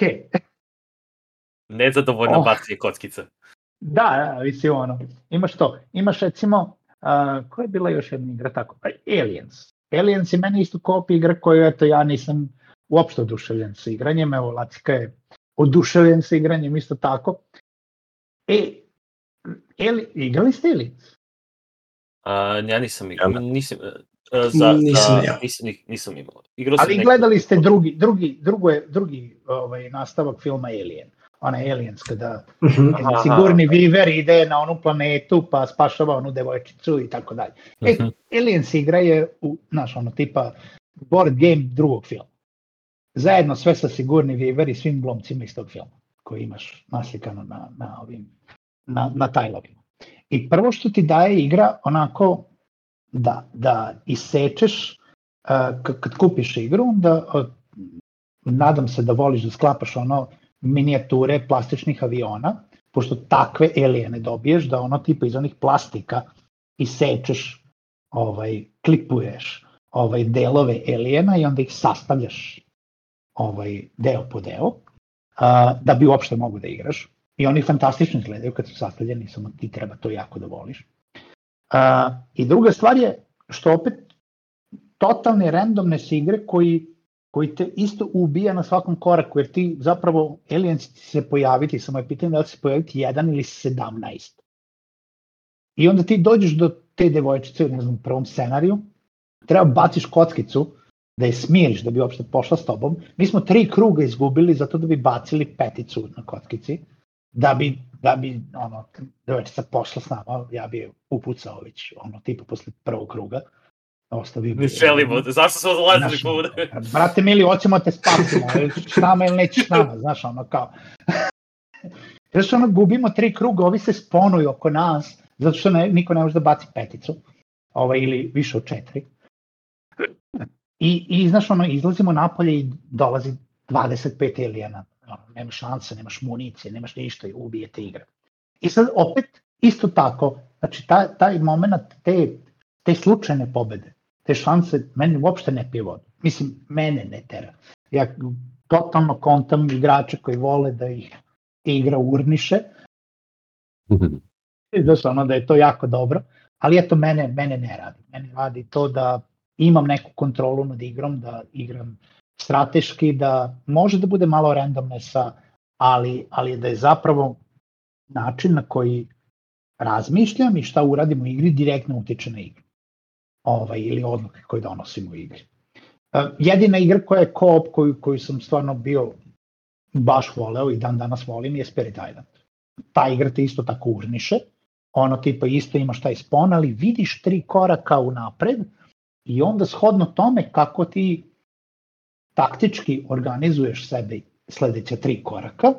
Nezadovoljno Oh. bacanje kockica. da, da, mislim, ono, imaš to. Imaš recimo, uh, koja je bila još jedna igra tako? Pa, Aliens. Aliens je meni isto kopi igra koju, eto, ja nisam uopšte oduševljen sa igranjem, evo, Lacika je oduševljen sa igranjem isto tako. E, Eli, igrali ste Aliens? Uh, ja nisam igrao, Ja nisam, uh, za, Nisam za, ja. nisam, nisam imao. Igrao Ali gledali ste drugi, drugi, drugo je, drugi ovaj, nastavak filma Alien. ona Aliens, kada Mhm. Aha. sigurni Viver ide na onu planetu pa spašava onu devojčicu i tako dalje. E, Mhm. Aliens igra je, u, znaš, ono, tipa board game drugog filma. Zajedno sve sa sigurni Viver i svim glomcima iz tog filma koji imaš naslikano na, na ovim, na, na tajlovima. I prvo što ti daje igra onako da, da isečeš uh, kad, kupiš igru, onda uh, nadam se da voliš da sklapaš ono minijature plastičnih aviona, pošto takve alijene dobiješ, da ono tipa iz onih plastika isečeš, ovaj, klipuješ ovaj, delove alijena i onda ih sastavljaš ovaj, deo po deo, a, da bi uopšte mogu da igraš. I oni fantastično izgledaju kad su sastavljeni, samo ti treba to jako da voliš. A, I druga stvar je što opet totalne randomne se igre koji koji te isto ubija na svakom koraku, jer ti zapravo aliens će se pojaviti, samo je pitanje da li se pojaviti jedan ili 17. I onda ti dođeš do te devojčice, ne znam, u prvom scenariju, treba baciš kockicu da je smiriš da bi uopšte pošla s tobom. Mi smo tri kruga izgubili zato da bi bacili peticu na kockici, da bi, da bi ono, devojčica pošla s nama, ja bi je upucao već, ono, tipa posle prvog kruga. Ostavio bi Ne želimo, zašto smo dolazili Znaš, kude? Brate mili, hoćemo te spasimo, ćeš s nama ili nećeš s nama, znaš, ono kao. (laughs) Što ono, gubimo tri kruga, ovi se sponuju oko nas, zato što ne, niko ne može da baci peticu, ovaj, ili više od četiri. I, i znaš, ono, izlazimo napolje i dolazi 25 alijena. Ono, nema šanse, nemaš municije, nemaš ništa i ubijete igra. I sad opet, isto tako, znači taj, taj moment, te, te slučajne pobede, te šanse meni uopšte ne pije vodu. Mislim, mene ne tera. Ja totalno kontam igrače koji vole da ih igra urniše, (laughs) su ono da je to jako dobro, ali eto mene, mene ne radi. Mene radi to da imam neku kontrolu nad igrom, da igram strateški, da može da bude malo randomnesa, ali, ali da je zapravo način na koji razmišljam i šta uradim u igri direktno utiče na igru ovaj, ili odluke koje donosimo u igri. Uh, jedina igra koja je co-op koju, koju sam stvarno bio baš voleo i dan danas volim je Spirit Island. Ta igra te isto tako urniše, ono tipa isto imaš taj spon, ali vidiš tri koraka unapred i onda shodno tome kako ti taktički organizuješ sebe sledeća tri koraka,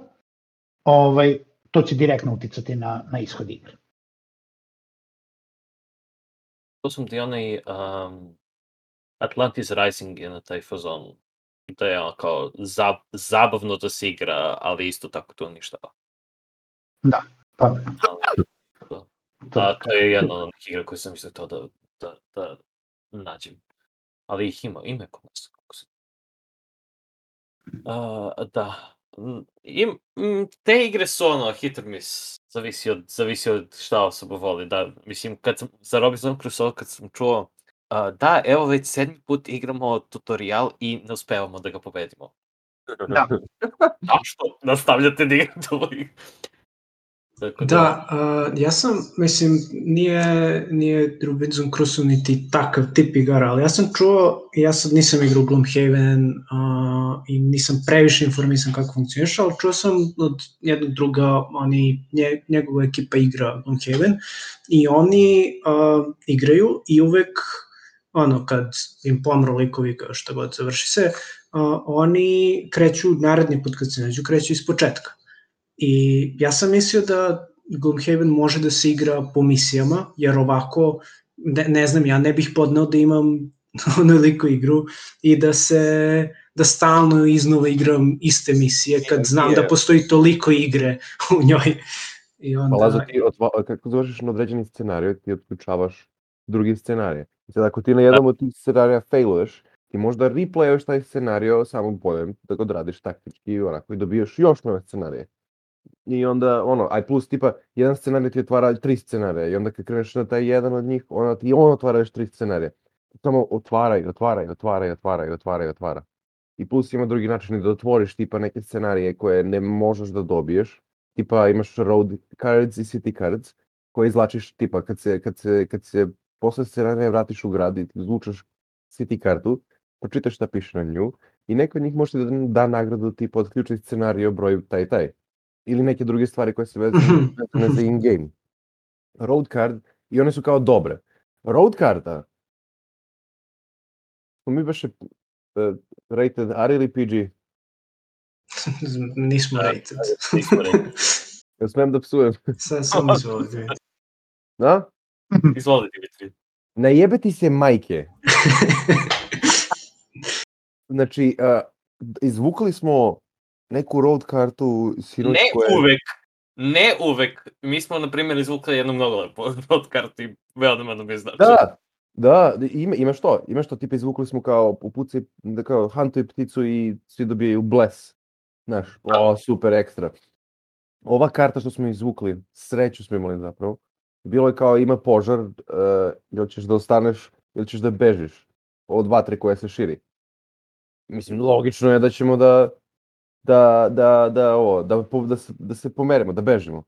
ovaj, to će direktno uticati na, na ishod igre. To sam ti onaj um, Atlantis Rising je na taj fazon. Da je ono kao zab, zabavno da se igra, ali isto tako to uništava. Pa, Ali, to, da, to je jedna od onih igra koje sam mislio to da, da, da nađem. Ali ih ima, ima kod nas. Se... Uh, da. Im, te igre su ono hit or miss. Zavisi od, zavisi od šta osoba voli. Da, mislim, kad sam, za Robinson Crusoe, kad sam čuo uh, da, evo već sedmi put igramo tutorial i ne uspevamo da ga pobedimo. Da. (laughs) Zašto nastavljate da igrate ovu igru? Tako Da, uh, ja sam, mislim, nije, nije Robinson Crusoe niti takav tip igara, ali ja sam čuo, ja sad nisam igrao Gloomhaven uh, i nisam previše informisan kako funkcioniš, ali čuo sam od jednog druga, oni, nje, njegova ekipa igra Gloomhaven i oni uh, igraju i uvek ono, kad im pomru likovi kao šta god završi se, uh, oni kreću naredni put kad se nađu, kreću iz početka. I ja sam mislio da Gloomhaven može da se igra po misijama, jer ovako, ne, ne znam, ja ne bih podneo da imam (laughs) onoliko igru i da se da stalno iznova igram iste misije kad znam da postoji toliko igre (laughs) u njoj. I onda, Pa Lazo, ti otva, kako završiš na određeni scenariju, ti otključavaš drugi scenarije. I sad ako ti na jednom od tih scenarija failuješ, ti možda replayaš taj scenario samo boljem, da ga odradiš taktički i onako i dobiješ još nove scenarije. I onda, ono, aj plus tipa, jedan scenarij ti otvara tri scenarija i onda kad kreneš na taj jedan od njih, onda ti on otvara još tri scenarija. Samo otvara i otvara i otvara i otvara i plus ima drugi način da otvoriš tipa neke scenarije koje ne možeš da dobiješ. Tipa imaš road cards i city cards koje izlačiš tipa kad se, kad se, kad se posle scenarija vratiš u grad i izvučeš city kartu, pročitaš šta piše na nju i neko od njih može da da nagradu tipa otključi scenario broj taj taj. Ili neke druge stvari koje se vezuju Mhm. vezane za in-game. Road card, i one su kao dobre. Road karta, smo mi baš rated R ili PG? (laughs) Nismo Da, rated. nismo rated. (laughs) Jel smem da psujem? Sad sam izvolite. (laughs) Da? Izvoli, Dimitri. Najebe ti se majke. Znači, a, izvukli smo neku road kartu sinoć Ne koja... uvek. Ne uvek. Mi smo, na primjer, izvukli jednu mnogo lepo (laughs) od karti. Veoma nam je znači. Da, da, ima, ima što, ima što, tipa izvukli smo kao upucaj, da kao hantuj pticu i svi dobijaju bles. Znaš, o, super, ekstra. Ova karta što smo izvukli, sreću smo imali zapravo, bilo je kao ima požar, uh, ili ćeš da ostaneš, ili ćeš da bežiš od vatre koja se širi. Mislim, logično je da ćemo da, da, da, da, ovo, da, da, se, da se pomerimo, da bežimo.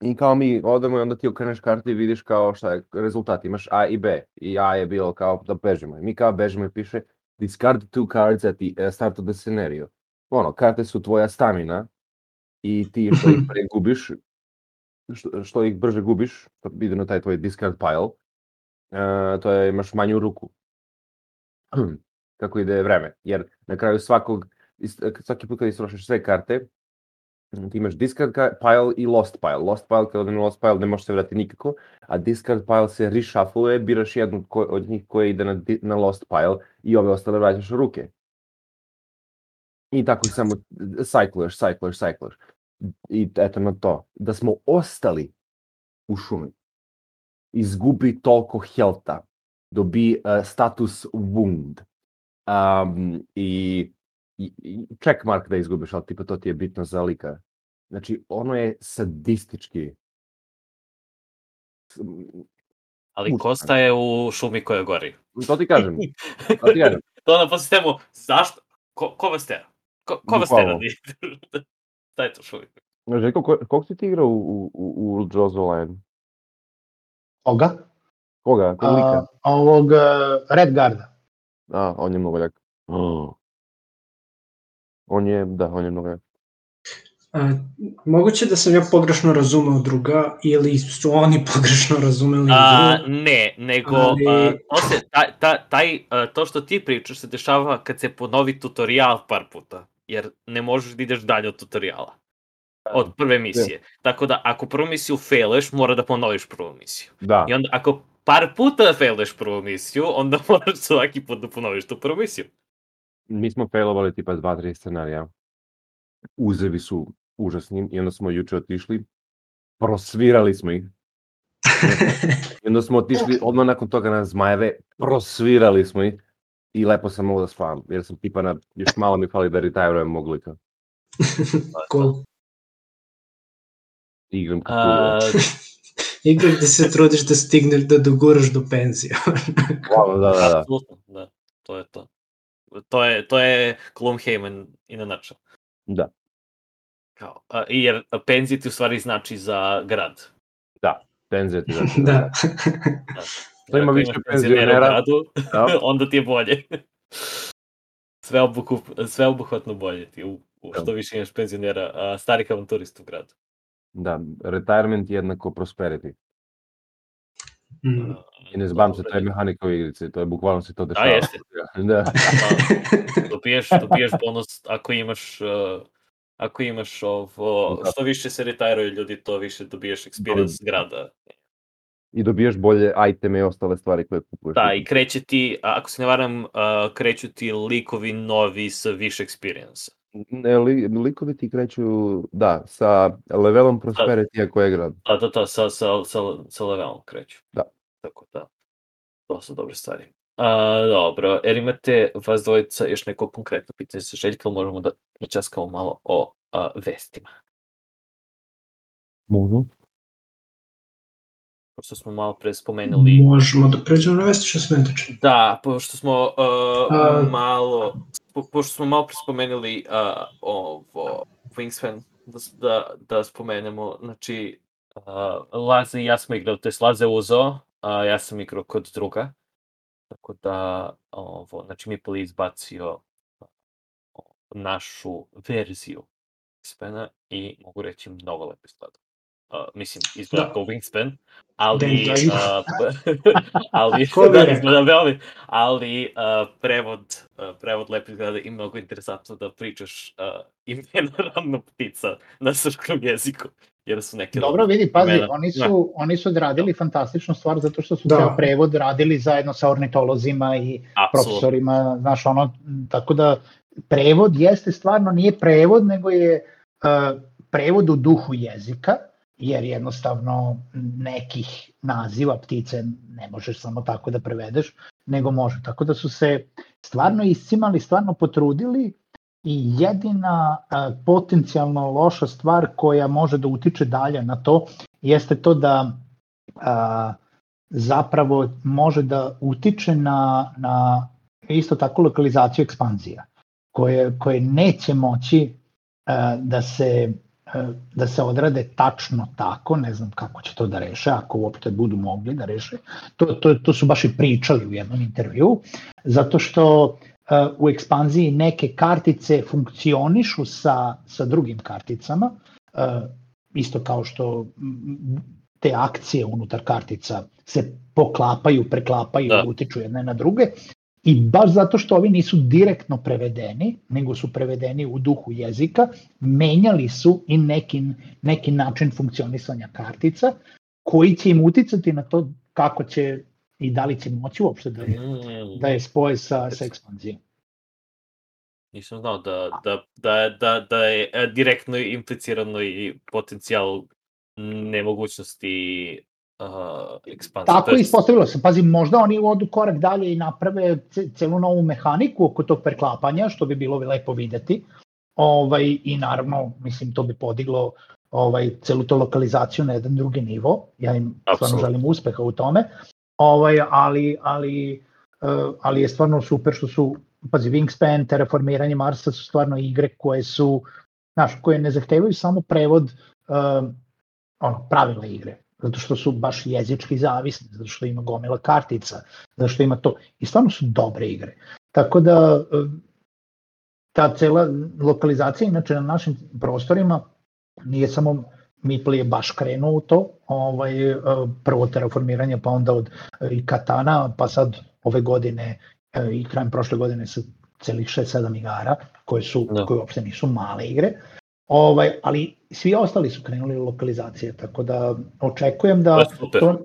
I kao mi odemo i onda ti okreneš kartu i vidiš kao šta je rezultat. Imaš A i B. I A je bilo kao da bežimo. I mi kao bežimo i piše discard two cards at the uh, start of the scenario. Ono, karte su tvoja stamina i ti (laughs) što ih pre gubiš, što, što ih brže gubiš, to ide na taj tvoj discard pile, uh, to je imaš manju ruku. (clears throat) Kako ide vreme. Jer na kraju svakog, svaki put kad istrošiš sve karte, ti imaš discard pile i lost pile. Lost pile, kada odem lost pile, ne može se vratiti nikako, a discard pile se reshuffluje, biraš jednu od njih koja ide na, na lost pile i ove ostale vraćaš u ruke. I tako samo cycluješ, cycluješ, cycluješ. I eto na to. Da smo ostali u šumi, izgubi toliko helta, dobi uh, status wound. Um, i, i, mark da izgubiš, ali tipa to ti je bitno za lika. Znači, ono je sadistički. Ali Muška. Kosta je u šumi koja gori. To ti kažem. To ti kažem. (laughs) to ono po sistemu, zašto? Ko, ko vas tera? Ko, ko vas (laughs) tera? Šta je to šumi? Željko, ko, koliko si ti igrao u, u, u, Jaws Online? Koga? Koga? Kog lika? A, ovog uh, Red Guarda. A, on je mnogo jak. Oh. On je, da, on je mnogo jak. A, moguće da sam ja pogrešno razumeo druga ili su oni (laughs) pogrešno razumeli A, igru. ne, nego Ali- a, to, se, taj, taj, taj, a, to što ti pričaš se dešava kad se ponovi tutorial par puta, jer ne možeš da ideš dalje od tutoriala. Od prve misije. Tako da ako prvu misiju failuješ, mora da ponoviš prvu misiju. Da, I onda ako par puta failuješ prvu misiju, onda (laughs) moraš svaki put da ponoviš tu prvu misiju. Mi smo failovali tipa dva, tri scenarija. Uzevi su užasni i onda smo juče otišli, prosvirali smo ih. I onda smo otišli (laughs) odmah nakon toga na zmajeve, prosvirali smo ih i lepo sam mogao da spavam, jer sam tipa na, još malo mi fali da retirujem mog lika. (laughs) cool. Igram kako A, Igra gde se trudiš da stigneš da doguraš do penzije. Da, da, da. apsolutno, da, to je to. To je, to je Gloomhaven in a nutshell. Da. Kao, a, jer penzija ti u stvari znači za grad. Penzija ti znači. da. To ima Ako više penzionera u penzionera. gradu, Da. (laughs) onda ti je bolje. (laughs) sve, obukup, sve obuhvatno bolje ti, u, u što više imaš penzionera, a, starih avanturista u gradu. Da, retirement jednako prosperity. Mm. I ne zbam se, to je mehanika u igrici, to je bukvalno se to Da, dešava. jeste. (laughs) Da. Pa, dobiješ, dobiješ bonus ako imaš uh, ako imaš ovo, Da. što više se retiruju ljudi, to više dobiješ experience grada. I dobijaš bolje iteme i ostale stvari koje kupuješ. Da, i kreće ti, a, ako se ne varam, uh, kreću ti likovi novi sa više experience. Ne, li, likovi ti kreću, da, sa levelom prosperity koje je grad. Da, da, da, sa, sa, sa, sa levelom kreću. Da. Tako da, to su dobre stvari. A, dobro, jer imate vas dvojica još neko konkretno pitanje sa Željka, ili možemo da pričaskamo malo o a, vestima. Mogu. Pošto smo malo pre spomenuli Možemo da pređemo na vesti što se mene tiče. Da, pošto smo uh, A- malo po, pošto smo malo prespomenuli uh, ovo Wingspan da, da, da spomenemo, znači uh, Laze i ja smo igrali, to je Laze uzeo, a ja sam igrao kod druga. Tako da, ovo, znači Mipoli je izbacio uh, našu verziju Wingspana i mogu reći mnogo lepo izgleda. Uh, mislim, izgleda Da. kao Wingspan, ali, (laughs) Da, da. uh, ali, da, izgleda veoma, ali uh, prevod, uh, prevod lepo izgleda i mnogo interesantno da pričaš uh, imena (laughs) ravno ptica na srpskom jeziku, jer su neke Dobro, vidi, pazi, imena. oni su, oni su odradili fantastičnu stvar zato što su Da. ceo prevod radili zajedno sa ornitolozima i Apsolutno. profesorima, znaš, ono, tako da prevod jeste stvarno, nije prevod, nego je uh, prevod u duhu jezika, jer jednostavno nekih naziva ptice ne možeš samo tako da prevedeš, nego može. Tako da su se stvarno iscimali, stvarno potrudili i jedina a, potencijalno loša stvar koja može da utiče dalje na to jeste to da a, zapravo može da utiče na, na isto tako lokalizaciju ekspanzija koje, koje neće moći a, da se da se odrade tačno tako, ne znam kako će to da reše, ako uopšte budu mogli da reše. To, to, to su baš i pričali u jednom intervju, zato što uh, u ekspanziji neke kartice funkcionišu sa, sa drugim karticama, uh, isto kao što te akcije unutar kartica se poklapaju, preklapaju, da. utiču jedne na druge. I baš zato što ovi nisu direktno prevedeni, nego su prevedeni u duhu jezika, menjali su i neki, neki način funkcionisanja kartica, koji će im uticati na to kako će i da li će moći uopšte da je, Mm. da je spoje sa, sa ekspanzijom. Nisam znao da, da, da, da, da je e, direktno implicirano i potencijal nemogućnosti uh. Tako je ispostavilo se. Pazi, možda oni odu korak dalje i naprave ce- celu novu mehaniku oko tog preklapanja, što bi bilo lepo videti. Ovaj, I naravno, mislim, to bi podiglo ovaj, celu to lokalizaciju na jedan drugi nivo. Ja im stvarno Apsolutno. želim uspeha u tome. Ovaj, ali, ali, uh, ali je stvarno super što su, pazi, Wingspan, Terraformiranje Marsa su stvarno igre koje su, znaš, koje ne zahtevaju samo prevod uh, ono, pravila igre, zato što su baš jezički zavisni, zato što ima gomila kartica, zato što ima to. I stvarno su dobre igre. Tako da eh, ta cela lokalizacija, inače na našim prostorima, nije samo Meeple je baš krenuo u to, ovaj, eh, prvo terraformiranje, pa onda od eh, i Katana, pa sad ove godine i krajem prošle godine sa celih 6-7 igara, koje, su, Da. koje uopšte nisu male igre, ovaj, ali svi ostali su krenuli u lokalizacije, tako da očekujem da to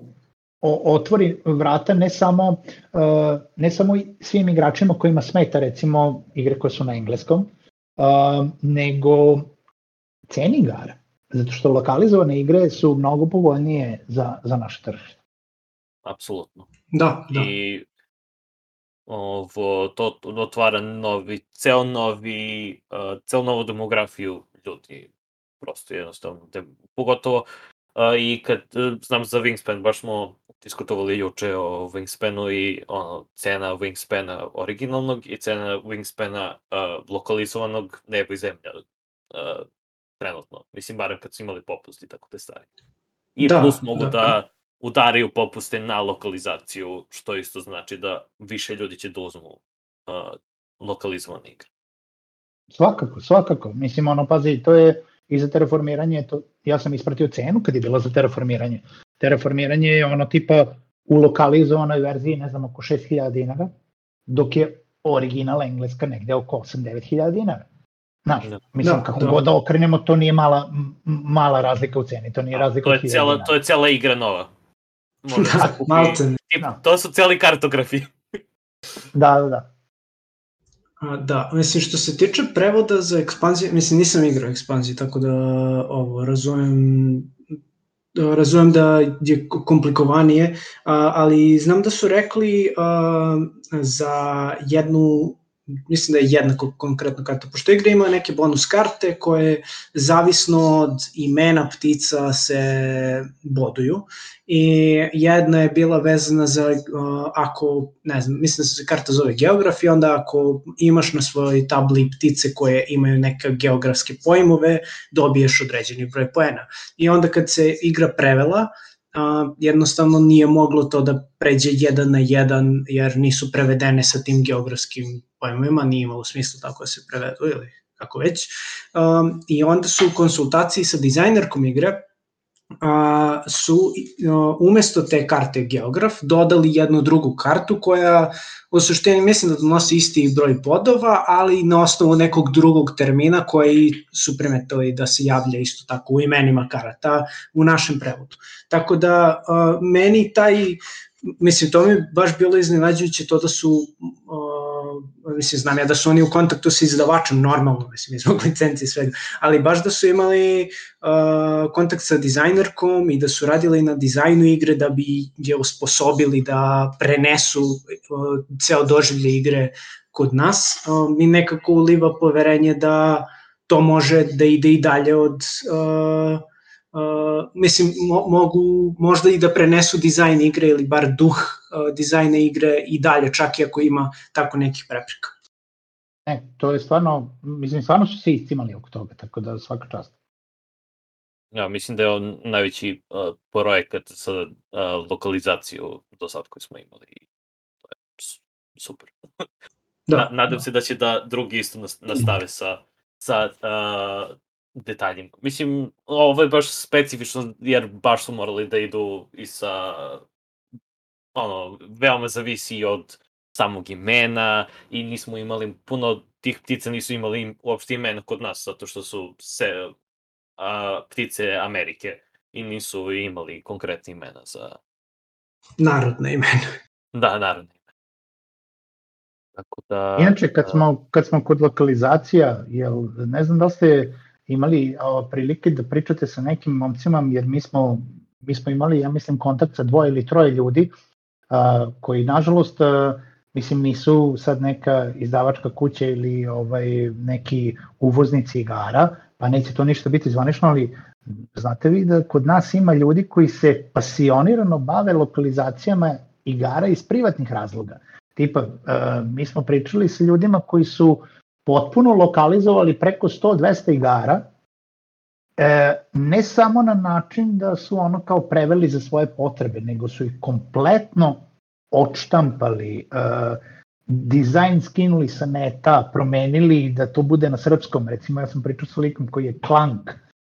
o, otvori vrata ne samo, uh, ne samo i svim igračima kojima smeta recimo igre koje su na engleskom, uh, nego ceni igara. Zato što lokalizovane igre su mnogo povoljnije za, za naše tržište. Apsolutno. Da, da. I ovo, to otvara novi, ceo novi, uh, ceo novu demografiju ljudi. Prosto jednostavno. De, pogotovo uh, i kad uh, znam za Wingspan, baš smo diskutovali juče o Wingspanu i ono, cena Wingspana originalnog i cena Wingspana uh, lokalizovanog nebo i zemlja uh, trenutno. Mislim, barem kad su imali popust i tako te stvari. I Da, plus mogu da. da udaraju popuste na lokalizaciju, što isto znači da više ljudi će da uzmu uh, lokalizovane igre. Svakako, svakako. Mislim, ono, pazi, to je i za terraformiranje, to, ja sam ispratio cenu kad je bila za terraformiranje. Terraformiranje je ono tipa u lokalizovanoj verziji, ne znam, oko 6000 dinara, dok je original engleska negde oko 8-9 hiljada dinara. Znaš, Da. mislim, Da, kako da. god da okrenemo, to nije mala, mala razlika u ceni, to nije razlika To je, 1000 cijela, dinara. to je cijela igra nova. Može da se Da, Da. To su cijeli kartografi. Da, da, da. A, Da, mislim što se tiče prevoda za ekspanziju, mislim nisam igrao ekspanziju, tako da ovo razumem razumem da je komplikovanije, ali znam da su rekli za jednu mislim da je jedna ko- konkretna karta, pošto igra ima neke bonus karte koje zavisno od imena ptica se boduju i jedna je bila vezana za uh, ako, ne znam, mislim da se karta zove geografija, onda ako imaš na svojoj tabli ptice koje imaju neke geografske pojmove, dobiješ određeni broj poena. I onda kad se igra prevela, a, jednostavno nije moglo to da pređe jedan na jedan, jer nisu prevedene sa tim geografskim pojmovima, nije imalo smisla tako da se prevedu ili kako već. Um, I onda su u konsultaciji sa dizajnerkom igre a, su a, umesto te karte geograf dodali jednu drugu kartu koja u suštini mislim da donosi isti broj podova, ali na osnovu nekog drugog termina koji su primetili da se javlja isto tako u imenima karata u našem prevodu. Tako da a, meni taj mislim, to mi baš bilo iznenađujuće to da su, uh, mislim, znam ja da su oni u kontaktu sa izdavačem normalno, mislim, izbog licenci i svega, ali baš da su imali uh, kontakt sa dizajnerkom i da su radili na dizajnu igre da bi je usposobili da prenesu uh, ceo doživlje igre kod nas, uh, mi nekako uliva poverenje da to može da ide i dalje od uh, uh, mislim, mo mogu možda i da prenesu dizajn igre ili bar duh uh, dizajna igre i dalje, čak i ako ima tako nekih prepreka. E, to je stvarno, mislim, stvarno su se iscimali oko toga, tako da svaka čast. Ja, mislim da je on najveći uh, projekat sa uh, lokalizaciju do sad koji smo imali. To je super. Da, Na, nadam da. se da će da drugi isto nastave sa, sa uh, detaljima. Mislim, ovo je baš specifično, jer baš su morali da idu i sa, ono, veoma zavisi od samog imena i nismo imali, puno tih ptica nisu imali uopšte imena kod nas, zato što su se a, ptice Amerike i nisu imali konkretne imena za... Narodne imena. Da, narodne imena. Tako da... Inače, kad smo, kad smo kod lokalizacija, jel, ne znam da li ste imali prilike da pričate sa nekim momcima, jer mi smo, mi smo imali, ja mislim, kontakt sa dvoje ili troje ljudi, a, koji, nažalost, a, mislim, nisu sad neka izdavačka kuća ili ovaj, neki uvoznici igara, pa neće to ništa biti zvanično, ali znate vi da kod nas ima ljudi koji se pasionirano bave lokalizacijama igara iz privatnih razloga. Tipa, mi smo pričali sa ljudima koji su potpuno lokalizovali preko 100-200 igara, e, ne samo na način da su ono kao preveli za svoje potrebe, nego su ih kompletno odštampali, e, dizajn skinuli sa neta, promenili da to bude na srpskom, recimo ja sam pričao sa likom koji je Klank,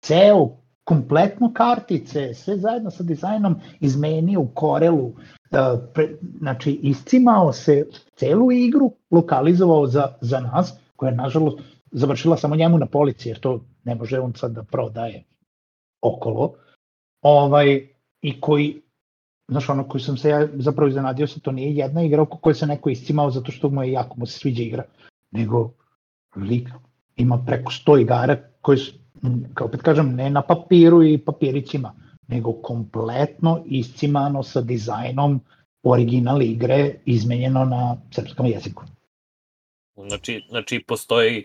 ceo kompletno kartice, sve zajedno sa dizajnom izmenio u Corelu, da, pre, znači iscimao se celu igru, lokalizovao za, za nas, koja je nažalost završila samo njemu na polici, jer to ne može on sad da prodaje okolo, ovaj, i koji, znaš, ono koji sam se ja zapravo iznenadio se, to nije jedna igra oko koje se neko iscimao zato što mu je jako mu se sviđa igra, nego lik ima preko 100 igara koje su, kao opet kažem, ne na papiru i papirićima, nego kompletno iscimano sa dizajnom original igre izmenjeno na srpskom jeziku. Znači, znači postoji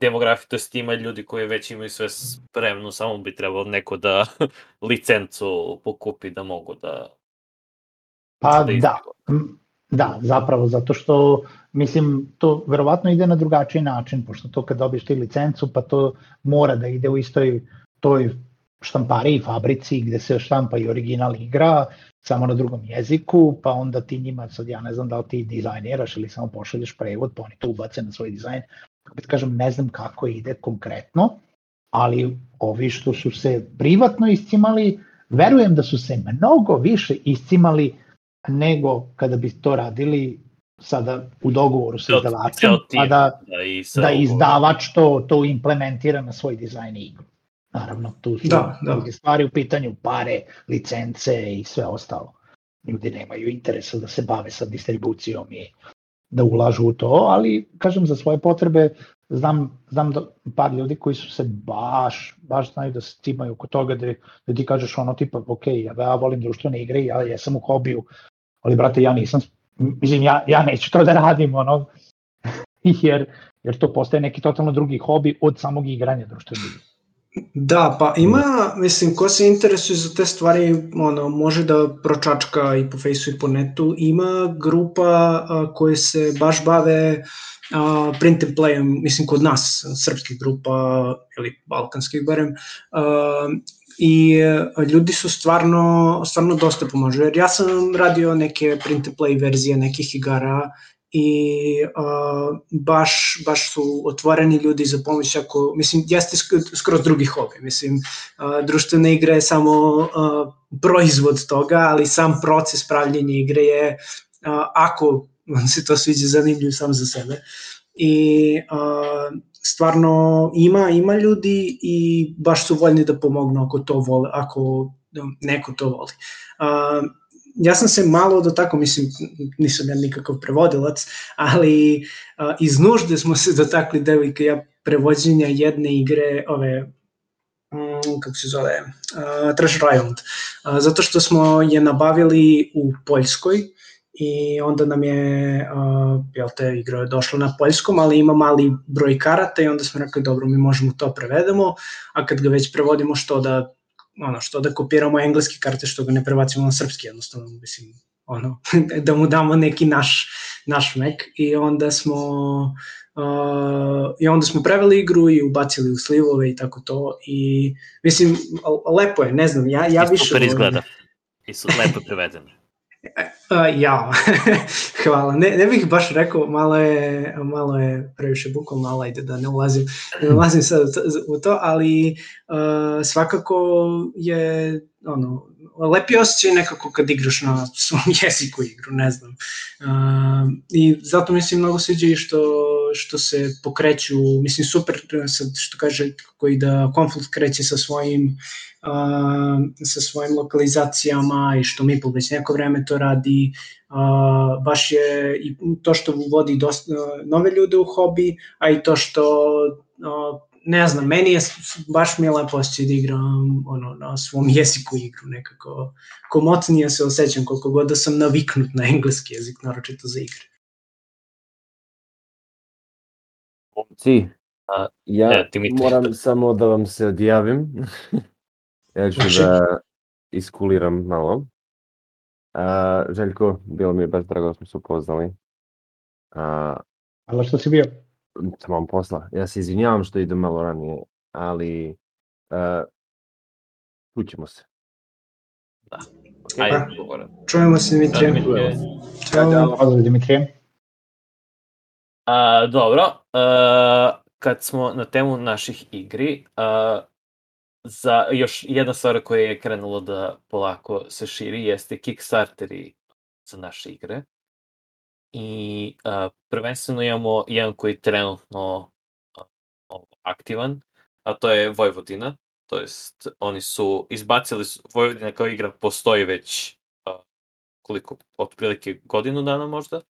demografija, to jest ima ljudi koji već imaju sve spremno, samo bi trebalo neko da (laughs) licencu pokupi da mogu da... Pa da, da, da, zapravo, zato što, mislim, to verovatno ide na drugačiji način, pošto to kad dobiješ ti licencu, pa to mora da ide u istoj toj štampariji, fabrici gde se štampa i original igra, samo na drugom jeziku, pa onda ti njima, sad ja ne znam da li ti dizajniraš ili samo pošalješ prevod, pa oni to ubace na svoj dizajn. Opet kažem, ne znam kako ide konkretno, ali ovi što su se privatno iscimali, verujem da su se mnogo više iscimali nego kada bi to radili sada u dogovoru sa izdavačem, pa da, da, da izdavač to, to implementira na svoj dizajn igru. Naravno, tu su da, da. druge stvari u pitanju, pare, licence i sve ostalo. Ljudi nemaju interesa da se bave sa distribucijom i da ulažu u to, ali kažem za svoje potrebe znam, znam da par ljudi koji su se baš, baš znaju da se cimaju oko toga da, da ti kažeš ono tipa, ok, ja, ja volim društvene igre, ja jesam u hobiju, ali brate ja nisam, mislim ja, ja neću to da radim, ono, (laughs) jer, jer to postaje neki totalno drugi hobi od samog igranja društvene igre. Da, pa ima, mislim, ko se interesuje za te stvari, ono, može da pročačka i po fejsu i po netu. Ima grupa a, koje se baš bave a, print and playom, mislim, kod nas, srpskih grupa ili balkanskih barem, a, i ljudi su stvarno, stvarno dosta pomažu, jer ja sam radio neke print and play verzije nekih igara i uh, baš, baš su otvoreni ljudi za pomoć ako, mislim, jeste skroz drugi hobi, mislim, uh, društvene igre je samo uh, proizvod toga, ali sam proces pravljenja igre je, uh, ako vam se to sviđa zanimljiv sam za sebe. I uh, stvarno ima, ima ljudi i baš su voljni da pomognu ako to vole, ako neko to voli. Uh, ja sam se malo dotakao, mislim, nisam ja nikakav prevodilac, ali uh, iz nužde smo se dotakli devojka ja prevođenja jedne igre, ove, um, kako se zove, uh, Trash Island, uh, zato što smo je nabavili u Poljskoj, i onda nam je, uh, jel te, igra je došla na poljskom, ali ima mali broj karata i onda smo rekli, dobro, mi možemo to prevedemo, a kad ga već prevodimo, što da ono, što da kopiramo engleske karte, što ga ne prebacimo na srpski, jednostavno, mislim, ono, (laughs) da mu damo neki naš, naš mek i onda smo uh, i onda smo preveli igru i ubacili u slivove i tako to i mislim, lepo je, ne znam, ja, ja više... super izgleda. I su lepo prevedeno. Uh, ja, (laughs) hvala. Ne, ne bih baš rekao, malo je, malo je previše bukvalno, ali ajde da ne ulazim, ne ulazim sad u to, ali uh, svakako je ono, lepi osjećaj nekako kad igraš na svom (laughs) jeziku igru, ne znam. Uh, I zato mislim mnogo sviđa i što, što se pokreću, mislim super sad što kaže koji da konflikt kreće sa svojim uh, sa svojim lokalizacijama i što Meeple već neko vreme to radi, uh, baš je i to što vodi dosta nove ljude u hobi, a i to što uh, ne znam, meni je baš mi je lepo osjećaj da igram ono, na svom jeziku igru nekako. Komotnije se osjećam koliko god da sam naviknut na engleski jezik, naročito za igre. Momci, A, ja e, moram samo da vam se odjavim. (laughs) ja ću Može. da iskuliram malo. A, Željko, bilo mi je baš drago da smo se upoznali. A, Ali što si bio? tamam posla. Ja se izvinjavam što idem malo ranije, ali uh, čućemo se. Ajde, Pa. Čujemo se, Dimitrije. Dimitrije. Ćao. Pozdrav Dimitrije. A, dobro, a, kad smo na temu naših igri, a, za još jedna stvar koja je krenulo da polako se širi jeste Kickstarteri za naše igre. I a, prvenstveno imamo jedan koji je trenutno a, aktivan, a to je Vojvodina. To jest, oni su izbacili, su, Vojvodina kao igra postoji već a, koliko, otprilike godinu dana možda,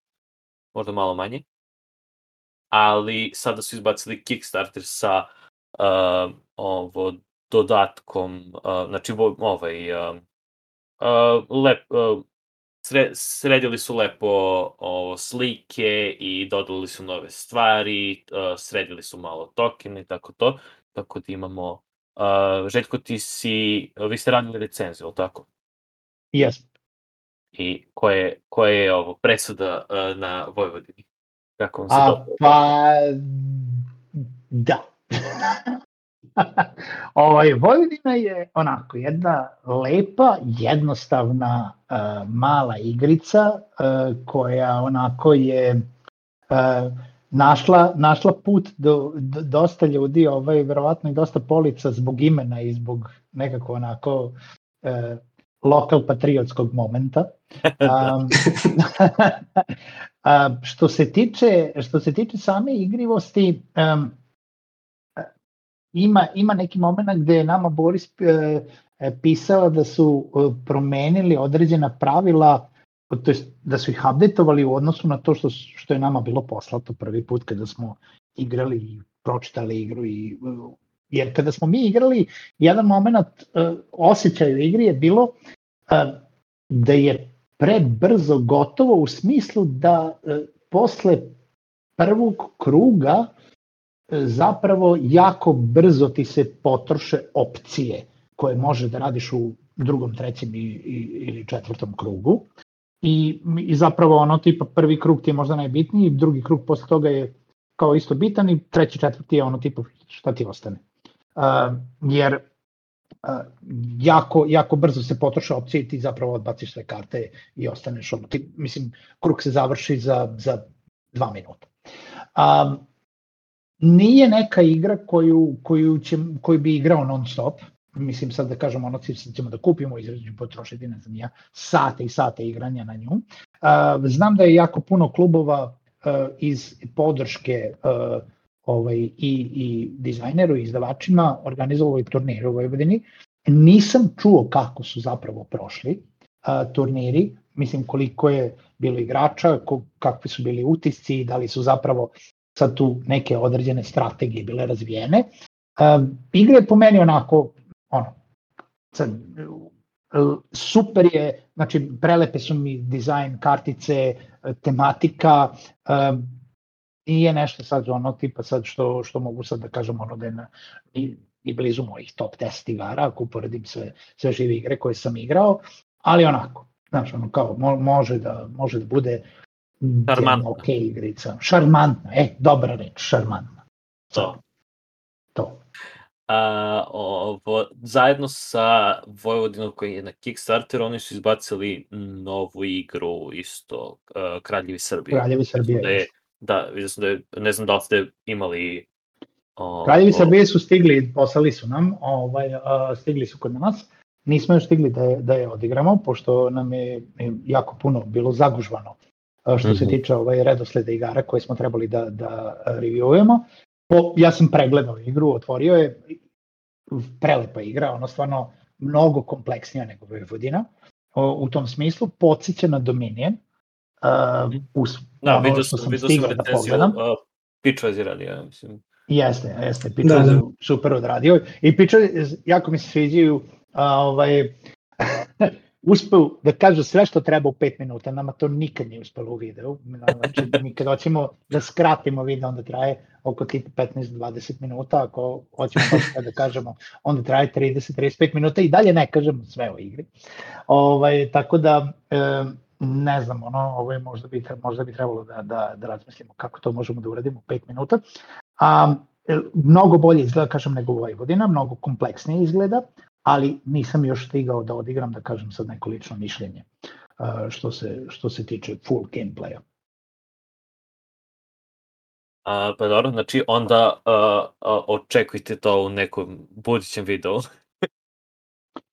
možda malo manje ali sada su izbacili Kickstarter sa uh, ovo dodatkom, uh, znači ovaj uh, uh, lep, uh, sre, sredili su lepo ovo, slike i dodali su nove stvari, uh, sredili su malo tokene i tako to, tako da imamo uh, Željko ti si, vi ste radili recenziju, ali tako? Jes. I koja je, koja je ovo presuda uh, na Vojvodini? Kako vam se A, dopalo? pa, da. (laughs) ovaj, Vojvodina je onako jedna lepa, jednostavna uh, mala igrica uh, koja onako je uh, našla, našla put do, do dosta ljudi, ovaj, verovatno i dosta polica zbog imena i zbog nekako onako uh, lokal patriotskog momenta. Um, (laughs) što se tiče što se tiče same igrivosti um, ima ima neki moment gde je nama Boris e, pisao da su e, promenili određena pravila to jest da su ih updateovali u odnosu na to što što je nama bilo poslato prvi put kada smo igrali i pročitali igru i e, jer kada smo mi igrali jedan moment uh, osjećaj u igri je bilo uh, da je prebrzo gotovo u smislu da e, posle prvog kruga e, zapravo jako brzo ti se potroše opcije koje može da radiš u drugom, trećem i, i, ili četvrtom krugu. I, I zapravo ono tipa prvi krug ti je možda najbitniji, drugi krug posle toga je kao isto bitan i treći, četvrti je ono tipa šta ti ostane. Uh, jer jako, jako brzo se potroše opcije i ti zapravo odbaciš sve karte i ostaneš ono, ti, mislim, krug se završi za, za dva minuta. Um, nije neka igra koju, koju, će, koju bi igrao non stop, mislim sad da kažemo ono ćemo da kupimo i potrošiti ne znam ja, sate i sate igranja na nju. Uh, znam da je jako puno klubova uh, iz podrške uh, ovaj, i, i dizajneru i izdavačima organizovali ovaj turnire u Vojvodini. Nisam čuo kako su zapravo prošli uh, turniri, mislim koliko je bilo igrača, ko, kakvi su bili utisci, da li su zapravo sad tu neke određene strategije bile razvijene. Uh, igra je po meni onako, ono, sad, super je, znači prelepe su mi dizajn, kartice, tematika, um, nije nešto sad ono tipa sad što, što mogu sad da kažem ono da je na, i, i blizu mojih top 10 igara, ako uporedim sve, sve žive igre koje sam igrao, ali onako, znaš, ono kao, mo, može da, može da bude Šarmantna. ok igrica. Šarmantna, e, dobra reč, šarmantna. To. To. A, ovo, zajedno sa Vojvodinom koji je na Kickstarter, oni su izbacili novu igru isto, Kraljevi Srbije. Kraljevi Srbije. Da je, da, vidio sam da je, ne znam da li ste imali o, Kraljevi Srbije su stigli, poslali su nam, ovaj, a, stigli su kod nas. Nismo još stigli da je, da je odigramo, pošto nam je jako puno bilo zagužvano a, što mm -hmm. se Mhm. tiče ovaj, redosleda igara koje smo trebali da, da reviewujemo. Po, ja sam pregledao igru, otvorio je prelepa igra, ono stvarno mnogo kompleksnija nego Vojvodina. O, u tom smislu podsjeća na Dominion. Uh, us, Da, ono vidio što sam, vidio sam da recenziju, pogledam. uh, Pitchwise radi, ja mislim. Jeste, jeste, Pičo Da, da, da. super odradio. I Pičo, jako mi se sviđaju, a, ovaj, (laughs) uspeo da kažu sve što treba u 5 minuta, nama to nikad nije uspelo u videu. Znači, mi kad hoćemo da skratimo video, onda traje oko tipa 15-20 minuta, ako hoćemo baš sve da kažemo, onda traje 30-35 minuta i dalje ne kažemo sve o igri. Ovaj, tako da, e, ne znam, ono, ovo je možda bi, možda bi trebalo da, da, da razmislimo kako to možemo da uradimo u 5 minuta. A, e, mnogo bolje izgleda, kažem, nego Vojvodina, mnogo kompleksnije izgleda, ali nisam još stigao da odigram, da kažem sad neko lično mišljenje a, što se, što se tiče full gameplaya. A, pa dobro, znači onda uh, uh, očekujte to u nekom budućem videu.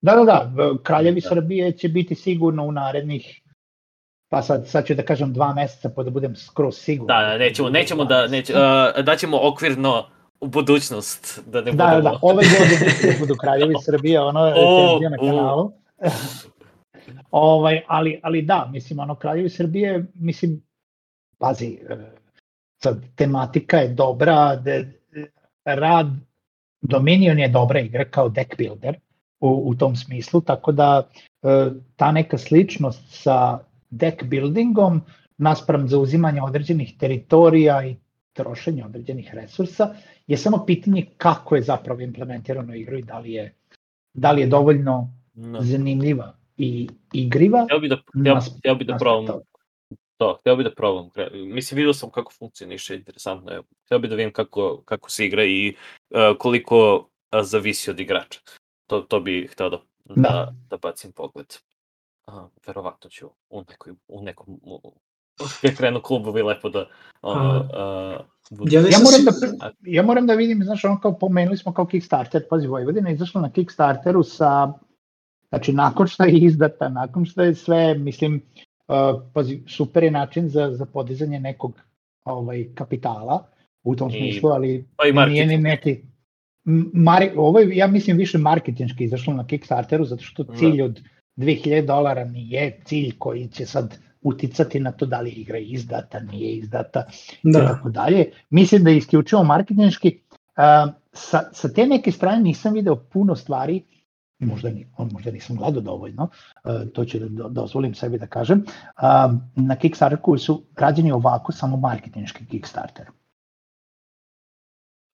Da, da, da, Kraljevi Da. Srbije će biti sigurno u narednih pa sad, sad ću da kažem dva meseca pa da budem skroz siguran. Da, da, nećemo, nećemo da, neće, uh, daćemo okvirno u budućnost, da ne Da, da, budemo... da, ove godine budu Kraljevi (laughs) Srbije, ono O, na kanalu. (laughs) ovaj, ali, ali da, mislim, ono, Kraljevi Srbije, mislim, pazi, e, sad, tematika je dobra, de, rad, Dominion je dobra igra kao deck builder u, u tom smislu, tako da e, ta neka sličnost sa deck buildingom naspram zauzimanja određenih teritorija i trošenja određenih resursa je samo pitanje kako je zapravo implementirano igru i da li je, da li je dovoljno No. zanimljiva i igriva. Htio bi da, htio, nas- htio bi da probam toga. to, htio bi da probam. Mislim, vidio sam kako funkcioniše, interesantno je. Htio bi da vidim kako, kako se igra i uh, koliko uh, zavisi od igrača. To, to bi htio da, da, Da. da bacim pogled. Uh, verovatno ću u, nekoj, u nekom... U, kad (laughs) krenu klubovi lepo da... Ono, uh, budu- Ja Ja moram, si- da, ja moram da vidim, znaš, ono kao pomenuli smo kao Kickstarter, pazi, Vojvodina je izašla na Kickstarteru sa, znači, nakon što je izdata, nakon što je sve, mislim, uh, pazi, super je način za, za podizanje nekog ovaj, kapitala u tom I- smislu, ali pa i nije ni marketing. neki, Mari, ovo je, ja mislim, više marketinški izašlo na Kickstarteru, zato što Da. cilj od 2000 dolara nije cilj koji će sad uticati na to da li igra izdata, nije izdata, i Da. tako dalje. Mislim da je isključivo marketinški. Uh, sa, sa te neke strane nisam video puno stvari, možda, ni, on, možda nisam gledao dovoljno, uh, to ću da do- dozvolim sebi da kažem, uh, na Kickstarter koji su rađeni ovako, samo marketinški Kickstarter.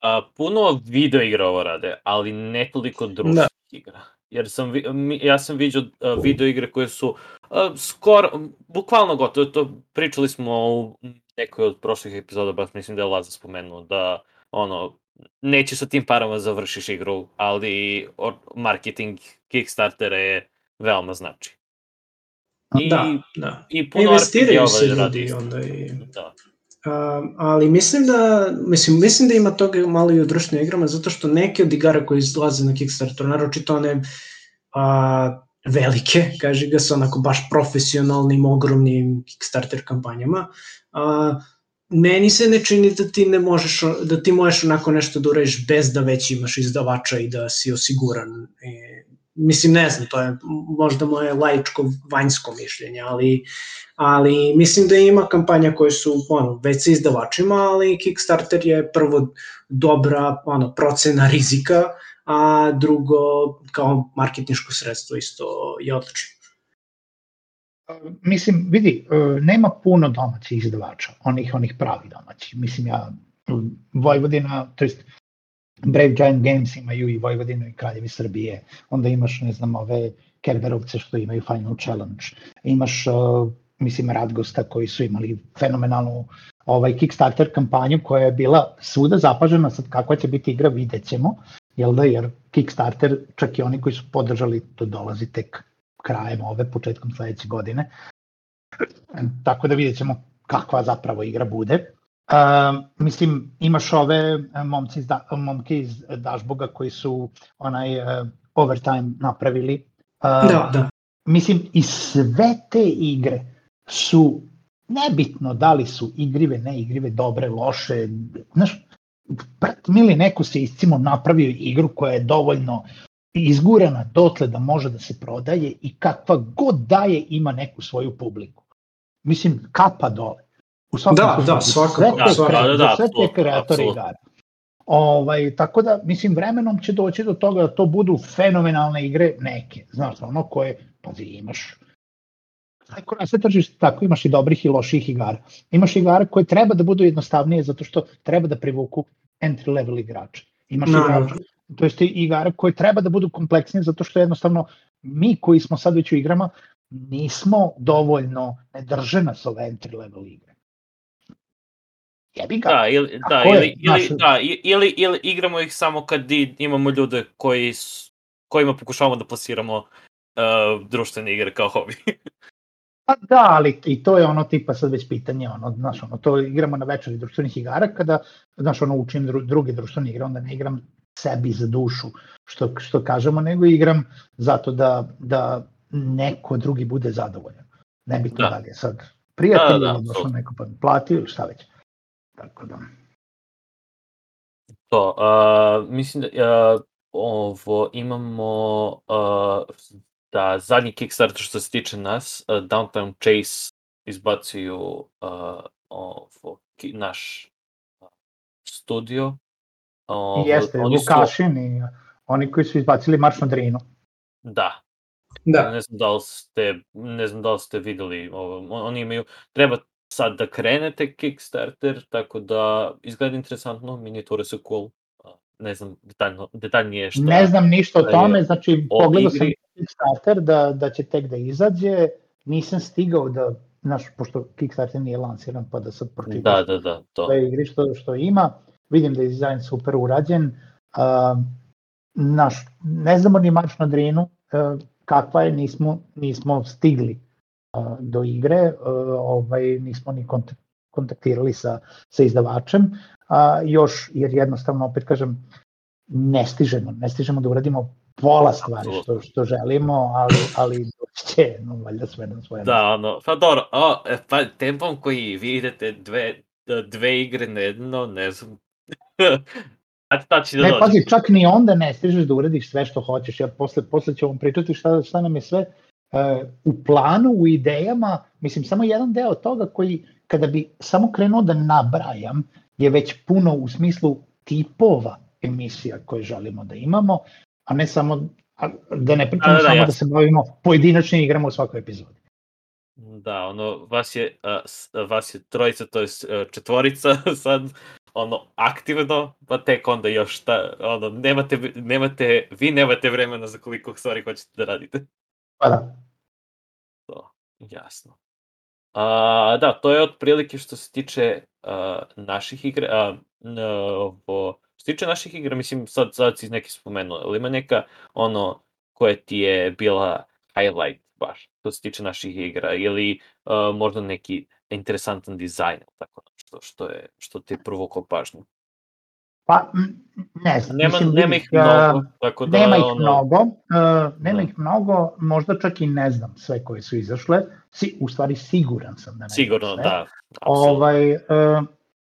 A, puno video igra ovo rade, ali ne toliko društvenih igra. Jer sam, ja sam vidio uh, video igre koje su uh, skoro, bukvalno gotovo, to pričali smo u nekoj od prošlih epizoda, baš mislim da je Laza spomenuo, da ono, neće sa tim parama završiš igru, ali marketing Kickstartera je veoma znači. I, Da, da. i Investiraju se ljudi onda i... Da. Uh, ali mislim da, mislim, mislim da ima toga malo i u društvenim igrama, zato što neke od igara koje izlaze na Kickstarter, naročito one a, velike, kaže ga, sa onako baš profesionalnim, ogromnim Kickstarter kampanjama, a, meni se ne čini da ti ne možeš, da ti možeš onako nešto da uradiš bez da već imaš izdavača i da si osiguran. E, mislim, ne znam, to je možda moje laičko vanjsko mišljenje, ali, ali mislim da ima kampanja koje su ono, već sa izdavačima, ali Kickstarter je prvo dobra ono, procena rizika, a drugo kao marketinško sredstvo isto je odlično. Mislim, vidi, e, nema puno domaćih izdavača, onih, onih pravi domaći. Mislim, ja, Vojvodina, to jest Brave Giant Games imaju i Vojvodinu i Kraljevi Srbije, onda imaš, ne znam, ove Kerberovce što imaju Final Challenge, imaš, uh, mislim, Radgosta koji su imali fenomenalnu ovaj Kickstarter kampanju koja je bila svuda zapažena, sad kakva će biti igra vidjet ćemo, jel da, jer Kickstarter, čak i oni koji su podržali, to dolazi tek krajem ove, početkom sledeće godine, tako da vidjet ćemo kakva zapravo igra bude. Uh, mislim, imaš ove e, momci iz da, momke iz Dašboga koji su onaj uh, overtime napravili. Uh, da, da. Mislim, i sve te igre su nebitno da li su igrive, ne igrive, dobre, loše, znaš, brat mili neko se iscimo napravio igru koja je dovoljno izgurana dotle da može da se prodaje i kakva god daje ima neku svoju publiku. Mislim, kapa dole. U svakom da, da, svakako. Sve te, da, da, da, da, sve te kreatori igara. Ovaj, tako da, mislim, vremenom će doći do toga da to budu fenomenalne igre neke. Znaš, ono koje, pazi, imaš Tako na sve tržište tako imaš i dobrih i loših igara. Imaš igara koje treba da budu jednostavnije zato što treba da privuku entry level igrače. Imaš no. igrača, to jest igara koje treba da budu kompleksnije zato što jednostavno mi koji smo sad već u igrama nismo dovoljno, ne drže nas ove entry level igre. Jebi ga. Da, ili, da, ili, ili, naš... da, ili, ili igramo ih samo kad imamo ljude koji, kojima pokušavamo da plasiramo uh, društvene igre kao hobi. Pa da, ali i to je ono tipa sad već pitanje, ono, znaš, ono, to igramo na večeri društvenih igara, kada, znaš, ono, učim dru, druge društvene igre, onda ne igram sebi za dušu, što, što kažemo, nego igram zato da, da neko drugi bude zadovoljan. Ne bi to da. dalje sad prijatelj da, da, da, došao neko pa platio šta već. Tako da. To, uh, mislim da uh, ovo imamo uh, da zadnji Kickstarter što se tiče nas, uh, Downtown Chase izbacuju uh, ovo, ki, naš studio. Uh, Jeste, Lukašin su... i oni koji su izbacili Marš na Drinu. Da. Da. Ne znam da li ste, ne znam da li ste videli, ovo, oni imaju, treba sad da krenete Kickstarter, tako da izgleda interesantno, minijature su cool. Ne znam detaljno, detaljnije što... Ne znam ništa o tome, znači pogledao sam Kickstarter da, da će tek da izađe, nisam stigao da, znaš, pošto Kickstarter nije lansiran, pa da sad pročitam da, da, da, to. sve igri što, što ima, vidim da je dizajn super urađen, uh, naš, ne znamo ni Marš na Drinu, uh, kakva je, nismo, nismo stigli do igre, uh, ovaj, nismo ni kontaktirali sa, sa izdavačem, a, još, jer jednostavno, opet kažem, ne stižemo, ne stižemo da uradimo pola stvari što, što želimo, ali, ali će, no, valjda sve na svoje. Da, ono, pa dobro, o, e, pa tempom koji vi idete dve, dve igre na jedno, ne znam, (laughs) A ta će da ne, dođe. pazi, čak ni onda ne stižeš da uradiš sve što hoćeš. Ja posle, posle ću vam pričati šta, šta nam je sve uh, u planu, u idejama, mislim, samo jedan deo toga koji, kada bi samo krenuo da nabrajam, je već puno u smislu tipova emisija koje želimo da imamo, a ne samo da ne pričamo da, da, da, samo jasno. da se bavimo pojedinačnim igrama u svakoj epizodi. Da, ono, vas je, uh, vas je trojica, to je četvorica (laughs) sad, ono, aktivno, pa tek onda još šta, ono, nemate, nemate, vi nemate vremena za koliko stvari hoćete da radite. Pa da. To, jasno. A, da, to je otprilike što se tiče uh, naših igra. A, ovo, što se tiče naših igra, mislim, sad, sad si neki spomenuo, ali ima neka, ono, koja ti je bila highlight baš, što se tiče naših igra, ili uh, možda neki interesantan dizajn, tako Što, što, je, što ti je privuklo pažnju? Pa, ne znam. Nema, mislim, nema ih mnogo, tako da... Nema ih ono, mnogo, uh, nema Da. ih mnogo, možda čak i ne znam sve koje su izašle, si, u stvari siguran sam da ne Sigurno, sve. da. Ovaj, uh,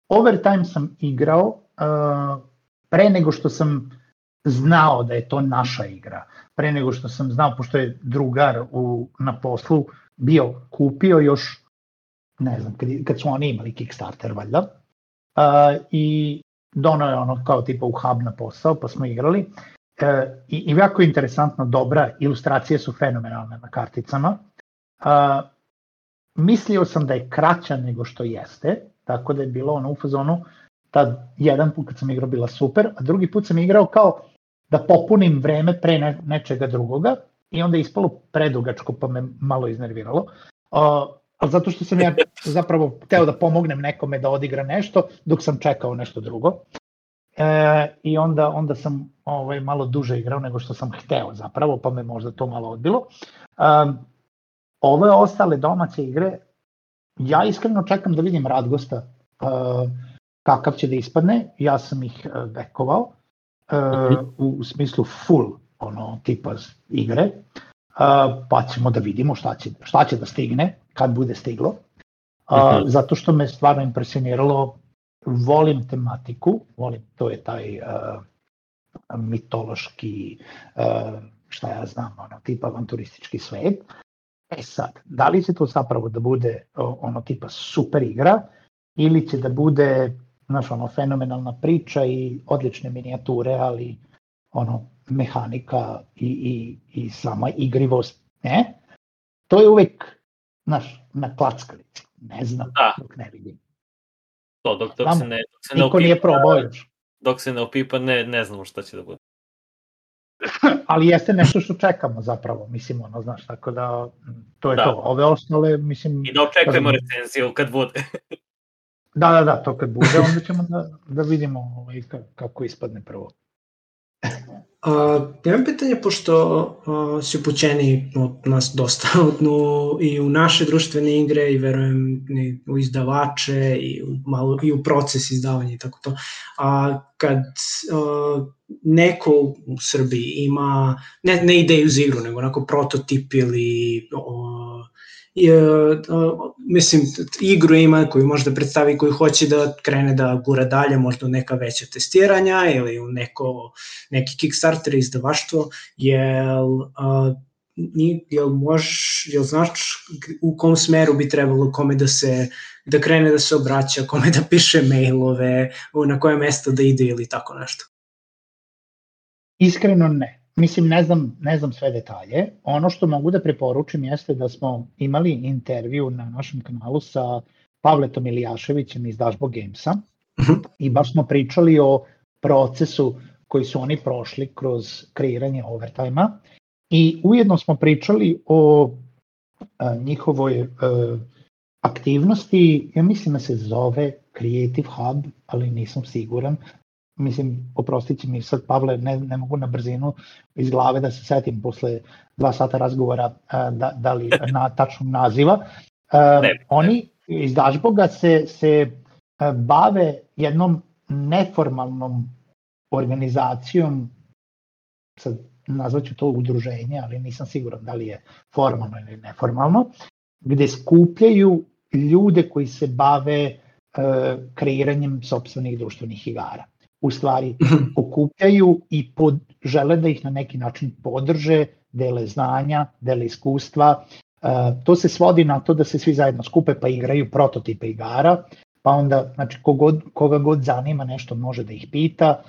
overtime sam igrao uh, pre nego što sam znao da je to naša igra, pre nego što sam znao, pošto je drugar u, na poslu bio kupio još, ne znam, kad, kad su oni imali Kickstarter valjda, uh, i donao je ono kao tipa u hub na posao, pa smo igrali. E, i, I jako interesantno, dobra, ilustracije su fenomenalne na karticama. A, mislio sam da je kraća nego što jeste, tako da je bilo ono u fazonu, tad jedan put kad sam igrao bila super, a drugi put sam igrao kao da popunim vreme pre ne, nečega drugoga i onda je ispalo predugačko pa me malo iznerviralo. A, ali zato što sam ja zapravo hteo da pomognem nekome da odigra nešto dok sam čekao nešto drugo. E, I onda, onda sam ovaj, malo duže igrao nego što sam hteo zapravo, pa me možda to malo odbilo. Um, ove ostale domaće igre, ja iskreno čekam da vidim Radgosta uh, kakav će da ispadne, ja sam ih bekovao, uh, u, u smislu full ono tipa igre, uh, pa ćemo da vidimo šta će, šta će da stigne kad bude stiglo. Uh, Mhm. Zato što me stvarno impresioniralo, volim tematiku, volim, to je taj uh, mitološki, uh, šta ja znam, ono, tipa avanturistički svet. E sad, da li će to zapravo da bude ono tipa super igra ili će da bude znaš, ono, fenomenalna priča i odlične minijature, ali ono, mehanika i, i, i sama igrivost, ne? To je uvek, znaš, na klackalici, ne znam, Da. dok ne vidim. To, dok, dok, Znam, se ne, dok se ne Niko nije opipa, probao još. dok se ne opipa, ne, ne znamo šta će da bude. (laughs) ali jeste nešto što čekamo zapravo, mislim, ono, znaš, tako da, to je Da. to. Ove ostale, mislim, I da očekujemo Kažem- recenziju kad bude. da, da, da, to kad bude, onda ćemo da, da vidimo ovaj, ka- kako ispadne prvo. A, imam pitanje, pošto a, si upućeni od nas dosta (laughs) no, i u naše društvene igre i verujem i u izdavače i u, malo, i u proces izdavanja i tako to. A, kad a, neko u Srbiji ima, ne, ne ideju za igru, nego onako prototip ili o, mislim, igru ima koju može da predstavi, koju hoće da krene da gura dalje, možda u neka veća testiranja ili u neko, neki Kickstarter izdavaštvo, jel, uh, jel možeš, jel znaš u kom smeru bi trebalo kome da se da krene da se obraća, kome da piše mailove, na koje mesto da ide ili tako nešto. Iskreno ne. Mislim, ne znam, ne znam sve detalje. Ono što mogu da preporučim jeste da smo imali intervju na našem kanalu sa Pavletom Ilijaševićem iz Dashboard Gamesa Mhm. i baš smo pričali o procesu koji su oni prošli kroz kreiranje overtime-a i ujedno smo pričali o a, njihovoj a, aktivnosti, ja mislim da se zove Creative Hub, ali nisam siguran, mislim, oprostit će mi sad Pavle, ne, ne mogu na brzinu iz glave da se setim posle dva sata razgovora a, da, da li (laughs) na tačnog naziva. A, Ne. oni iz Dašboga se, se a, bave jednom neformalnom organizacijom, sad nazvaću to udruženje, ali nisam siguran da li je formalno ili neformalno, gde skupljaju ljude koji se bave e, kreiranjem sobstvenih društvenih igara. U stvari, okupljaju i pod, žele da ih na neki način podrže, dele znanja, dele iskustva. E, to se svodi na to da se svi zajedno skupe pa igraju prototipe igara, pa onda, znači, kogod, koga god zanima nešto može da ih pita.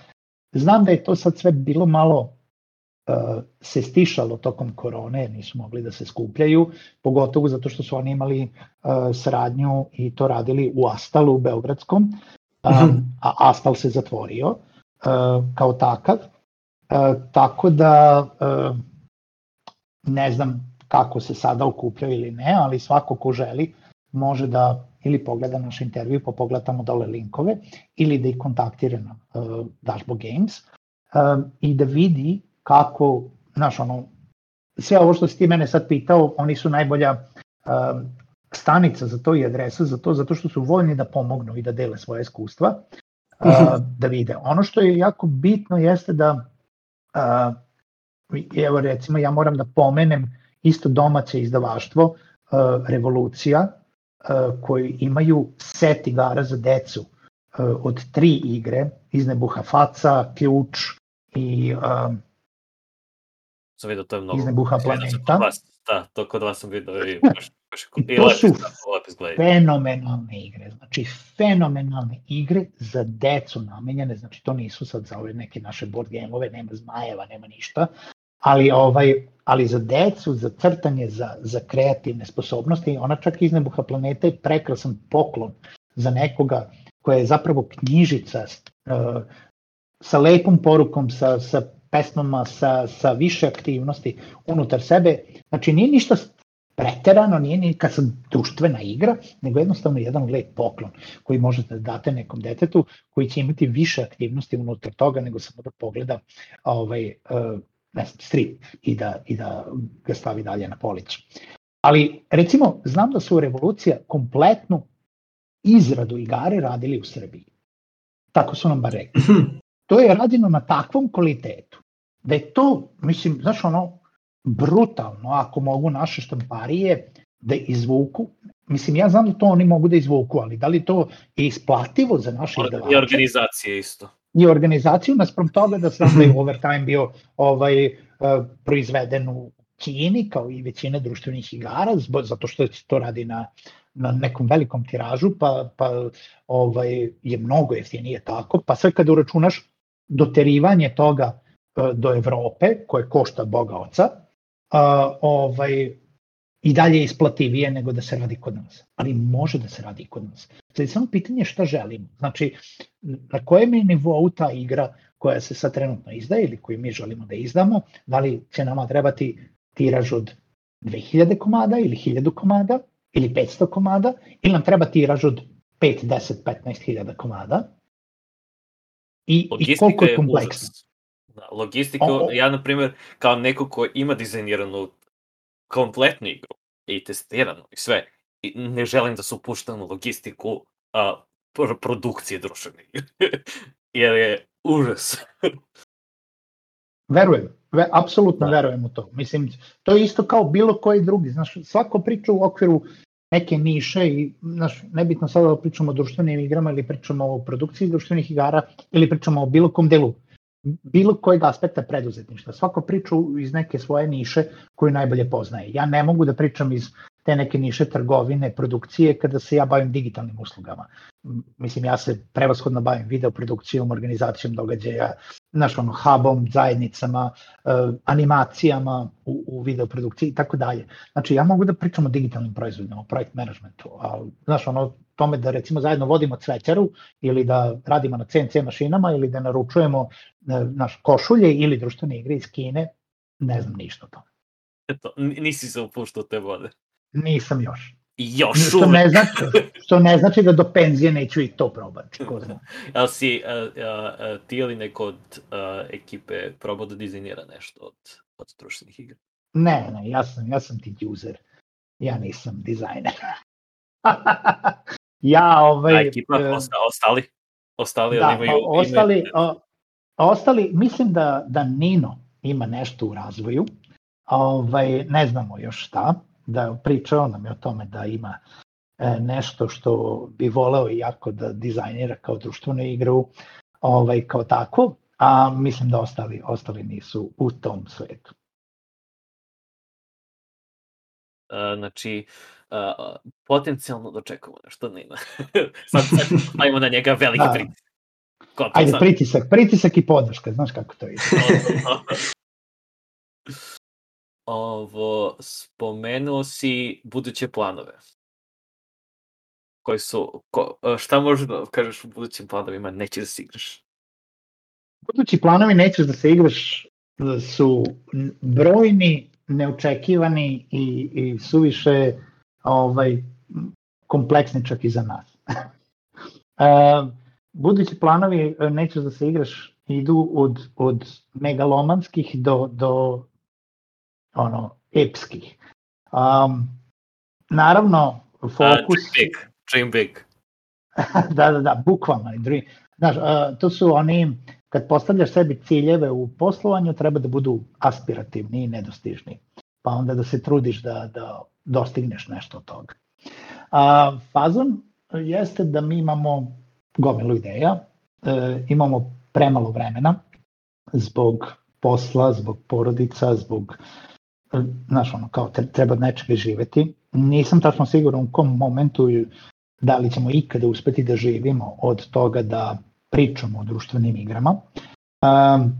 Znam da je to sad sve bilo malo uh, se stišalo tokom korone, nisu mogli da se skupljaju, pogotovo zato što su oni imali uh, saradnju i to radili u Astalu u Beogradskom, um, Mhm. a Astal se zatvorio uh, kao takav, uh, tako da uh, ne znam kako se sada okupljaju ili ne, ali svako ko želi može da ili pogleda naš intervju pa pogleda tamo dole linkove ili da ih kontaktira na uh, Dashboard Games um, i da vidi kako, znaš, ono, sve ovo što si ti mene sad pitao, oni su najbolja um, stanica za to i adresa za to, zato što su voljni da pomognu i da dele svoje iskustva, a, da vide. Ono što je jako bitno jeste da, a, evo recimo ja moram da pomenem isto domaće izdavaštvo, a, Revolucija, a, koji imaju set igara za decu a, od tri igre, iz Nebuha Faca, Ključ i a, Sam vidio, to je mnogo. iz Nebuha planeta. Da, to kod vas sam vidio i (laughs) baš, baš, I to su fenomenalne igre, znači fenomenalne igre za decu namenjene, znači to nisu sad za ove neke naše board gameove, nema zmajeva, nema ništa, ali ovaj ali za decu, za crtanje, za, za kreativne sposobnosti, ona čak iz Nebuha planeta je prekrasan poklon za nekoga koja je zapravo knjižica uh, sa lepom porukom, sa, sa pesmama, sa, sa više aktivnosti unutar sebe. Znači nije ništa preterano, nije ni kad sam društvena igra, nego jednostavno jedan lep poklon koji možete da date nekom detetu koji će imati više aktivnosti unutar toga nego samo da pogleda ovaj, uh, ne znam, strip i da, i da ga stavi dalje na policu. Ali recimo, znam da su Revolucija kompletnu izradu igare radili u Srbiji. Tako su nam bar rekli. To je rađeno na takvom kvalitetu da je to, mislim, znaš ono, brutalno ako mogu naše štamparije da izvuku, mislim ja znam da to oni mogu da izvuku, ali da li to je isplativo za naše I izdavače? organizacije isto. i organizaciju naspram toga da sam da je Overtime bio ovaj uh, proizveden u Kini kao i većine društvenih igara zbog, zato što se to radi na na nekom velikom tiražu pa pa ovaj je mnogo jeftinije tako. Pa sve kad uračunaš doterivanje toga do Evrope koje košta boga oca uh, ovaj i dalje je isplativije nego da se radi kod nas. Ali može da se radi kod nas. Sad je samo pitanje šta želimo. Znači, na kojem je nivou ta igra koja se sad trenutno izdaje ili koju mi želimo da izdamo, da li će nama trebati tiraž od 2000 komada ili 1000 komada ili 500 komada ili nam treba tiraž od 5, 10, 15 hiljada komada i, i koliko je kompleksno. Da, logistika, O- o- ja na primjer, kao neko ko ima dizajniranu kompletnu igru i testiranu i sve, i ne želim da se upuštam u logistiku a, pr- produkcije društvene igre. (laughs) Jer je užas. (laughs) Verujem, ve, apsolutno Da. verujem u to. Mislim, to je isto kao bilo koji drugi. Znaš, svako priča u okviru neke niše i znaš, nebitno sada da pričamo o društvenim igrama ili pričamo o produkciji društvenih igara ili pričamo o bilo kom delu bilo kojeg aspekta preduzetništva. Svako priča iz neke svoje niše koju najbolje poznaje. Ja ne mogu da pričam iz te neke niše trgovine, produkcije, kada se ja bavim digitalnim uslugama. Mislim, ja se prevashodno bavim videoprodukcijom, organizacijom događaja, znaš, ono, hubom, zajednicama, uh, animacijama u, u videoprodukciji i tako dalje. Znači, ja mogu da pričam o digitalnim proizvodima, o projekt managementu, ali, znaš, ono, tome da recimo zajedno vodimo cvećaru ili da radimo na CNC mašinama ili da naručujemo e, naš košulje ili društvene igre iz Kine, ne znam ništa o tome. Eto, nisi se upuštao te vode. Nisam još. Još Što uvek. ne znači, što ne znači da do penzije neću i to probati. Ko zna. (laughs) Ali si a, a, a, ti ili neko od a, ekipe probao da dizajnira nešto od, od društvenih igra? Ne, ne, ja sam, ja sam ti user. Ja nisam dizajner. (laughs) ja ovaj... A ekipa, osta, ostali? Ostali, da, imaju, ostali, imaju... o, ostali, mislim da, da Nino ima nešto u razvoju, ovaj, ne znamo još šta, da pričao nam je o tome da ima e, nešto što bi voleo jako da dizajnira kao društvenu igru, ovaj, kao tako, a mislim da ostali, ostali nisu u tom svetu. A, znači, a, potencijalno dočekamo nešto od Nina. (laughs) sad, sad ajmo na njega veliki Da. pritisak. Ajde, sad. pritisak, pritisak i podrška, znaš kako to ide. (laughs) (laughs) Ovo, spomenuo si buduće planove. Koji su, ko, šta možeš da kažeš u budućim planovima, nećeš da se igraš? budući planovi nećeš da se igraš su brojni, neočekivani i, i suviše ovaj, kompleksni čak i za nas. (laughs) budući planovi e, nećeš da se igraš idu od, od megalomanskih do, do ono, epskih. Um, naravno, fokus... Dream big. Dream big. da, da, da, bukvalno. Dream. Znaš, uh, to su oni, kad postavljaš sebi ciljeve u poslovanju, treba da budu aspirativni i nedostižni. Pa onda da se trudiš da, da dostigneš nešto od toga. A, fazon jeste da mi imamo gomilu ideja, e, imamo premalo vremena zbog posla, zbog porodica, zbog znaš ono, kao treba od nečega živeti. Nisam tačno siguran u kom momentu da li ćemo ikada uspeti da živimo od toga da pričamo o društvenim igrama. Um,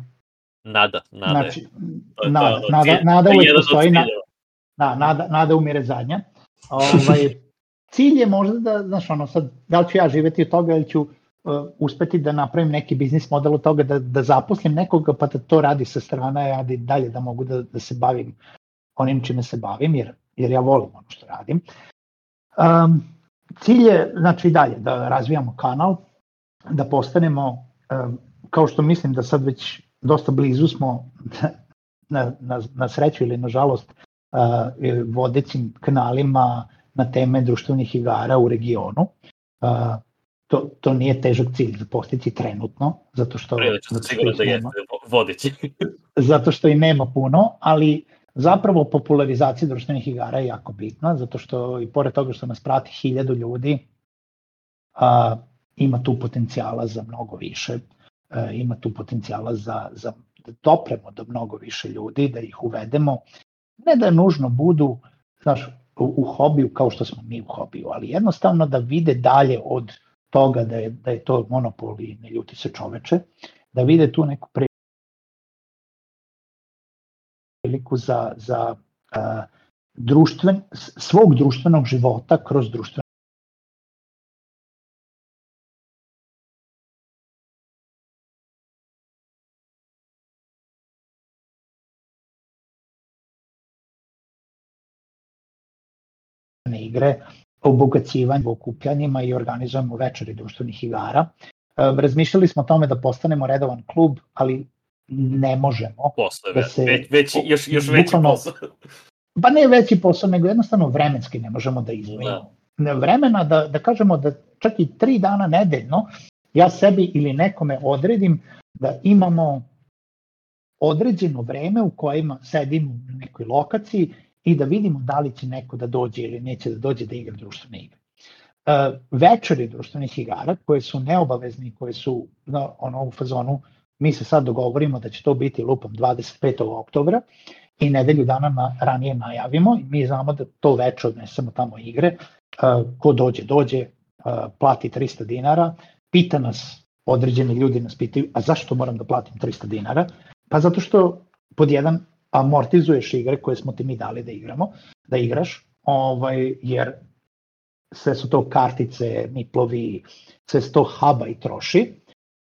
nada, nada. Znači, nada, nada, nada uvek postoji. Na, da, nada, nada umire zadnja. Ovaj, (laughs) cilj je možda da, znaš, ono, sad, da li ću ja živeti od toga ili ću uh, uspeti da napravim neki biznis model od toga da, da zaposlim nekoga pa da to radi sa strana, ja da dalje da mogu da, da se bavim onim čime se bavim, jer, jer ja volim ono što radim. Um, cilj je, znači, dalje da razvijamo kanal, da postanemo, um, kao što mislim da sad već dosta blizu smo (laughs) na, na, na sreću ili nažalost uh, vodećim kanalima na teme društvenih igara u regionu. Uh, to, to nije težak cilj za postići trenutno, zato što... Prilično zato sigurno da je vodeći. zato što i nema puno, ali zapravo popularizacija društvenih igara je jako bitna, zato što i pored toga što nas prati hiljadu ljudi, a, ima tu potencijala za mnogo više, a, ima tu potencijala za, za da dopremo do mnogo više ljudi, da ih uvedemo, ne da nužno budu, znaš, u, u hobiju kao što smo mi u hobiju, ali jednostavno da vide dalje od toga da je, da je to monopol i ne ljuti se čoveče, da vide tu neku priliku za, za uh, društven, svog društvenog života kroz društveno igre, obogaćivanju, okupljanjima i organizujemo večeri društvenih igara. E, razmišljali smo o tome da postanemo redovan klub, ali ne možemo. Posle, da se, već, već, još, još veći bukvalno, posao. (laughs) Pa ne veći posao, nego jednostavno vremenski ne možemo da izvojimo. Da. Vremena da, da kažemo da čak i tri dana nedeljno ja sebi ili nekome odredim da imamo određeno vreme u kojima sedim u nekoj lokaciji i da vidimo da li će neko da dođe ili neće da dođe da igra društvene igre. Uh, večeri društvenih igara koje su neobavezni, koje su na, ono, u fazonu, mi se sad dogovorimo da će to biti lupom 25. oktobra i nedelju dana na, ranije najavimo i mi znamo da to veče odnesemo tamo igre, uh, ko dođe, dođe, uh, plati 300 dinara, pita nas, određeni ljudi nas pitaju, a zašto moram da platim 300 dinara? Pa zato što pod jedan amortizuješ igre koje smo ti mi dali da igramo, da igraš, ovaj, jer sve su to kartice, miplovi, sve su to haba i troši,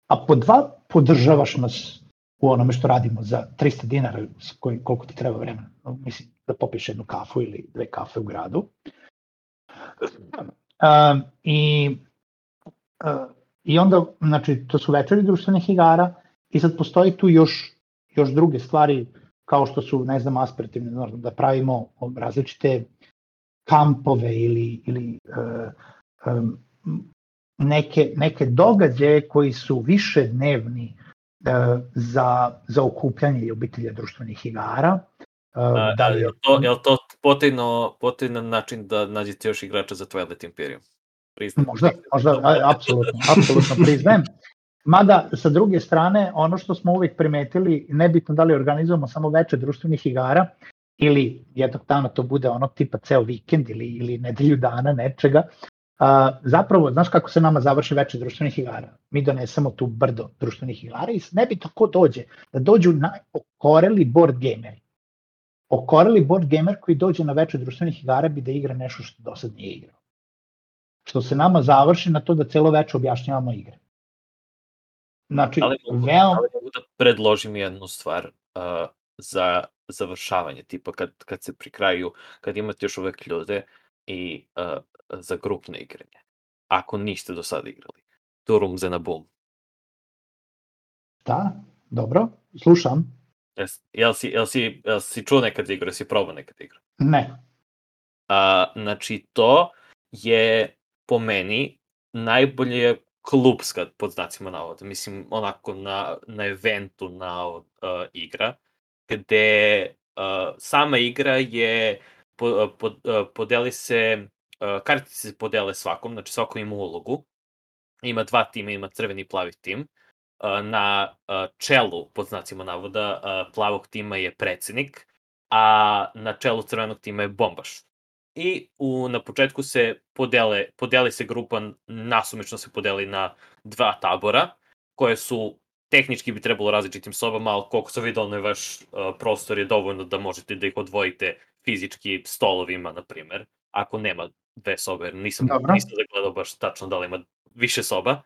a po dva podržavaš nas u onome što radimo za 300 dinara, koji, koliko ti treba vremena, mislim da popiješ jednu kafu ili dve kafe u gradu. Um, I uh, I onda, znači, to su večeri društvenih igara i sad postoji tu još, još druge stvari kao što su, ne znam, aspirativne, da pravimo različite kampove ili, ili uh, um, neke, neke događaje koji su više dnevni uh, za, za okupljanje i obitelja društvenih igara. Uh, da li je to, je to potajno, potajno način da nađete još igrača za Twilight Imperium? Priznajem. Možda, možda, apsolutno, apsolutno priznajem. Mada, sa druge strane, ono što smo uvek primetili, nebitno da li organizujemo samo veče društvenih igara, ili jednog dana to bude ono tipa ceo vikend ili, ili nedelju dana nečega, a, zapravo, znaš kako se nama završi veče društvenih igara? Mi donesemo tu brdo društvenih igara i nebitno ko dođe, da dođu na okoreli board gameri. Okoreli board gamer koji dođe na veče društvenih igara bi da igra nešto što do sad nije igrao. Što se nama završi na to da celo veče objašnjavamo igre. Znači, ali mogu, veoma... ali mogu da predložim jednu stvar uh, za završavanje, tipa kad, kad se pri kraju, kad imate još uvek ljude i uh, za grupno igranje. Ako niste do sada igrali. Turum za na boom. Da, dobro, slušam. Jes, jel, si, jel, si, jel si čuo nekad igru, jel si probao nekad igru? Ne. A, znači to je po meni najbolje klubska, pod znacima navoda, mislim, onako na, na eventu na uh, igra, gde uh, sama igra je, po, po, uh, podeli se, kartice se podele svakom, znači svako ima ulogu, ima dva tima, ima crveni i plavi tim, uh, na uh, čelu, pod znacima navoda, plavog tima je predsednik, a na čelu crvenog tima je bombaš. I u, na početku se podele, podeli se grupa, nasumično se podeli na dva tabora, koje su tehnički bi trebalo različitim sobama, ali koliko sam vidio, onaj vaš uh, prostor je dovoljno da možete da ih odvojite fizički stolovima, na primer, ako nema dve sobe, jer nisam, Dobro. nisam zagledao baš tačno da li ima više soba.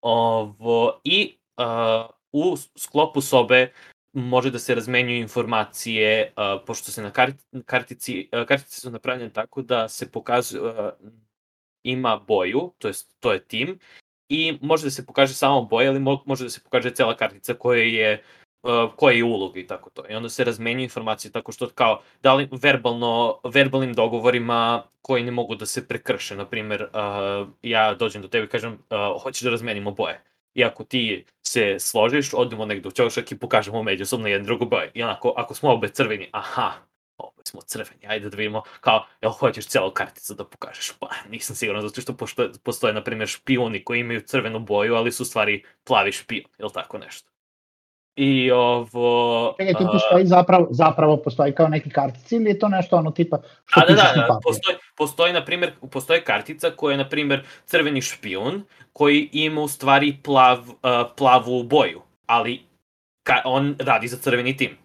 Ovo, I uh, u sklopu sobe može da se razmenjuju informacije, uh, pošto se na kart, kartici, uh, kartice su napravljene tako da se pokazuje, uh, ima boju, to je, to je tim, i može da se pokaže samo boja, ali mo, može da se pokaže cela kartica koja je uh, koja je uloga i tako to. I onda se razmenjuju informacije tako što kao da li verbalno, verbalnim dogovorima koji ne mogu da se prekrše. Na primer, uh, ja dođem do tebe i kažem uh, hoćeš da razmenimo boje i ako ti se složiš, odemo negde u ćošak i pokažemo međusobno jedan drugu boj. I onako, ako smo obe crveni, aha, obe smo crveni, ajde da vidimo, kao, jel hoćeš celu karticu da pokažeš? Pa, nisam siguran, zato što postoje, postoje na primjer, špioni koji imaju crvenu boju, ali su stvari plavi špion, ili tako nešto. I ovo... Čekaj, tu postoji zapravo, zapravo postoji kao neki kartici ili je to nešto ono tipa što A da, da, da, papir? postoji, postoji, na primjer, postoji kartica koja je, na primjer, crveni špijun, koji ima u stvari plav, uh, plavu boju, ali ka, on radi za crveni tim.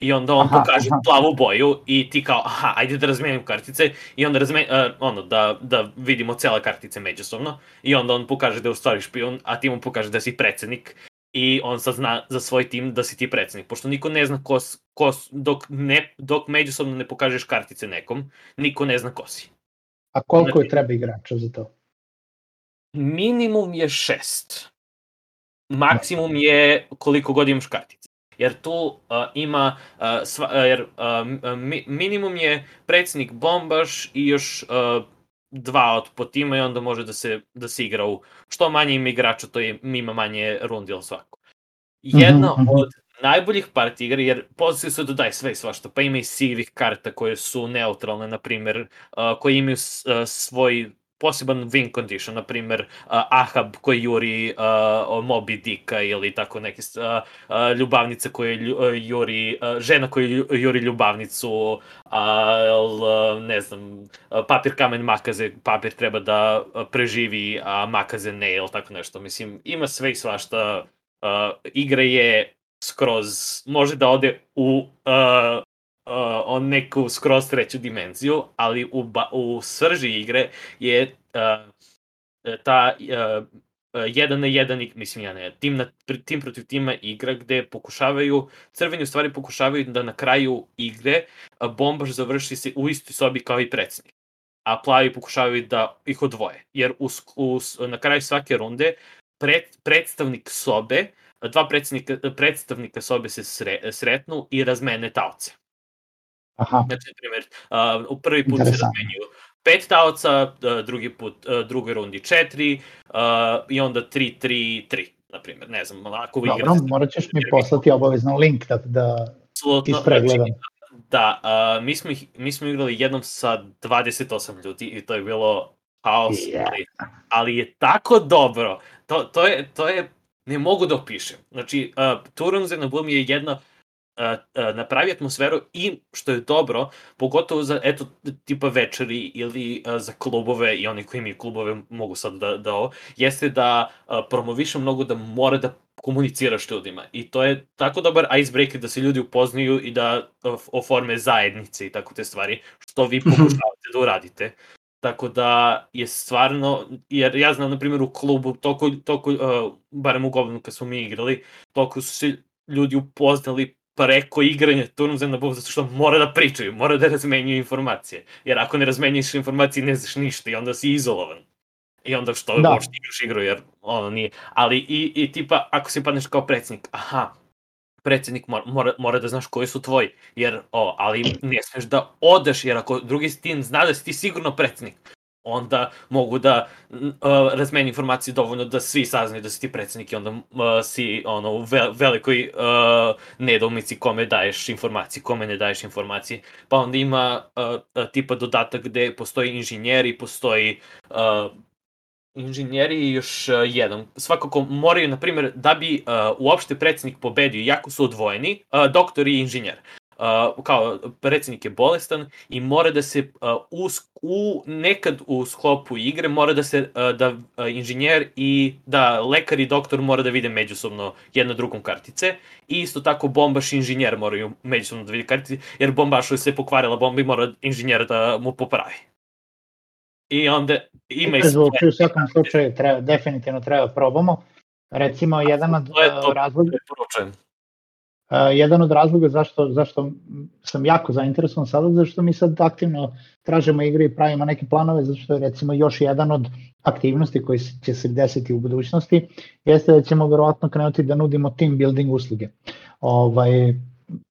I onda on Aha, pokaže aha. plavu boju i ti kao, aha, ajde da razmenim kartice i onda razme, uh, ono, da, da vidimo cele kartice međusobno i onda on pokaže da je u stvari špijun, a ti mu pokaže da si predsednik i on sad zna za svoj tim da si ti predsednik, pošto niko ne zna ko, ko dok, ne, dok međusobno ne pokažeš kartice nekom, niko ne zna ko si. A koliko je Znači- treba igrača za to? Minimum je šest. Maksimum je koliko god imaš kartica. Jer tu uh, ima, uh, sva, uh, jer uh, mi, minimum je predsednik bombaš i još uh, dva od po tima i onda može da se, da se igra u što manje ima igrača, to je, ima manje rundi ili svako. Jedna Mhm, mhm. od najboljih parti igre, jer pozicija se dodaje sve i svašta, pa ima i sivih karta koje su neutralne, na primer, uh, koje imaju uh, svoj poseban win condition, na primer uh, Ahab koji juri uh, Moby Dicka ili tako neke uh, uh, ljubavnica koja lju, uh, juri, uh, žena koja juri ljubavnicu, uh, ne znam, papir kamen makaze, papir treba da preživi, a makaze ne, ili tako nešto. Mislim, ima sve i svašta. Uh, igra je skroz, može da ode u uh, uh, on neku skroz treću dimenziju, ali u, ba, u srži igre je uh, ta uh, jedan na jedan, mislim ja ne, tim, na, tim protiv tima igra gde pokušavaju, crveni u stvari pokušavaju da na kraju igre a, bombaš završi se u istoj sobi kao i predsednik. A plavi pokušavaju da ih odvoje. Jer u, u, na kraju svake runde pred, predstavnik sobe, dva predstavnika, predstavnika sobe se sre, sretnu i razmene taoce. Aha, Znači, na primjer, uh, u prvi put se razmenjuju pet taoca, drugi put, drugoj rundi četiri, uh, i onda tri, tri, tri, na primjer, ne znam, onako igra dobro, morat ćeš mi poslati obavezno link da, da ispregledam. znači, da, uh, mi, smo ih, mi smo igrali jednom sa 28 ljudi i to je bilo haos, Yeah. ali, ali je tako dobro, to, to, je, to je, ne mogu da opišem. Znači, uh, Turons and Bloom je jedna napravi atmosferu i što je dobro, pogotovo za eto tipa večeri ili za klubove i oni koji imaju klubove mogu sad da, da ovo, jeste da promoviše mnogo da mora da komuniciraš ljudima i to je tako dobar icebreaker da se ljudi upoznaju i da oforme zajednice i tako te stvari, što vi pokušavate da uradite. Tako da je stvarno, jer ja znam na primjer u klubu, toliko, toliko uh, barem u Goblinu kad smo mi igrali, toliko su se ljudi upoznali preko igranja turnom za nabavu, zato što mora da pričaju, mora da razmenjuju informacije. Jer ako ne razmenjuješ informacije, ne znaš ništa i onda si izolovan. I onda što Da. uopšte igraš igru, jer ono nije. Ali i, i tipa, ako se padneš kao predsjednik, aha, predsjednik mora, mora, mora da znaš koji su tvoji, jer, o, ali ne smeš da odeš, jer ako drugi tim zna da si ti sigurno predsjednik, onda mogu da uh, razmeni informacije dovoljno da svi saznaju da si ti predsednik i onda uh, si ono, u ve velikoj uh, nedoumici kome daješ informacije, kome ne daješ informacije. Pa onda ima uh, tipa dodatak gde postoji inženjer i postoji uh, inženjeri i još uh, jedan. Svakako moraju, na primjer, da bi uh, uopšte predsednik pobedio, jako su odvojeni, uh, doktor i inženjer uh, kao predsednik je bolestan i mora da se uh, u, u nekad u sklopu igre mora da se uh, da uh, inženjer i da lekar i doktor mora da vide međusobno jedno drugom kartice i isto tako bombaš i inženjer moraju međusobno da vide kartice jer bombašu se pokvarila bomba i mora inženjer da mu popravi. I onda ima i Zvuči u svakom slučaju, treba, definitivno treba probamo. Recimo, jedan od to je to razloga, preporučujem. Jedan od razloga zašto, zašto sam jako zainteresovan sada, zašto mi sad aktivno tražimo igre i pravimo neke planove, zato što je recimo još jedan od aktivnosti koji će se desiti u budućnosti, jeste da ćemo verovatno krenuti da nudimo team building usluge. Ovaj,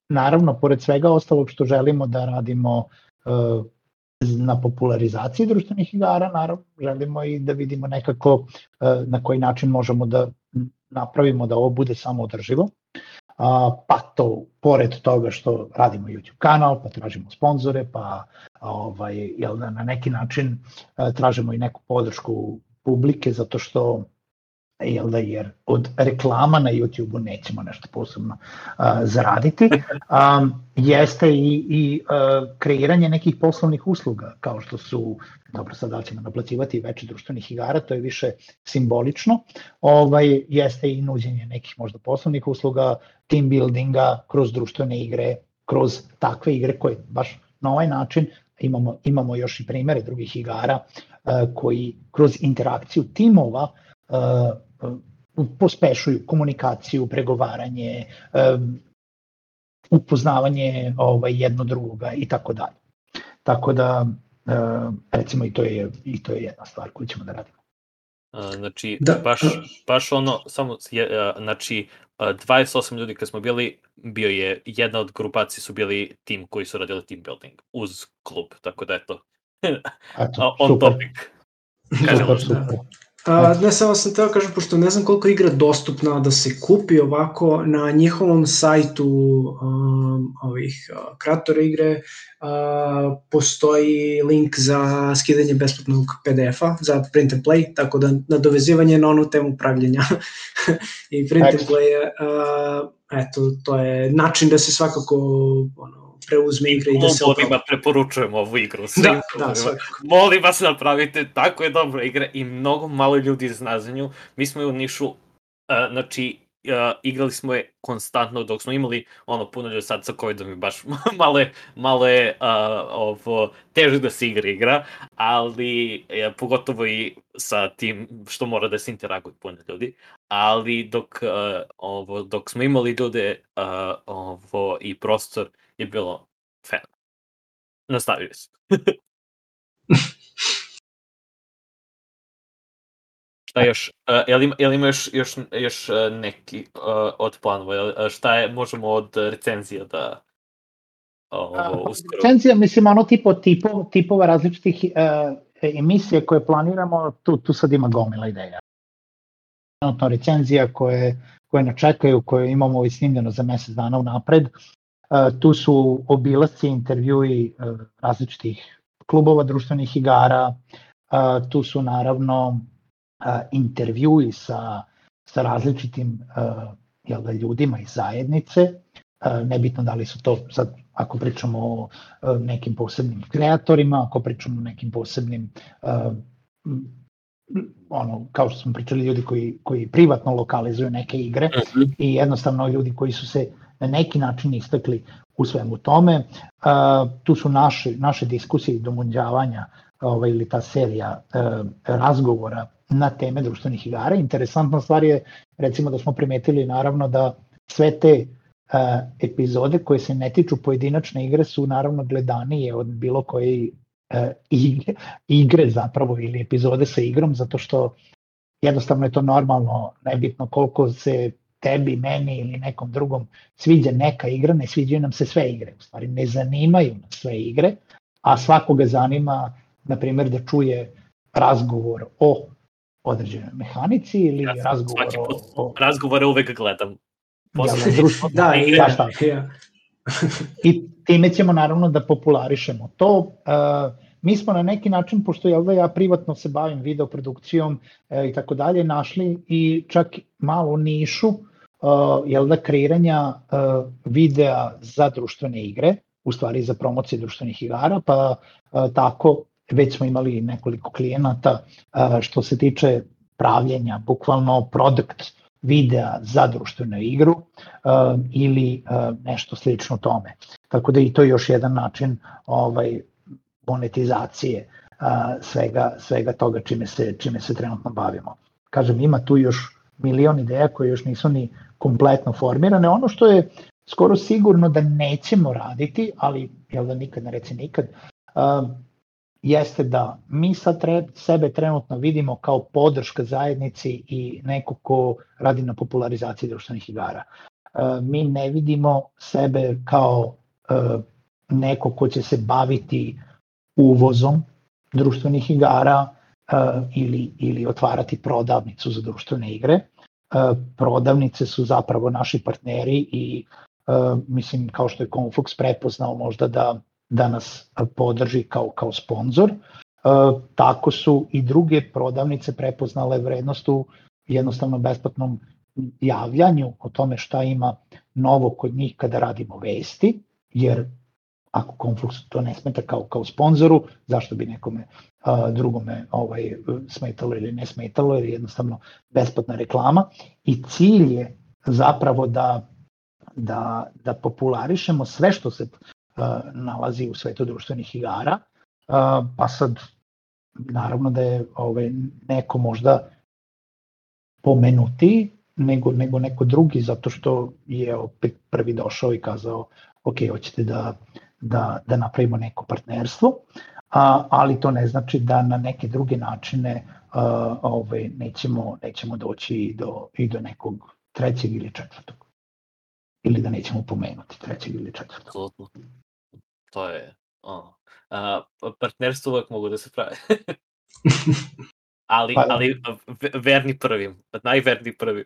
naravno, pored svega ostalog što želimo da radimo uh, na popularizaciji društvenih igara, naravno, želimo i da vidimo nekako uh, na koji način možemo da napravimo da ovo bude samo održivo a, pa to pored toga što radimo YouTube kanal, pa tražimo sponzore, pa ovaj, jel da, na neki način a, tražimo i neku podršku publike, zato što jel da, jer od reklama na YouTube-u nećemo nešto posebno uh, zaraditi, um, jeste i, i uh, kreiranje nekih poslovnih usluga, kao što su, dobro sad da ćemo naplaćivati veće društvenih igara, to je više simbolično, ovaj, jeste i nuđenje nekih možda poslovnih usluga, team buildinga, kroz društvene igre, kroz takve igre koje baš na ovaj način imamo, imamo još i primere drugih igara uh, koji kroz interakciju timova uh, pospešuju komunikaciju, pregovaranje, upoznavanje ovaj, jedno drugoga i tako dalje. Tako da, uh, recimo, i to, je, i to je jedna stvar koju ćemo da radimo. Znači, Da. baš, baš ono, samo, znači, a, 28 ljudi kad smo bili, bio je, jedna od grupacije su bili tim koji su radili team building uz klub, tako da eto, Eto, (laughs) on super, topic. Kažemo, super, super. A, ne, samo sam teo kažem, pošto ne znam koliko igra dostupna da se kupi ovako, na njihovom sajtu um, ovih uh, kreatora igre uh, postoji link za skidanje besplatnog PDF-a za print and play, tako da nadovezivanje na onu temu pravljenja. (laughs) I print and play uh, eto, to je način da se svakako ono, preuzme igra i da se Klubovima preporučujem ovu igru. svim Da, da, svakako. Molim vas napravite, tako je dobra igra i mnogo malo ljudi zna za nju. Mi smo je u Nišu, uh, znači, uh, igrali smo je konstantno dok smo imali ono puno ljudi sad sa covidom i baš (laughs) malo je, malo je uh, ovo, teže da se igra igra, ali uh, pogotovo i sa tim što mora da se interaguje puno ljudi, ali dok, uh, ovo, dok smo imali ljude uh, ovo, i prostor je bilo fan. Nastavili su. (laughs) Šta još? Uh, jel, ima, jel ima još, još, još uh, neki uh, od planova? Jel, uh, šta je, možemo od recenzija da ovo, uskoro... Recenzija, mislim, ono tipo, tipo, tipova različitih uh, emisije koje planiramo, tu, tu sad ima gomila ideja. Trenutno recenzija koje, koje ne čekaju, koje imamo već snimljeno za mesec dana unapred. Uh, tu su obilasci, intervjui uh, različitih klubova društvenih igara, uh, tu su naravno uh, intervjui sa, sa različitim uh, jel da, ljudima iz zajednice, uh, nebitno da li su to sad ako pričamo o uh, nekim posebnim kreatorima, ako pričamo o nekim posebnim uh, ono, kao što smo pričali, ljudi koji, koji privatno lokalizuju neke igre i jednostavno ljudi koji su se na neki način istakli u svemu tome. Uh, tu su naše, naše diskusije i domunđavanja ovaj, ili ta serija uh, razgovora na teme društvenih igara. Interesantna stvar je recimo da smo primetili naravno da sve te uh, epizode koje se ne tiču pojedinačne igre su naravno gledanije od bilo koje uh, igre, igre zapravo ili epizode sa igrom zato što jednostavno je to normalno, nebitno koliko se tebi, meni ili nekom drugom sviđa neka igra, ne sviđaju nam se sve igre, u stvari ne zanimaju nas sve igre, a svakoga zanima, na primjer, da čuje razgovor o određenoj mehanici ili Ja razgovor svaki o, put o Razgovore uvek gledam. Posle- društvu. Da, i Ja ja, šta? ja. I time ćemo naravno da popularišemo to. Uh, mi smo na neki način, pošto jel da ja privatno se bavim videoprodukcijom e, i tako dalje, našli i čak malu nišu uh, jel da kreiranja uh, videa za društvene igre, u stvari za promocije društvenih igara, pa uh, tako već smo imali nekoliko klijenata što se tiče pravljenja, bukvalno produkt videa za društvenu igru ili nešto slično tome. Tako da i to je još jedan način ovaj monetizacije svega, svega toga čime se, čime se trenutno bavimo. Kažem, ima tu još milion ideja koje još nisu ni kompletno formirane. Ono što je skoro sigurno da nećemo raditi, ali jel da nikad ne reci nikad, uh, jeste da mi sad tre, sebe trenutno vidimo kao podrška zajednici i neko ko radi na popularizaciji društvenih igara. Uh, mi ne vidimo sebe kao uh, neko ko će se baviti uvozom društvenih igara uh, ili, ili otvarati prodavnicu za društvene igre. Uh, prodavnice su zapravo naši partneri i uh, mislim kao što je Conflux prepoznao možda da da nas podrži kao, kao sponsor. E, tako su i druge prodavnice prepoznale vrednost u jednostavno besplatnom javljanju o tome šta ima novo kod njih kada radimo vesti, jer ako Conflux to ne smeta kao, kao sponzoru, zašto bi nekome a, drugome ovaj, smetalo ili ne smetalo, jer je jednostavno besplatna reklama. I cilj je zapravo da da, da popularišemo sve što se nalazi u svetu društvenih igara, pa sad naravno da je ovaj, neko možda pomenuti nego, nego neko drugi zato što je opet prvi došao i kazao ok, hoćete da, da, da napravimo neko partnerstvo, a, ali to ne znači da na neke druge načine a, ovaj, nećemo, nećemo doći i do, i do nekog trećeg ili četvrtog ili da nećemo pomenuti trećeg ili četvrtog. Apsolutno. To je ono. A, partnerstvo uvek mogu da se prave. (laughs) ali, Pa da. ali ve- verni prvim. Najverni prvim.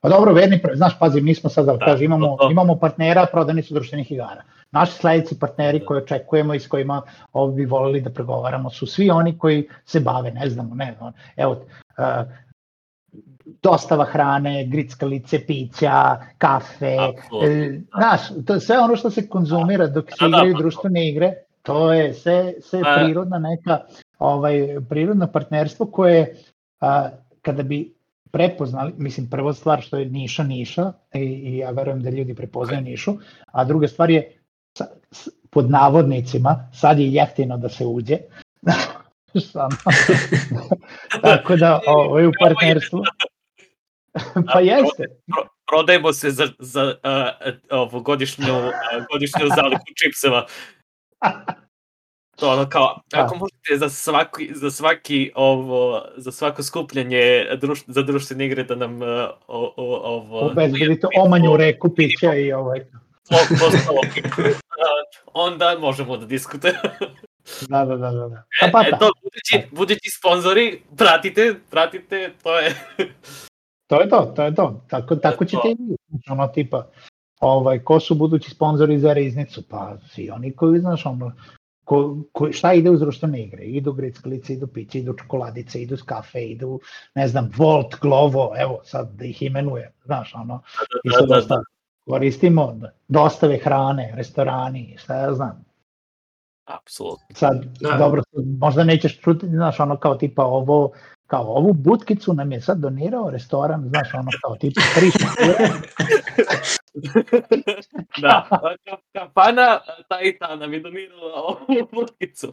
Pa dobro, verni, pre- znaš, pazi, mi smo sad, da Da, kažem, imamo, imamo partnera prodavnicu društvenih igara. Naši sledeći partneri Da. koje očekujemo i s kojima ovo bi volili da pregovaramo su svi oni koji se bave, ne znamo, ne znam, evo, uh, dostava hrane, grickalice, pića, kafe, Apsolutno, e, znaš, to sve ono što se konzumira dok se Da, da, igraju pa- društvene igre, to je sve, sve Pa- prirodna neka, ovaj, prirodno partnerstvo koje, a, kada bi prepoznali, mislim, prva stvar što je niša niša i, i ja verujem da ljudi prepoznaju nišu, a druga stvar je sa, s, pod navodnicima, sad je jeftino da se uđe, (laughs) Samo. (laughs) Tako da, ovo je u partnerstvu. (laughs) pa jeste. Pro, prodajemo se za, za uh, ovu godišnju, uh, godišnju zaliku čipseva. To ono kao, Da. ako možete za svaki, za svaki ovo, za svako skupljanje druš, za društvene igre da nam uh, o, o, ovo... Obezbedite omanju reku pića i ovaj. postalo, onda možemo da diskutujemo. Da, da, da, da. da. Pa, pa, E, pa. to, budući, budući sponzori, pratite, pratite, to je... To je to, to je to. Tako, tako ćete i vi. Ono tipa, ovaj, ko su budući sponzori za riznicu? Pa svi oni koji, znaš, ono, ko, ko, šta ide uz društvene igre? Idu grickalice, idu piće, idu čokoladice, idu kafe, idu, ne znam, Volt, Glovo, evo, sad da ih imenuje, znaš, ono, i Da, sad da, dosta koristimo dostave hrane, restorani, šta ja znam. Apsolutno. Sad, Da. da. dobro, možda nećeš čuti, znaš, ono kao tipa ovo, kao ovu butkicu nam je sad donirao restoran, znaš, ono kao tipa tri (laughs) da, ka- kafana ta i ta nam je donirala ovu butkicu.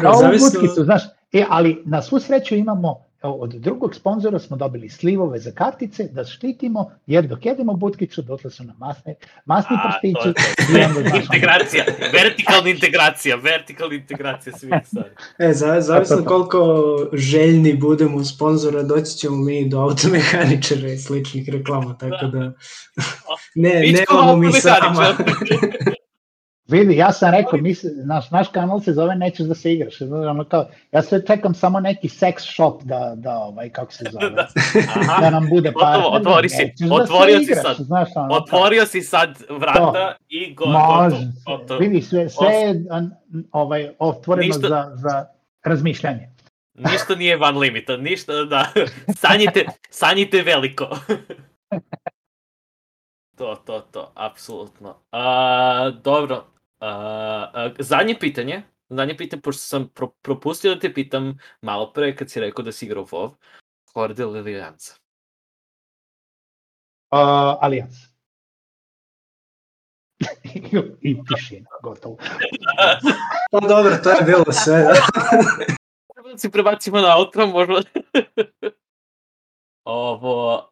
Kao ovu butkicu, znaš, e, ali na svu sreću imamo, od drugog sponzora smo dobili slivove za kartice da štitimo, jer dok jedemo butkicu, dotle su nam masne, masni A, to prstići (laughs) ono, integracija, vertikalna integracija, vertikalna integracija svih stvari. e, za, zavisno koliko željni budemo u sponzora, doći ćemo mi do automehaničara i sličnih reklama, tako da (laughs) ne, Mićko, nemamo mi sama. (laughs) Vidi, ja sam rekao, misli, naš, naš kanal se zove Nećeš da se igraš. Znaš, ono kao, ja sve čekam samo neki sex shop da, da ovaj, kako se (laughs) zove, da, Aha, da nam bude Gotovo, partner. otvori si, Nećeš da se otvorio si igraš, sad. Znaš, ono, kao, otvorio si sad vrata i go, Može, gotovo, gotovo. vidi, sve, sve je ovaj, otvoreno Ništa- za, za razmišljanje. Ništa nije van limita, ništa, da. (laughs) Sanjite, sanjite veliko. (laughs) to, to, to, apsolutno. A, dobro, zadnje pitanje, zadnje pitanje, pošto sam pro, propustio da te pitam malo pre kad si rekao da si igrao WoW, Horde ili Alijansa? Uh, Alijans. I tišina, gotovo. Pa dobro, to je bilo sve. Da. Treba da se prebacimo na outro, možda. Ovo,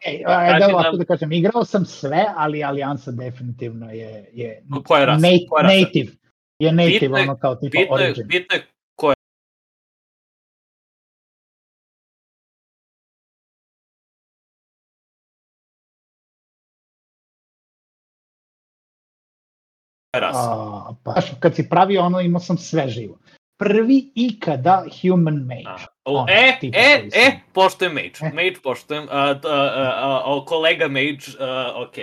Ej, a, Kaži da ovako da kažem, igrao sam sve, ali Alijansa definitivno je, je koja je rasa? nat- Koja je rasa? native. Je native, Bitno je- ono kao tipa bitno je, origin. bitno je rasa. A, pa, kad si pravio ono, imao sam sve živo. Prvi ikada human mage. A, o, Ono, e, e, sam. e, poštujem Mage. E. Mage poštujem. A, a, a, a, a, kolega Mage, a, ok,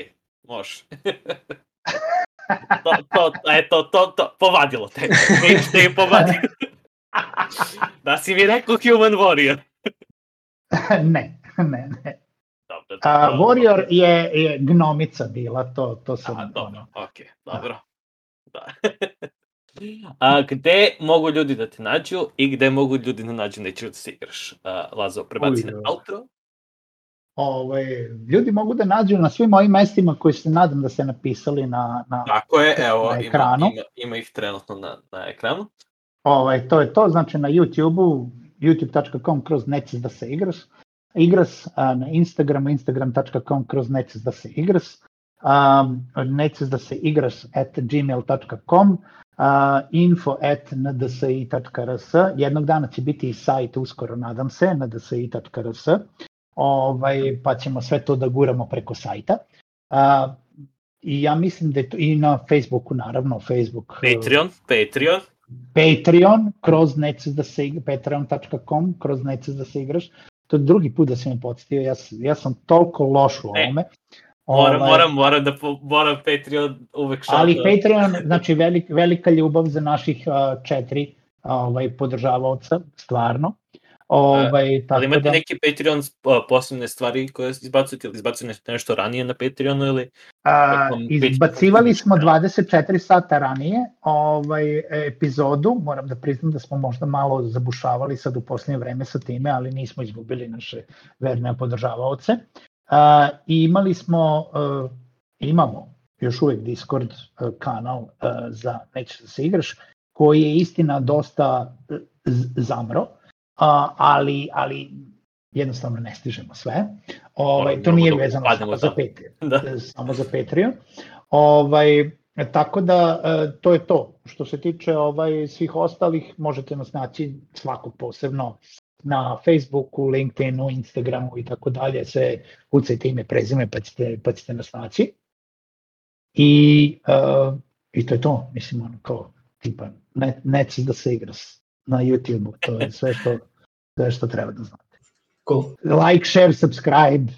može. (laughs) to, to, eto, to, to, povadilo te. Mage te je povadio. (laughs) da si mi rekao Human Warrior. (laughs) ne, ne, ne. Dobro, A, dobro. Warrior je, je gnomica bila, to, to sam, A, dobro, ono, ok, dobro. Da. A, gde mogu ljudi da te nađu i gde mogu ljudi da nađu nećeš da se igraš? A, Lazo, prebaci Uj, na outro. ovaj, ljudi mogu da nađu na svim ovim mestima koji se nadam da ste napisali na, na Tako je, evo, Na ima, ekranu. ima, ima ih trenutno na, na ekranu. Ovaj, to je to, znači na YouTube-u, youtube.com kroz nećeš da se igraš, igras, a na Instagramu, instagram.com kroz nećeš da se igraš, um, nećeš da se igraš at gmail.com, uh, info at ndsi.rs, jednog dana će biti i sajt uskoro, nadam se, ndsi.rs, ovaj, pa ćemo sve to da guramo preko sajta. Uh, I ja mislim da je to i na Facebooku, naravno, Facebook. uh, Patreon, Patreon. Patreon kroz nećeš da se igra, patreon.com kroz nećeš da se igraš. To je drugi put da si me podsjetio, ja, ja sam toliko loš u E, ovome. Moram, Ovaj, moram, moram da moram Patreon uvek što Ali. Patreon, znači velik, velika ljubav za naših uh, četiri ovaj, podržavaoca, stvarno. Ovaj, tako Ali imate da, neki Patreon uh, posebne stvari koje izbacujete ili izbacujete nešto, ranije na Patreonu ili... a, tokom izbacivali smo 24 sata ranije ovaj epizodu, moram da priznam da smo možda malo zabušavali sad u posljednje vreme sa time, ali nismo izgubili naše verne podržavaoce. A, I imali smo, a, imamo još uvek Discord a, kanal a, za Nećeš da se igraš, koji je istina dosta zamro, a, ali, ali jednostavno ne stižemo sve. Ovaj, to nije vezano samo za. Patreon (laughs) Da. samo za Patreon. Ovaj, tako da to je to. Što se tiče ovaj svih ostalih, možete nas naći svakog posebno na Facebooku, LinkedInu, Instagramu i tako dalje, sve kucajte ime, prezime pa ćete, pa ćete nas naći. I, uh, I to je to, mislim, ono kao, tipa, ne, nećeš da se igraš na YouTube-u, to je sve što, sve što treba da znate. Cool. Like, share, subscribe,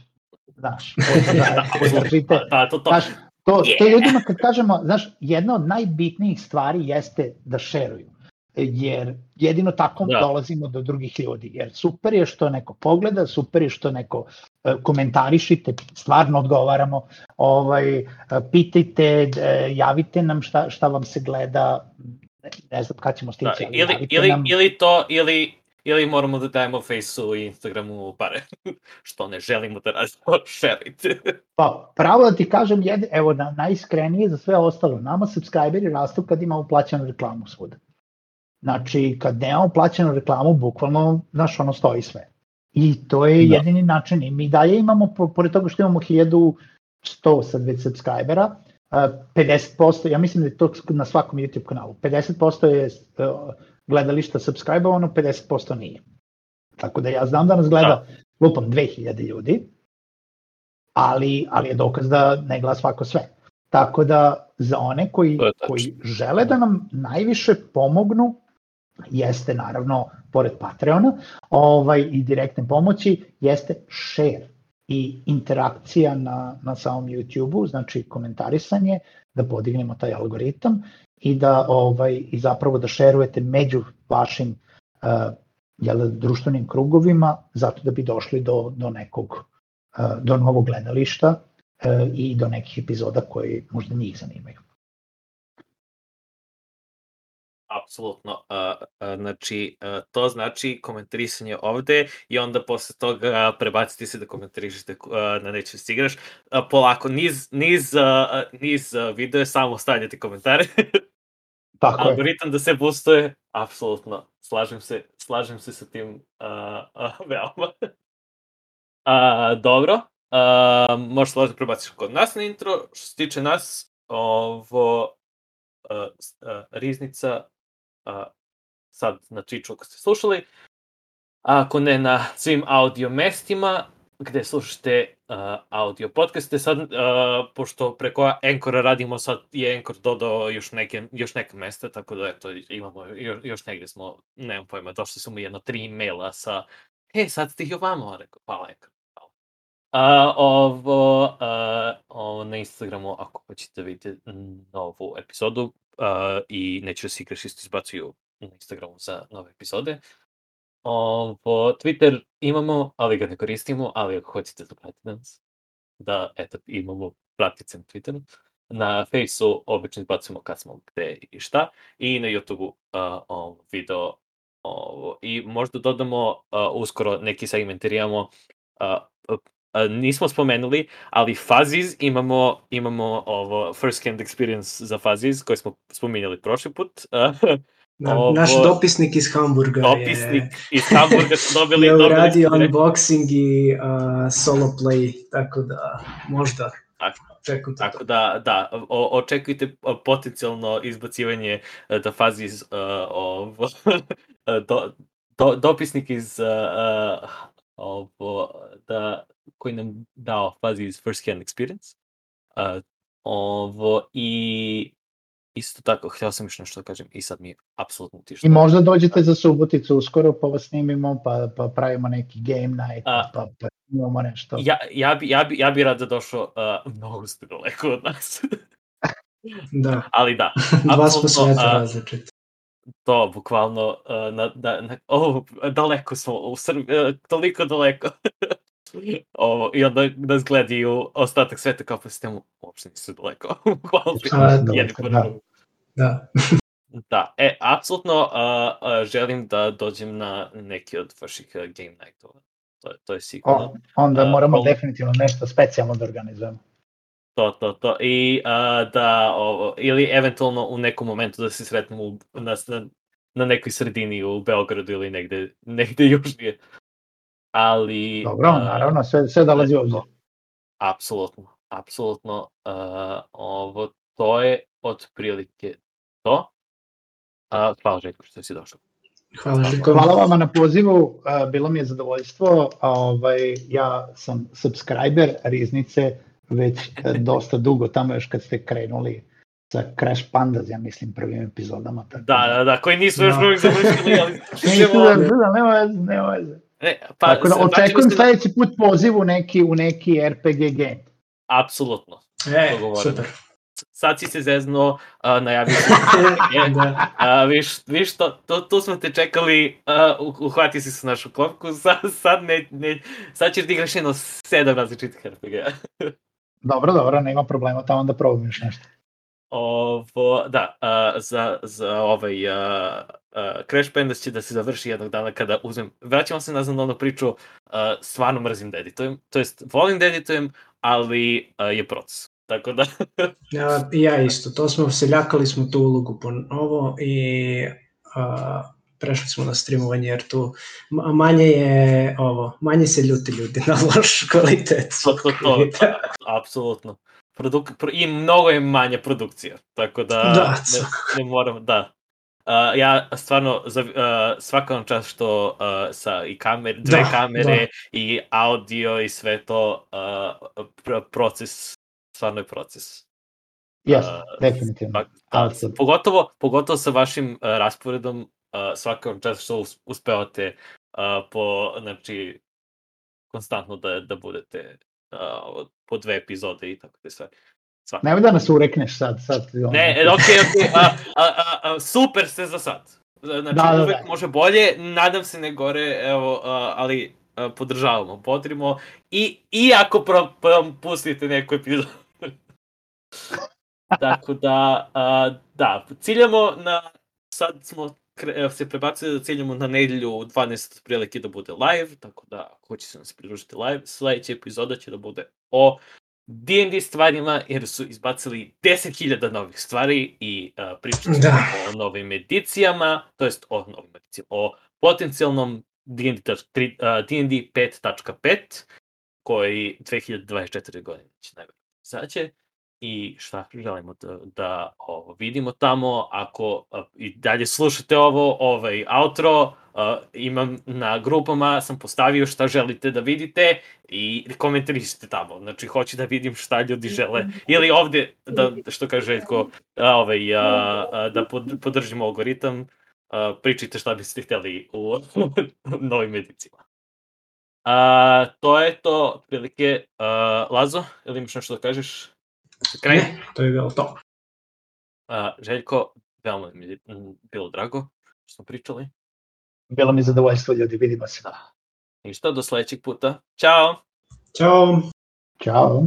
znaš, (laughs) Da, podržite, da, to, to. Znaš, to, to Yeah. ljudima kad kažemo, znaš, jedna od najbitnijih stvari jeste da šeruju. Jer jedino tako Da. dolazimo do drugih ljudi. Jer super je što neko pogleda, super je što neko e, komentarišite, stvarno odgovaramo, ovaj, e, pitajte, e, javite nam šta, šta vam se gleda, ne, znam kad ćemo stići, Da, ali ili, ili, nam. ili to, ili, ili moramo da dajemo Faceu i Instagramu pare, (laughs) što ne želimo da radimo, šerite. (laughs) Pa, pravo da ti kažem, jed, evo, na, najiskrenije za sve ostalo, nama subscriberi rastu kad imamo plaćanu reklamu svuda. Znači, kad nemamo plaćanu reklamu, bukvalno, znaš, ono stoji sve. I to je Da. jedini način. I mi dalje imamo, po- pored toga što imamo 1100 sad već subscribera, a, 50%, ja mislim da je to na svakom YouTube kanalu, 50% je uh, gledališta subscribe-ovano, 50% nije. Tako da ja znam da nas gleda, lupam, 2000 ljudi, ali, ali je dokaz da ne gleda svako sve. tako da za one koji, koji žele da nam najviše pomognu, jeste naravno, pored Patreona, ovaj, i direktne pomoći, jeste share i interakcija na, na samom YouTube-u, znači komentarisanje, da podignemo taj algoritam i da ovaj i zapravo da šerujete među vašim uh, jel, društvenim krugovima zato da bi došli do, do nekog uh, do novog gledališta uh, i do nekih epizoda koji možda njih zanimaju. Apsolutno. Uh, uh, znači, uh, to znači komentarisanje ovde i onda posle toga prebaciti se da komentarišete uh, na neću se igraš. Uh, polako, niz, niz, uh, niz uh, video je samo stavljati komentare. (laughs) Tako je. Algoritam da se boostuje, apsolutno. Slažem se, slažem se sa tim uh, (laughs) uh, veoma. uh, dobro. Uh, možeš slati prebaciš kod nas na intro. Što se tiče nas, ovo uh, uh, riznica uh, sad na Twitchu ako ste slušali, a ako ne na svim audio mestima gde slušate uh, audio podcaste, sad, uh, pošto preko Enkora radimo, sad je Enkor dodao još neke, još neke mesta, tako da eto, imamo, još, još negde smo, nemam pojma, došli su mi jedno tri maila sa, e, sad ste ih ovamo, rekao, hvala Enkor. hvala. A, ovo, a, ovo na Instagramu, ako hoćete da vidite novu epizodu, uh, i neću da se igraš isto izbacuju na Instagramu za nove epizode. Ovo, Twitter imamo, ali ga ne koristimo, ali ako hoćete da pratite nas, da eto, imamo pratice na Twitteru. Na Faceu obično izbacujemo kad smo gde i šta. I na YouTubeu uh, video ovo, i možda dodamo uh, uskoro neki segment jer imamo uh, uh, nismo spomenuli, ali Faziz imamo, imamo ovo first hand experience za Faziz koji smo spominjali prošli put. Uh, Da, Ovo- naš dopisnik iz Hamburga dopisnik je, iz Hamburga su dobili, (laughs) je dobili uradio re- unboxing i uh, solo play, tako da možda Tako. to. Tako da, da, o, očekujte potencijalno izbacivanje e, da fazi iz, uh, ovo, (laughs) do, do, dopisnik iz uh, ovo, da, koji nam dao fazi iz first hand experience. Uh, ovo, i isto tako, htio sam još nešto da kažem i sad mi je apsolutno tišno. I možda dođete za Suboticu uskoro pa vas snimimo pa, pa pravimo neki game night A. pa, pa imamo nešto. Ja, ja, bi, ja, bi, ja bi rad da došao uh, mnogo ste daleko od nas. (laughs) Da, Ali da, dva smo apsolutno, sveta a, različita. To bukvalno uh, na, na, na, oh, daleko smo u Srbiji, uh, toliko daleko. (laughs) Ovo, I onda nas gledaju ostatak sveta kao pa sistemu, uopšte nisu daleko. (laughs) bukvalno A, jedni daleko, da. Da. (laughs) Da, e, apsolutno uh, uh, želim da dođem na neki od vaših uh, game nightova. To, je- to je sigurno. O, onda moramo ovo- definitivno nešto specijalno da organizujemo. To, to, to. I uh, da, ovo, ili eventualno u nekom momentu da se sretnemo u, na, na, nekoj sredini u Beogradu ili negde, negde (laughs) južnije. Ali... Dobro, a, naravno, sve, sve dolazi obzir. Apsolutno, apsolutno. Uh, ovo, to je otprilike to. Uh, hvala Željko što si došao. Hvala Željko. Hvala vama na pozivu, a, bilo mi je zadovoljstvo. A, ovaj, ja sam subscriber Riznice već e, dosta dugo, tamo još kad ste krenuli sa Crash Pandas, ja mislim, prvim epizodama. Tako Da, da, da, koji nisu još Da. uvijek završili, ali... (laughs) Nisu da, da, nema veze, nema veze. Ne, pa, Tako da znači očekujem ste- sledeći put poziv u neki, u neki RPG game. Apsolutno. E, super. Sad si se zezno, a, najavio (laughs) da. A, viš, viš to, to, tu smo te čekali, uh, uhvati si se našu klopku, (laughs) sad, sad, ne, ne, sad ćeš da igraš jedno sedam različitih RPG-a. Dobro, dobro, nema problema, tamo da probam još nešto. Ovo, da, uh, za, za ovaj uh, uh, Crash Pandas će da se završi jednog dana kada uzmem, vraćamo se nazad na onu priču, uh, stvarno mrzim da editujem, to jest volim da editujem, ali uh, je proces. Tako da, (laughs) Ja, ja isto, to smo, seljakali smo tu ulogu po novo i a, prešli smo na streamovanje jer tu ma- manje je ovo, manje se ljuti ljudi na (laughs) loš kvalitet. to, to, to, apsolutno. Produk, pro, I mnogo je manja produkcija, tako da, Da, ne, ne moram, da. Uh, ja stvarno za, uh, svaka vam čast što uh, sa i kamer, dve Da, kamere da. i audio i sve to uh, pr proces stvarno je proces. Jes, Uh, definitivno. Pa, da, pogotovo, pogotovo sa vašim uh, rasporedom, uh, svaka vam čast što us- uspevate uh, po, znači, konstantno da, da budete uh, po dve epizode i tako te stvari. Svaka. Nemoj da nas urekneš sad. sad ono, Ne, e, okej, okej, a, a, a, a, super ste za sad. Znači, Da, da, uvek da. može bolje, nadam se ne gore, evo, a, ali a, podržavamo, potrimo i, i ako pro, pro, pustite neku epizodu. (laughs) Tako da, a, da, ciljamo na, sad smo se prebacili da ciljamo na nedelju u 12 prilike da bude live, tako da ako hoće se nas pridružiti live, sledeća epizoda će da bude o D&D stvarima, jer su izbacili 10.000 novih stvari i uh, pričat ćemo Da. o novim edicijama, to jest o novim edicijama, o potencijalnom D&D, tač- tri- uh, D&D 5.5, koji 2024. godine će najvjerojatnije izaće i šta želimo da, da ovo, vidimo tamo. Ako i dalje slušate ovo, ovaj outro, imam na grupama, sam postavio šta želite da vidite i komentarišite tamo. Znači, hoću da vidim šta ljudi žele. Ili ovde, da, što kaže Željko, ovaj, da pod, podržimo algoritam, pričajte šta biste hteli u (laughs) novim edicijama. A, to je to, otprilike. A, Lazo, ili imaš nešto da kažeš? Za kraj? Ne, to je bilo to. A, Željko, veoma mi je bilo drago što smo pričali. Bilo mi zadovoljstvo ljudi, vidimo se. Ništa, do sledećeg puta. Ćao! Ćao! Ćao.